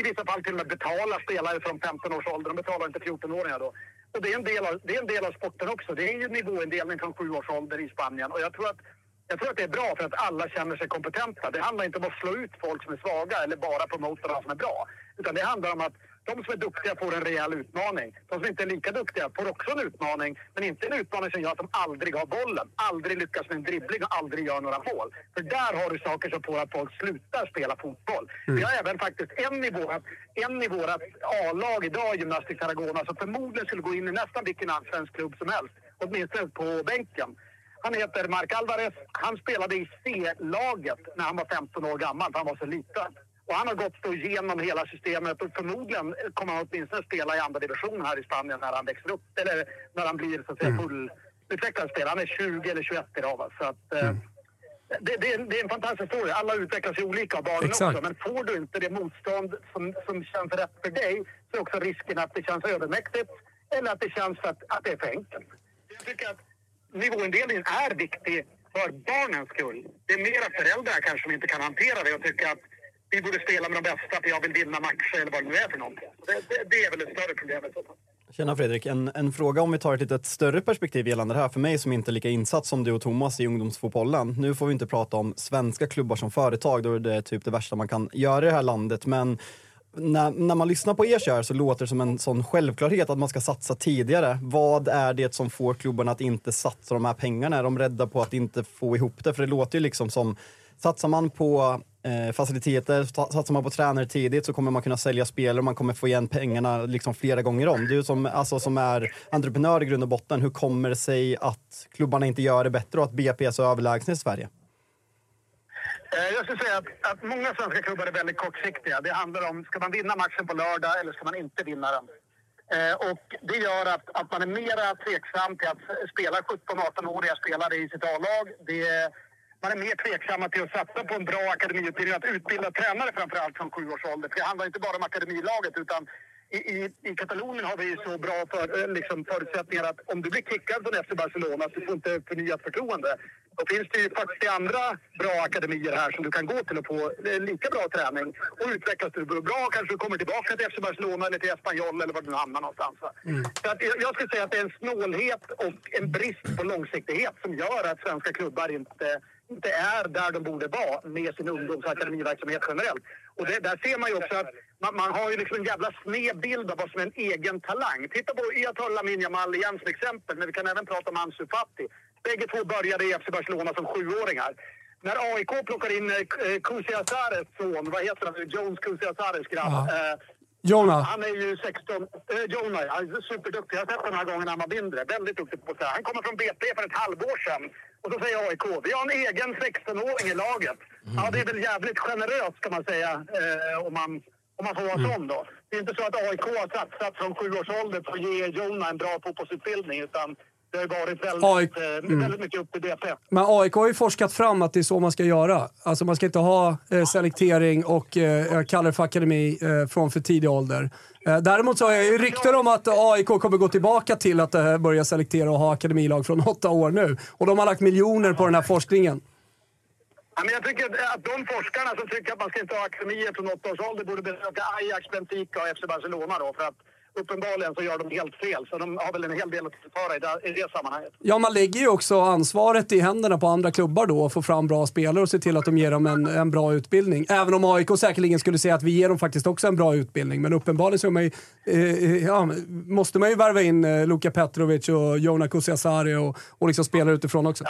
i vissa fall till och med betala spelare från 15 års ålder. De betalar inte 14-åringar då. Och det är, en del av, det är en del av sporten också. Det är ju nivåindelning från 7 års ålder i Spanien. Och jag tror att jag tror att det är bra för att alla känner sig kompetenta. Det handlar inte om att slå ut folk som är svaga eller bara promota de som är bra. Utan det handlar om att de som är duktiga får en rejäl utmaning. De som inte är lika duktiga får också en utmaning. Men inte en utmaning som gör att de aldrig har bollen, aldrig lyckas med en dribbling och aldrig gör några mål. För där har du saker som får att folk slutar spela fotboll. Vi har även faktiskt en i vårat, en i vårat A-lag idag i Gymnastik Tarragona som förmodligen skulle gå in i nästan vilken annan svensk klubb som helst. Åtminstone på bänken. Han heter Mark Alvarez. Han spelade i C-laget när han var 15 år gammal, för han var så liten. Och han har gått då igenom hela systemet och förmodligen kommer han åtminstone spela i andra division här i Spanien när han växer upp. Eller när han blir så att säga fullutvecklad spelare. Han är 20 eller 21 idag. Va? Så att, eh, det, det, är, det är en fantastisk story. Alla utvecklas ju olika, barnen Exakt. också. Men får du inte det motstånd som, som känns rätt för dig så är också risken att det känns övermäktigt eller att det känns att, att det är för enkelt. Jag tycker att nivåindelningen är viktig för barnens skull. Det är mera föräldrar kanske som inte kan hantera det och tycker att vi borde spela med de bästa för jag vill vinna matcher eller vad det nu är för någonting. Det, det, det är väl ett större problem i så fall. Tjena Fredrik, en, en fråga om vi tar ett lite större perspektiv gällande det här. För mig som inte är lika insatt som du och Thomas i ungdomsfotbollen. Nu får vi inte prata om svenska klubbar som företag, då är det typ det värsta man kan göra i det här landet. Men när, när man lyssnar på er kör så låter det som en sån självklarhet att man ska satsa tidigare. Vad är det som får klubbarna att inte satsa de här pengarna? Är de rädda på att inte få ihop det? För det låter ju liksom som, satsar man på eh, faciliteter, satsar man på tränare tidigt så kommer man kunna sälja spelare och man kommer få igen pengarna liksom flera gånger om. Du som, alltså, som är entreprenör i grund och botten, hur kommer det sig att klubbarna inte gör det bättre och att BP är så överlägsna i Sverige? Eh, jag skulle säga att, att många svenska klubbar är väldigt kortsiktiga. Det handlar om, ska man vinna matchen på lördag eller ska man inte vinna den? Eh, och det gör att, att man är mera tveksam till att spela 17-18-åriga spelare i sitt A-lag. Det, man är mer tveksamma till att satsa på en bra akademiutbildning, att utbilda tränare framförallt från sju års ålder. För det handlar inte bara om akademilaget utan i, i, i Katalonien har vi så bra för, eh, liksom, förutsättningar att om du blir kickad från FC Barcelona så du får inte förnyat förtroende. Då finns det ju 40 andra bra akademier här som du kan gå till och få eh, lika bra träning. Och utvecklas du bra kanske du kommer tillbaka till FC Barcelona eller till Espanyol eller var du nu hamnar någonstans. va. Så att jag- jag skulle säga att det är en snålhet och en brist på långsiktighet som gör att svenska klubbar inte, inte är där de borde vara med sin ungdoms och akademiverksamhet generellt. Och det, där ser man ju också att man, man har ju liksom en jävla sned bild av vad som är en egen talang. Titta på, jag tar Lamine Yamal igen som exempel, men vi kan även prata om Ansu Fati. Bägge två började i FC Barcelona som sjuåringar. När AIK plockar in eh, Kusiasares son, vad heter han nu? Jones Kusiasares grabb. Ja. Eh, Jonah. han är ju 16... Eh, Jonah. Han är superduktig. Jag har sett honom några gånger när han var mindre. Väldigt duktig på det här. Han kommer från BP för ett halvår sedan. Och så säger AIK, vi har en egen 16-åring i laget. Ja, det är väl jävligt generöst kan man säga, eh, om, man, om man får vara sån då. Det är inte så att AIK har satsat från sju års ålder på att ge Jonah en bra fotbollsutbildning, utan det har varit väldigt, AIK eh, mm. väldigt mycket upp till BP. Men AIK har ju forskat fram att det är så man ska göra. Alltså man ska inte ha eh, selektering och eh, kallar det för akademi eh, från för tidig ålder. Eh, däremot så har jag ju rykten om att AIK kommer gå tillbaka till att eh, börja selektera och ha akademilag från [laughs] åtta år nu. Och de har lagt miljoner på den här forskningen. Ja, men jag tycker att- eh, att de forskarna som tycker att man ska inte ha akademier från åtta års ålder borde besöka Ajax, Benfica och FC Barcelona då. För att uppenbarligen så gör de helt fel. Så de har väl en hel del att förklara i det, i det sammanhanget. Ja, man lägger ju också ansvaret i händerna på andra klubbar då och få fram bra spelare och se till att de ger dem en, en bra utbildning. Även om AIK säkerligen skulle säga att vi ger dem faktiskt också en bra utbildning. Men uppenbarligen så man ju, eh, ja, måste man ju värva in eh, Luka Petrovic och Jona Kusiasari och, och liksom spelare utifrån också.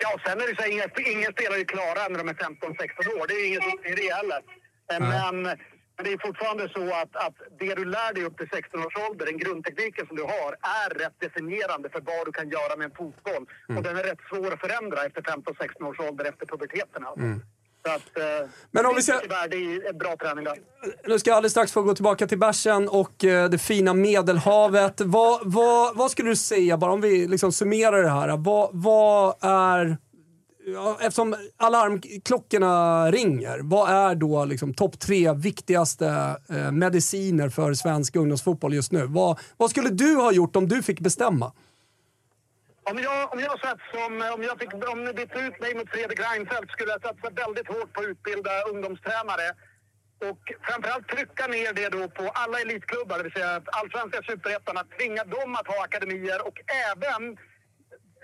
Ja, och sen är det så här, ingen, spelare är klara när de är 15-16 år. Det är inget i det heller. Eh, Men, men det är fortfarande så att, att det du lär dig upp till 16 års ålder, den grundtekniken som du har, är rätt definierande för vad du kan göra med en fotboll. Och den är rätt svår att förändra efter 15-16 års ålder, efter puberteten. Alltså. Så att, eh, Men om vi ska- det är bra träning där. Nu ska jag alldeles strax få gå tillbaka till bärsen och eh, det fina Medelhavet. Vad, vad, vad skulle du säga, bara om vi liksom summerar det här. Vad, vad är, ja, eftersom alarmklockorna ringer, vad är då liksom topp tre viktigaste eh, mediciner för svensk ungdomsfotboll just nu? Vad, vad skulle du ha gjort om du fick bestämma? Om jag, om jag satt som, om jag fick, om ni bytte ut mig mot Fredrik Reinfeldt skulle jag satsa väldigt hårt på att utbilda ungdomstränare. Och framförallt trycka ner det då på alla elitklubbar, det vill säga allsvenska superettan, att tvinga dem att ha akademier och även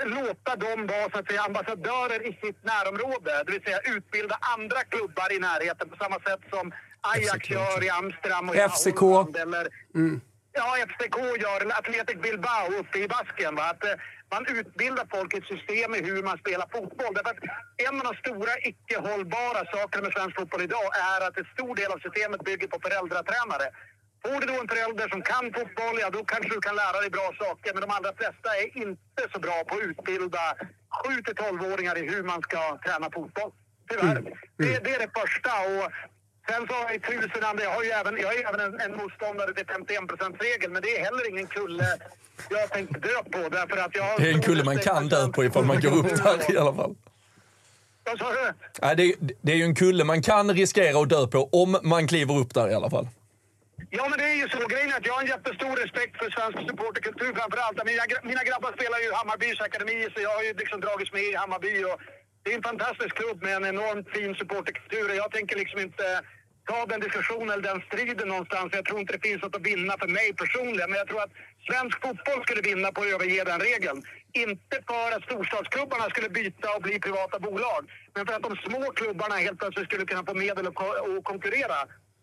låta dem vara så att säga, ambassadörer i sitt närområde. Det vill säga utbilda andra klubbar i närheten på samma sätt som Ajax gör i Amsterdam och FCK. Holland. Eller, Mm. Ja, FCK gör eller Athletic Bilbao uppe i Basken. Va? Att, eh, man utbildar folk i ett system i hur man spelar fotboll. Därför att en av de stora icke-hållbara sakerna med svensk fotboll idag är att en stor del av systemet bygger på föräldratränare. Får du då en förälder som kan fotboll, ja då kanske du kan lära dig bra saker. Men de allra flesta är inte så bra på att utbilda 7 till 12-åringar i hur man ska träna fotboll. Tyvärr. Det, det är det första. Och sen så har jag tusen andra. Jag, har ju även, jag är ju även en, en motståndare till 51%-regeln, men det är heller ingen kulle jag har tänkt dö på. Därför att jag Det är en kulle man kan dö på ifall man går upp där i alla fall. Vad sa du? Nej, det, är, det är ju en kulle man kan riskera att dö på om man kliver upp där i alla fall. Ja, men det är ju så. Grejen är att jag har en jättestor respekt för svensk supporterkultur framför allt. Mina, mina grabbar spelar ju i Hammarbys akademi, så jag har ju liksom dragits med i Hammarby. Och det är en fantastisk klubb med en enormt fin supporterkultur. Och Jag tänker liksom inte ta den diskussionen eller den striden någonstans. Jag tror inte det finns något att vinna för mig personligen. Men jag tror att svensk fotboll skulle vinna på att överge den regeln. Inte för att storstadsklubbarna skulle byta och bli privata bolag. Men för att de små klubbarna helt plötsligt skulle kunna få medel att konkurrera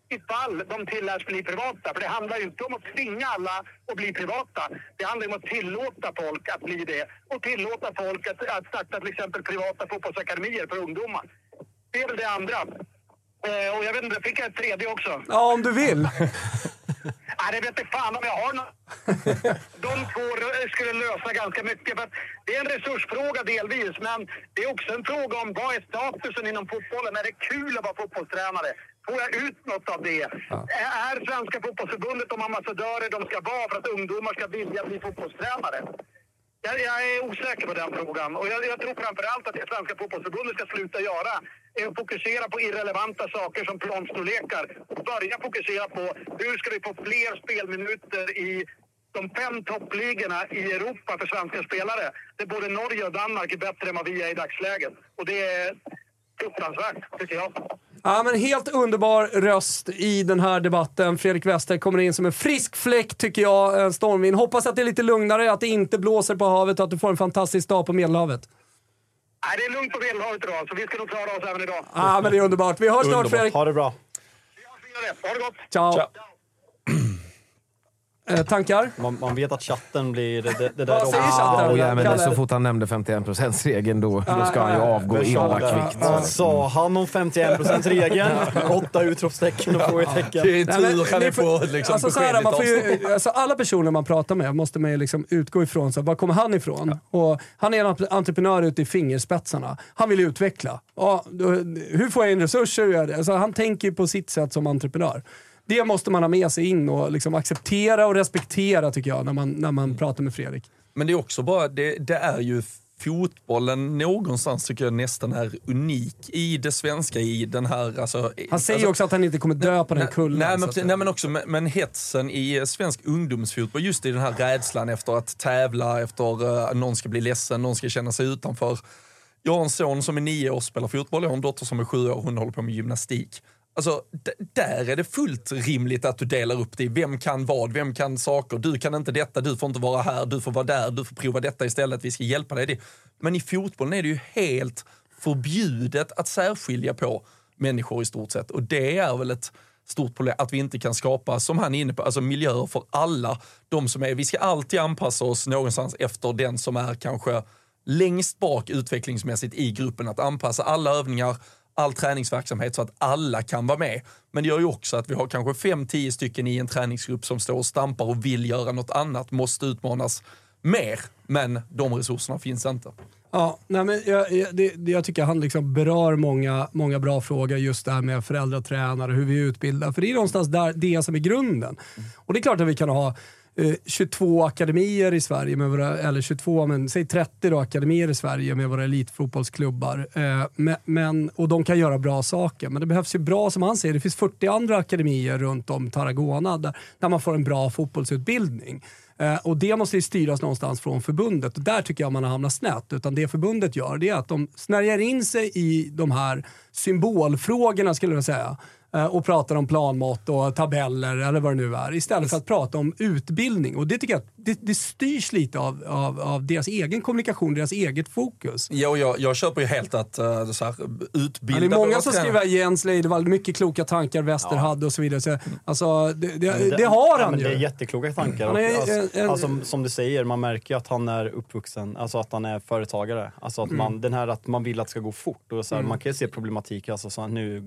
ifall de tilläts bli privata. För det handlar ju inte om att tvinga alla att bli privata. Det handlar om att tillåta folk att bli det. Och tillåta folk att, att starta till exempel privata fotbollsakademier för ungdomar. Det är väl det andra. Eh, och jag vet inte, fick jag ett tredje också? Ja, om du vill. [laughs] Nej, det vet inte fan om jag har något. De två skulle lösa ganska mycket. För det är en resursfråga delvis, men det är också en fråga om vad är statusen inom fotbollen? Är det kul att vara fotbollstränare? Får jag ut något av det? Är- Är Svenska fotbollsförbundet de ambassadörer de ska vara för att ungdomar ska vilja bli fotbollstränare? Jag, jag är osäker på den frågan. Och jag, jag tror framförallt att det Svenska fotbollsförbundet ska sluta göra är att fokusera på irrelevanta saker som planstorlekar och börja fokusera på hur ska vi få fler spelminuter i de fem toppligorna i Europa för svenska spelare. Där både Norge och Danmark är bättre än vad vi är i dagsläget. Och det är fruktansvärt, tycker jag. Ja, men helt underbar röst i den här debatten. Fredrik Wester kommer in som en frisk fläkt tycker jag, en stormvind. Hoppas att det är lite lugnare, att det inte blåser på havet och att du får en fantastisk dag på Medelhavet. Nej, det är lugnt på Medelhavet idag, så vi ska nog klara oss även idag. Ja, men det är underbart. Vi hörs snart. Fredrik. Ha det bra. Ha det gott! Ciao. Eh, tankar? Man, man vet att chatten blir... Det, det, det där Vad säger Ah, chatten? Oh, ja, men Kalle. så fort han nämnde 51%-regeln då, då ska han ju avgå illa kvickt. Vad sa han om 51%-regeln? Åtta utropstecken och frågetecken. Det är tur han är på liksom, alltså, så här, man får ju, alltså, Alla personer man pratar med måste man ju liksom utgå ifrån, så, här, var kommer han ifrån? Och han är en entreprenör ute i fingerspetsarna. Han vill utveckla. Ja, hur får jag in resurser? Hur gör jag det? Alltså, han tänker ju på sitt sätt som entreprenör. Det måste man ha med sig in och liksom acceptera och respektera tycker jag när man, när man pratar med Fredrik. Men det är också bara, det, det är ju fotbollen någonstans tycker jag nästan är unik i det svenska, i den här... Alltså, Han säger alltså, också att han inte kommer dö på den kullen. Nej, men, att nej men också men, hetsen i eh, svensk ungdomsfotboll, just i den här rädslan efter att tävla, efter uh, någon ska bli ledsen, någon ska känna sig utanför. Jag har en son som är nio år och spelar fotboll, jag har en dotter som är sju år och hon håller på med gymnastik. Alltså, där är det fullt rimligt att du delar upp det i vem kan vad, vem kan saker. Du kan inte detta, du får inte vara här, du får vara där, du får prova detta istället, vi ska hjälpa dig. det. Men i fotbollen är det ju helt förbjudet att särskilja på människor i stort sett. Och det är väl ett stort problem att vi inte kan skapa, som han är inne på, alltså miljöer för alla. De som är, vi ska alltid anpassa oss någonstans efter den som är kanske längst bak utvecklingsmässigt i gruppen. Att anpassa alla övningar, all träningsverksamhet så att alla kan vara med. Men det gör ju också att vi har kanske fem, tio stycken i en träningsgrupp som står och stampar och vill göra något annat, måste utmanas mer. Men de resurserna finns inte. Ja, nej men jag, jag, det, det, jag tycker han liksom berör många, många bra frågor just det här med föräldratränare, hur vi utbildar. För det är någonstans där, det som är grunden. Och det är klart att vi kan ha Eh, 22 akademier i Sverige, med våra, eller 22, men säg 30 då, akademier i Sverige med våra elitfotbollsklubbar. Eh, men, men, och de kan göra bra saker. Men det behövs ju bra, som han säger, det finns 40 andra akademier runt om Tarragona där, där man får en bra fotbollsutbildning. Eh, och det måste ju styras någonstans från förbundet. Och där tycker jag man har hamnat snett. Utan det förbundet gör det är att de snärjar in sig i de här symbolfrågorna skulle jag säga. Eh, och pratar om planmått och tabeller eller vad det nu är. Istället för att prata om utbildning. Och det tycker jag det, det styrs lite av, av, av deras egen kommunikation, deras eget fokus. Ja, och jag, jag köper ju helt att uh, så här, utbilda Ja, det är många som skriver Jens Leidevall, mycket kloka tankar Wester hade och så vidare. Så, alltså, det, det, det har ja, han men ju. Det är jättekloka tankar. Han är- alltså, en- alltså, som du säger, man märker ju att han är uppvuxen, alltså att han är företagare. Alltså att man, Mm. den här att man vill att det ska gå fort. Och så här, Mm. Man kan ju se problematik, alltså så här, nu,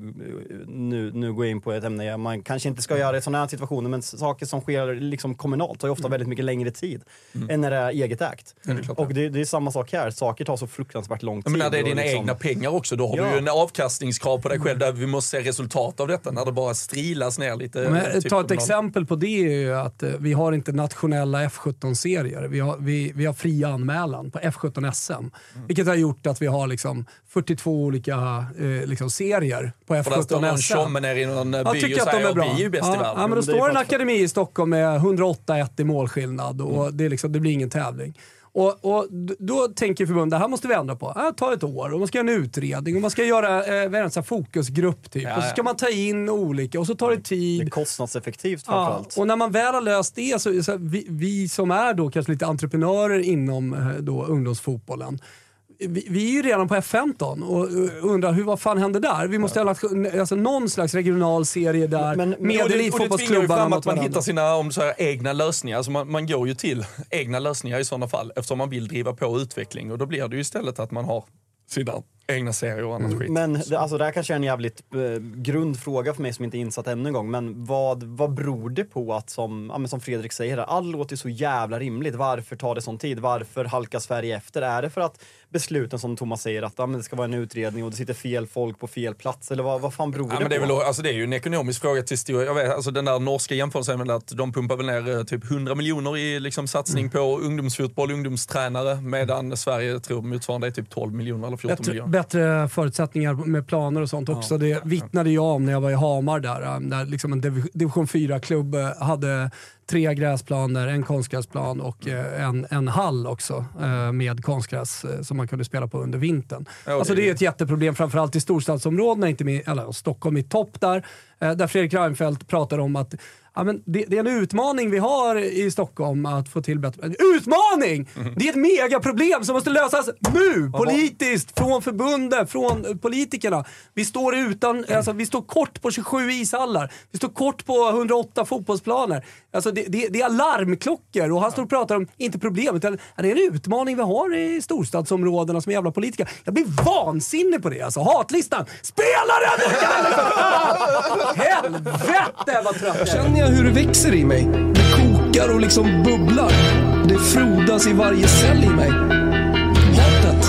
nu, nu går jag in på ett ämne man kanske inte ska göra i sådana här situationer, men saker som sker liksom kommunalt tar ju ofta väldigt mycket längre tid än när det är eget ägt. Ja, det är klart. och det, det är samma sak här, saker tar så fruktansvärt lång tid. Men när det är dina liksom- egna pengar också, då har Ja. du ju en avkastningskrav på dig själv där vi måste se resultat av detta. När det bara strilas ner lite. Men, typ ta ett exempel på det är ju att eh, vi har inte nationella F17-serier. Vi har, vi, vi har fri anmälan på F17 SM. Mm. Vilket har gjort att vi har liksom 42 olika eh, liksom serier på För där står F17 någon SM. Tjomme ner i någon Jag by tycker och att de säger är bra. vi är ju bäst ja, i världen. Ja, men då står en akademi i Stockholm med 108-1 i målskillnad och Mm. det, är liksom, det blir ingen tävling. Och, och då tänker förbundet, det här måste vi ändra på. Det tar ett år och man ska göra en utredning och man ska göra eh, vad det, fokusgrupp typ. Ja, och så ska ja. man ta in olika och så tar det tid. Det är kostnadseffektivt Ja, framförallt. och när man väl har löst det så, så vi, vi som är då kanske lite entreprenörer inom eh, då ungdomsfotbollen. Vi, vi är ju redan på F15 och undrar hur, vad fan händer där? Vi måste ha lagt, alltså, någon slags regional serie där Men- ju fram att man varandra. hittar sina om så här, egna lösningar. Alltså man, man går ju till egna lösningar i sådana fall eftersom man vill driva på utveckling. Och då blir det ju istället att man har sina egna serier och annat skit. Men det, alltså, det här kanske är en jävligt eh, grundfråga för mig som inte är insatt ännu en gång. Men vad, vad beror det på att, som, ja, som Fredrik säger, här, allt låter så jävla rimligt. Varför tar det sån tid? Varför halkar Sverige efter? Är det för att besluten som Thomas säger att ja, det ska vara en utredning och det sitter fel folk på fel plats? Eller vad, vad fan beror Ja, det men det, är på? väl, alltså det är ju en ekonomisk fråga till stor jag vet, alltså Den där norska jämförelsen är väl att de pumpar väl ner eh, typ 100 miljoner i liksom satsning på ungdomsfotboll, ungdomstränare, medan Sverige tror motsvarande är typ 12 miljoner eller 14 Bättre, miljoner. Bättre förutsättningar med planer och sånt också. Det vittnade jag om när jag var i Hamar där. äh, Där liksom en div- division 4-klubb äh, hade tre gräsplaner, en konstgräsplan och äh, en, en hall också äh, med konstgräs som man kunde spela på under vintern. Ja, alltså det är ett jätteproblem framförallt i storstadsområdena, inte med, eller Stockholm i topp där. Där Fredrik Reinfeldt pratar om att Ja, men det, det är en utmaning vi har i Stockholm att få till bättre... Utmaning! Det är ett megaproblem som måste lösas nu! Politiskt, från förbundet, från politikerna. Vi står, utan, alltså, vi står kort på 27 ishallar. Vi står kort på 108 fotbollsplaner. Alltså, det, det, det är alarmklockor och han står och pratar om, inte problemet, utan det är en utmaning vi har i storstadsområdena som jävla politiker. Jag blir vansinnig på det alltså. Hatlistan. Spela den! Kalle, för fan! Helvete vad trött jag är. Känner jag hur det växer i mig. Det kokar och liksom bubblar. Det frodas i varje cell i mig. Hatet.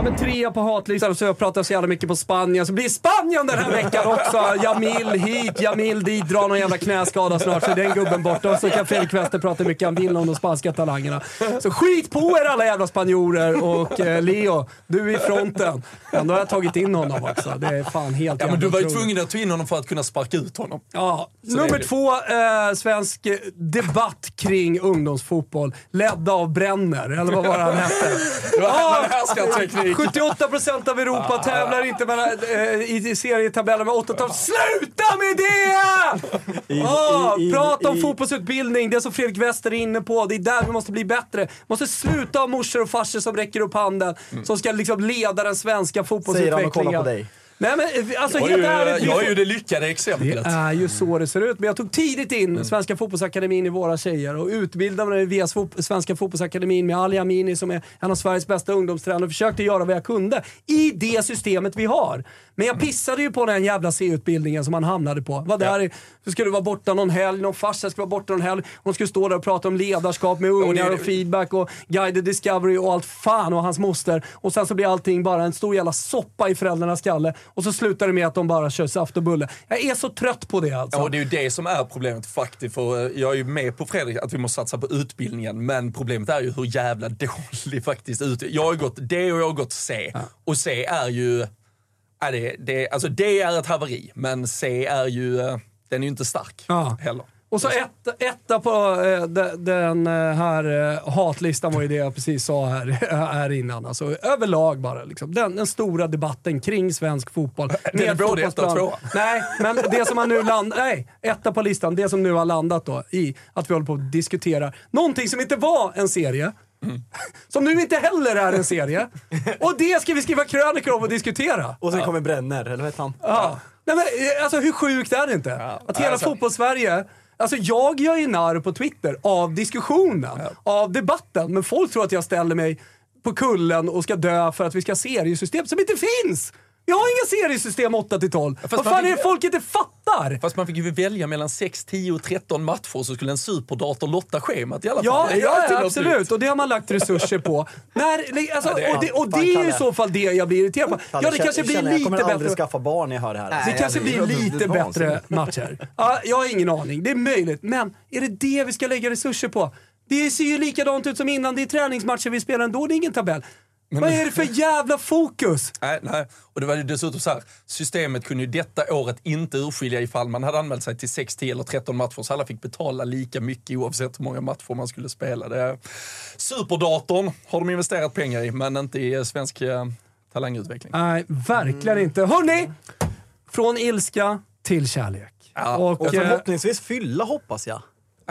Ja men trea på hatlistan så jag pratar så jävla mycket på Spanien. Så blir Spanien den här veckan också. Jamil hit, Jamil dit, drar någon jävla knäskada snart så är den gubben borta. Och så kan Fredrik Wester prata mycket han vill om de spanska talangerna. Så skit på er alla jävla spanjorer och eh, Leo, du är i fronten. Ändå har jag tagit in honom också. Det är fan helt Ja, men jävla du var ju tvungen att ta in honom för att kunna sparka ut honom. Ja, Så nummer två, eh, svensk debatt kring ungdomsfotboll. Ledd av Brenner, eller vad var det han hette? Det var härskarteknik. 78% av Europa tävlar inte mellan, eh, i serietabellen med 8 Sluta med det! I- prata om i- fotbollsutbildning, det som Fredrik Wester är inne på. Det är där vi måste bli bättre. måste sluta ha morsor och farsor som räcker upp handen, som ska liksom leda den svenska Säger han fotbollsutvecklingen. och kollar på dig. Nej men eh, alltså Jag är helt ju, ärligt. vi jag är ju det lyckade exemplet. det är ju så det ser ut. Men jag tog tidigt in Svenska fotbollsakademin i våra tjejer och utbildade mig via Svenska fotbollsakademin med Ali Amini som är en av Sveriges bästa ungdomstränare och försökte göra vad jag kunde i det systemet vi har. Men jag pissade ju på den jävla C-utbildningen som han hamnade på. Var där i, så skulle vara borta någon helg, någon farsa skulle vara borta någon helg. Hon skulle stå där och prata om ledarskap med ungar och feedback och guided discovery och allt fan och hans moster. Och sen så blir allting bara en stor jävla soppa i föräldrarnas skalle. Och så slutar det med att de bara kör saft och bulle. Jag är så trött på det alltså. Ja, och det är ju det som är problemet faktiskt. För eh, jag är ju med på Fredrik att vi måste satsa på utbildningen. Men problemet är ju hur jävla [laughs] dålig faktiskt ut. Jag har gått D och jag har gått C. Och C är ju... Är det, det, alltså D är ett haveri, men C är ju... eh, Den är ju inte stark Ja. heller. Och så ett, etta på eh, de, den eh, här eh, hatlistan var ju det jag precis sa här, [laughs] här innan. Alltså, överlag bara. Liksom. Den, den stora debatten kring svensk fotboll. Den är både etta tvåa. Nej, men det som har nu landat... Nej, etta på listan. Det som nu har landat då i att vi håller på att diskutera någonting som inte var en serie. Som nu inte heller är en serie. Och det ska vi skriva krönikor om och diskutera. Och sen kommer Brenner, eller vad heter han? Ja. Nej, men, alltså, hur sjukt är det inte? Att hela alltså- fotbolls-Sverige Alltså jag gör ju narr på Twitter av diskussionen, av debatten. Men folk tror att jag ställer mig på kullen och ska dö för att vi ska ha seriesystem som inte finns! Vi har inga seriesystem 8 till 12. fast Vad fan fick- är det folk inte fattar? Fast man fick ju välja mellan 6, 10 och 13 matcher så skulle en superdator lotta schemat i alla fall. Ja, ja något absolut. Och det har man lagt resurser på. När, alltså, Ja, det och det, och Fan, det är i så fall det jag blir irriterad på. Kalle, Ja, det jag kanske blir känner, jag lite kommer aldrig bättre. skaffa barn när jag hör det här. Det kanske blir lite bättre matcher. Ja, jag har ingen aning. Det är möjligt. Men är det det vi ska lägga resurser på? Det ser ju likadant ut som innan. Det är träningsmatcher vi spelar ändå. Det är ingen tabell. Vad är det för jävla fokus? Nej, nej. Och det var ju dessutom så här, systemet kunde ju detta året inte urskilja ifall man hade anmält sig till 6, 10 eller 13 matcher så alla fick betala lika mycket oavsett hur många matcher man skulle spela. Det är, superdatorn har de investerat pengar i, men inte i eh, svensk eh, talangutveckling. Nej, verkligen inte. Hörni! Från ilska till kärlek. Ja, och, Och eh, förhoppningsvis fylla hoppas jag.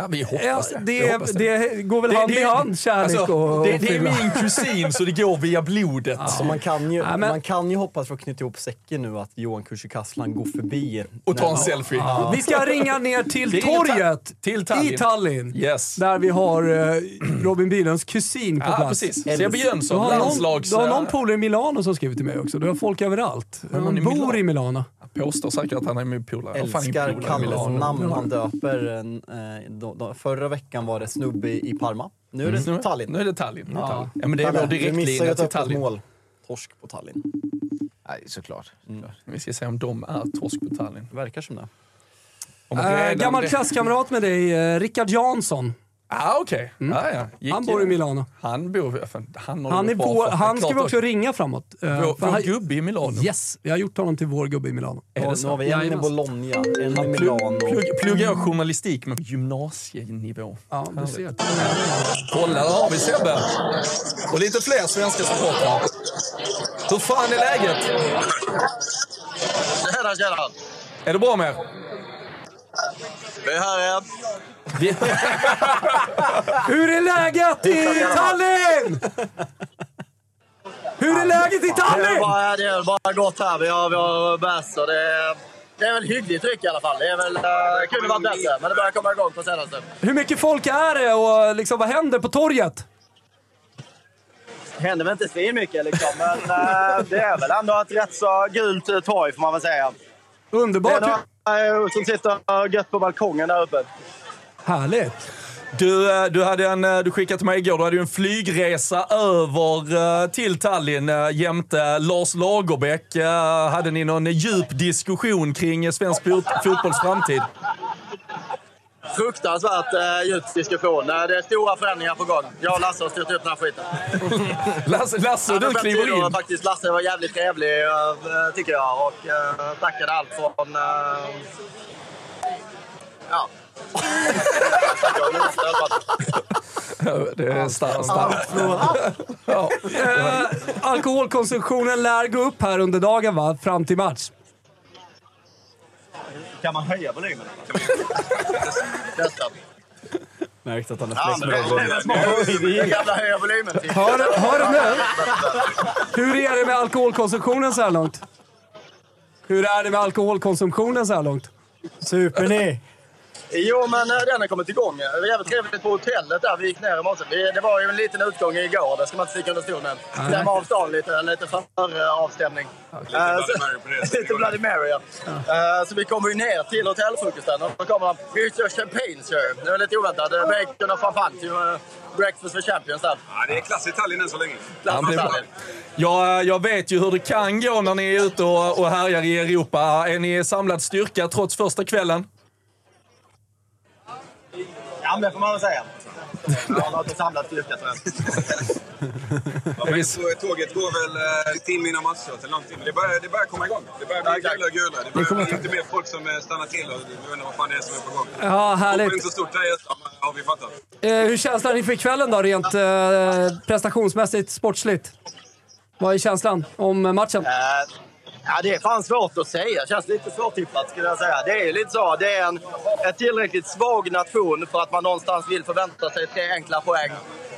Ja, vi ja, hoppas det. Vi det, hoppas det går väl hand i hand, kärlek alltså, och, det, och det är fylla. min kusin så det går via blodet. Så man kan, ju, Ja, men- man kan ju hoppas för att knyta ihop säcken nu att Johan Kücükaslan går förbi. Och ta en selfie. Vi ska ringa ner till torget till Tallinn. i Tallinn. Yes. Där vi har eh, Robin Bylunds kusin på Ja, plats. precis. Sebbe Du Jönsson, har, någon, landslags... du har någon polare i Milano som skriver till mig också. Du har folk överallt. i bor i Milano. Påstår säkert att han är min polare. Älskar Kalles namn han döper. en, eh, då, då, förra veckan var det snubbe i Parma. Nu är det Mm. Tallinn. Nu är det Tallinn. Ja. Tallinn. Ja, men det är vår direktlinje ett till Tallinn. mål. Torsk på Tallinn. Nej, såklart. Vi ska se om de är torsk på Tallinn. Verkar som det. Äh, gammal klasskamrat med dig, eh, Rickard Jansson. Ah, okej. Ja, ja. Gick- Han bor i Milano. Han bor... fan, Han, Han, det är vår, han ska vi också ringa framåt. Eh, Vår, vår han- gubbe i Milano. Yes, vi har gjort honom till vår gubbe i Milano. Är det Och nu så? har vi en i. Bologna, en i Milano. plugg, pluggar jag journalistik med gymnasienivå. Ja, du ser. Kolla, där har vi Sebbe. Och lite fler svenska supportrar. Hur fan är läget? Tjena, tjena. Är det bra med er? Vi är här igen. Hur är läget i Tallinn? Hur är läget i Tallinn? det är bara gott här. Vi har, vi har bärs och det är, det är väl hyggligt tryck i alla fall. Det är väl, uh, kunde varit bättre, men det börjar komma igång på senaste. Hur mycket folk är det och liksom, vad händer på torget? Det händer väl inte svin mycket liksom, men eh, det är väl ändå ett rätt så gult eh, torg får man väl säga. Underbart. Det är några eh, som sitter gött på balkongen där uppe. Härligt. Du, eh, du, hade en, eh, du skickade till mig igår, du hade ju en flygresa över eh, till Tallinn jämte Lars Lagerbäck. Hade ni någon djup diskussion kring svensk fot- fotbolls framtid? Fruktansvärt eh, djup diskussion. Det är stora förändringar på gång. Jag och Lasse har styrt upp den här skiten. [laughs] Lasse, Lasse Ja, du kliver in. Faktiskt, Lasse var jävligt trevlig, eh, tycker jag. Och eh, tackade allt från... eh, Ja. Det är starkt. [laughs] Ja. Eh, alkoholkonsumtionen lär gå upp här under dagen va? Fram till match. Kan man höja volymen? Testa. Märkt att han är men med volymen. Hör, hör du nu? Hur är det med alkoholkonsumtionen så här långt? Hur är det med alkoholkonsumtionen så här långt? Super ni? Jo, men eh, den har kommit igång. Det var jävligt trevligt på hotellet där vi gick ner i morse. Det var ju en liten utgång igår, det ska man inte sticka under stol med. Stämma av stan lite, lite före-avstämning. Lite Bloody Mary, ja. Eh, Så vi kommer ju ner till hotellfrukosten och då kommer de “Here's your champagne, sir”. Det var lite oväntat. Eh, Bacon och champagne till eh, breakfast for champions där. Ja, det är klass i Tallinn än så länge. Han blir bra. Jag, jag vet ju hur det kan gå när ni är ute och, och härjar i Europa. Är ni samlad styrka trots första kvällen? Ja, men det får man väl säga. Jag har något samlat styrka tror jag. Ja, men så tåget går väl eh, en timme innan matchstart eller någonting. Men det börjar, det börjar komma igång. Det börjar bli gulare och gulare. Det börjar bli lite mer folk som eh, stannar till och undrar vad fan det är som är på gång. Ja, härligt. Fotboll är inte så stort här i har vi fattat. Eh, hur känns det inför kvällen då, rent eh, prestationsmässigt, sportsligt? Vad är känslan om eh, matchen? Eh, Ja, det är fan svårt att säga. Känns lite svårtippat skulle jag säga. Det är lite så. Det är en, en tillräckligt svag nation för att man någonstans vill förvänta sig tre enkla poäng.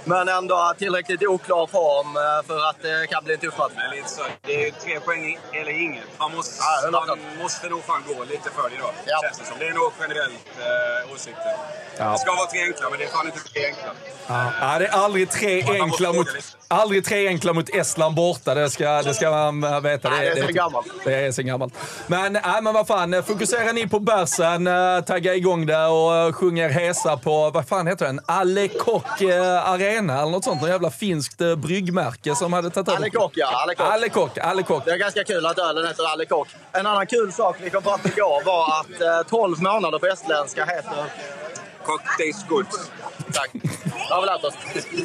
Men ändå tillräckligt oklar form eh, för att det kan bli en tuff match. Men lite så. Det är ju tre poäng eller inget. Man måste, Ja, 100%. man måste nog fan gå lite för det idag. Ja. Känns det som. Det är nog generellt eh, åsikten. Ja. Det ska vara tre enkla, men det är fan inte tre enkla. Ja, det är aldrig tre enkla mot, aldrig tre enkla mot Estland borta. Det ska, det ska man äh, veta. Nej, det är så gammalt. Det är så gammalt. Men, äh, men vad fan, fokuserar ni på bärsen, äh, tagga igång det och äh, sjunger hesa på, vad fan heter den? Ale Kock äh, Arena eller något sånt. Något jävla finskt äh, bryggmärke som hade tagit över. Ale Kock, ja. Ale Kock. Ale Kock, Ale Kock. Det är ganska kul att ölen heter Ale Kock. En annan kul sak vi kom fram till igår var att eh, 12 månader på estländska heter... Cock tastes good. Tack. Det har vi lärt oss.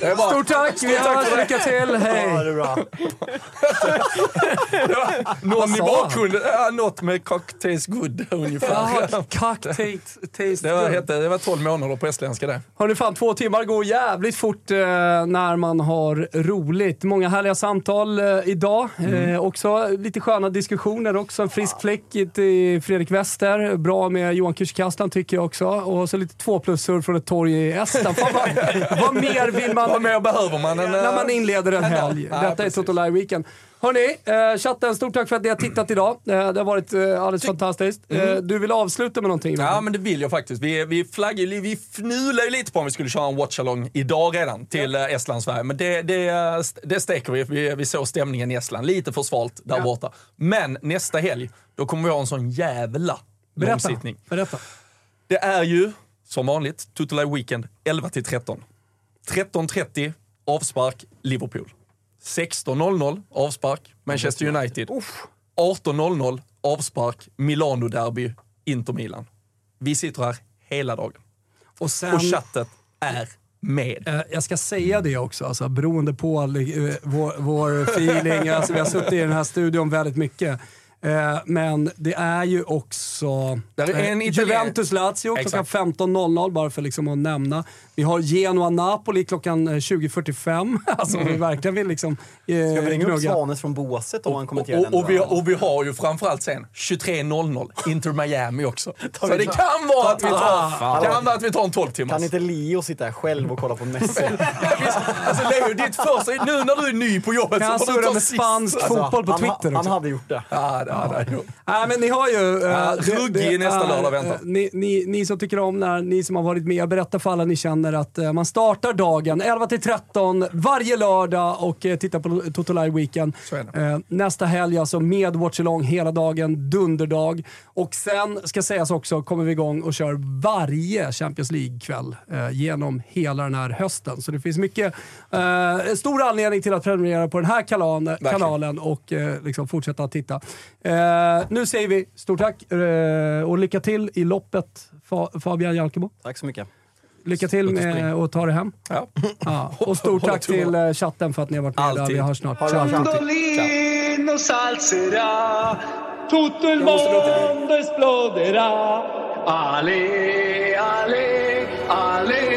Det är bra. Stort tack! Vi hörs, lycka till! Hej! Ja, det är bra. [laughs] Någon i bakgrunden, ja, något med Cock tastes good [laughs] ungefär. Jaha, cock taste, Det var, hette, det var 12 månader på estländska det. Hörni fan, två timmar går jävligt fort eh, när man har roligt. Många härliga samtal eh, idag. Eh, också lite sköna diskussioner också. En frisk fläck till Fredrik Wester. Bra med Johan Kücükaslan tycker jag också. Och så lite två plus-surr från ett torg i Estland. Fan [laughs] vad, mer vill man... Vad mer behöver man än, när man inleder en en helg. Detta är Toto Live Weekend. Hörni, eh, chatten, stort tack för att ni har tittat idag. Eh, det har varit eh, alldeles fantastiskt. Eh, Mm. du vill avsluta med någonting? Ja, men det vill jag faktiskt. Vi, vi flaggar vi fnular ju lite på om vi skulle köra en watchalong idag redan till ja. Estland-Sverige. Men det, det, det steker vi. vi. Vi såg stämningen i Estland. Lite för svalt där Ja. borta. Men nästa helg, då kommer vi ha en sån jävla Berätta. långsittning. Berätta. Det är ju, som vanligt, Live Weekend 11 till 13. 13.30 avspark Liverpool. 16.00 avspark Manchester United. 18.00 avspark Milano-derby Inter Milan. Vi sitter här hela dagen. Och, sen, Och chattet är med. Eh, jag ska säga det också, alltså, beroende på eh, vår, vår feeling. [laughs] Alltså, vi har suttit i den här studion väldigt mycket. Eh, men det är ju också Där är en Juventus-Lazio klockan Exakt. 15.00, bara för liksom att nämna. Vi har Genoa-Napoli klockan eh, 20.45. [laughs] alltså om vi verkligen vill liksom eh, Ska vi ringa upp. Svanes från båset om han kommenterar den? Och, och, vi, och vi har ju framförallt sen 23.00 Inter Miami också. [laughs] Så vi- det kan vara att vi tar, fan. kan vara att vi tar en 12 timmars. Kan inte Leo sitta här själv och kolla på Messi? [laughs] Alltså Leo, ditt första, nu när du är ny på jobbet Kan han så får du ta med sist. spansk fotboll på han, ha- Twitter han också? hade gjort det. Ja, det hade han gjort. Nej, men ni har ju... eh, Ja, det- ruggig det nästa lördag väntar. eh, Ni, ni, ni som tycker om när ni som har varit med, berätta för alla ni känner att eh, man startar dagen 11 till 13 varje lördag och eh, tittar på Toto Live Weekend. Eh, nästa helg alltså med Watch Along hela dagen, dunderdag. Och sen ska sägas också, kommer vi igång och kör varje Champions League-kväll genom hela den här hösten. Så det finns mycket, eh, stor anledning till att prenumerera på den här kanalen, kanalen och eh, liksom fortsätta att titta. Eh, nu säger vi stort tack och lycka till i loppet Fa- Fabian Jalkemo. Tack så mycket. Lycka till med att ta det hem. Ja. Ja. Och [laughs] stort tack till eh, chatten för att ni har varit med. Vi hörs snart. Ciao. bra. Mandolino salserà, tutto il mondo esploderà. Ale, ale,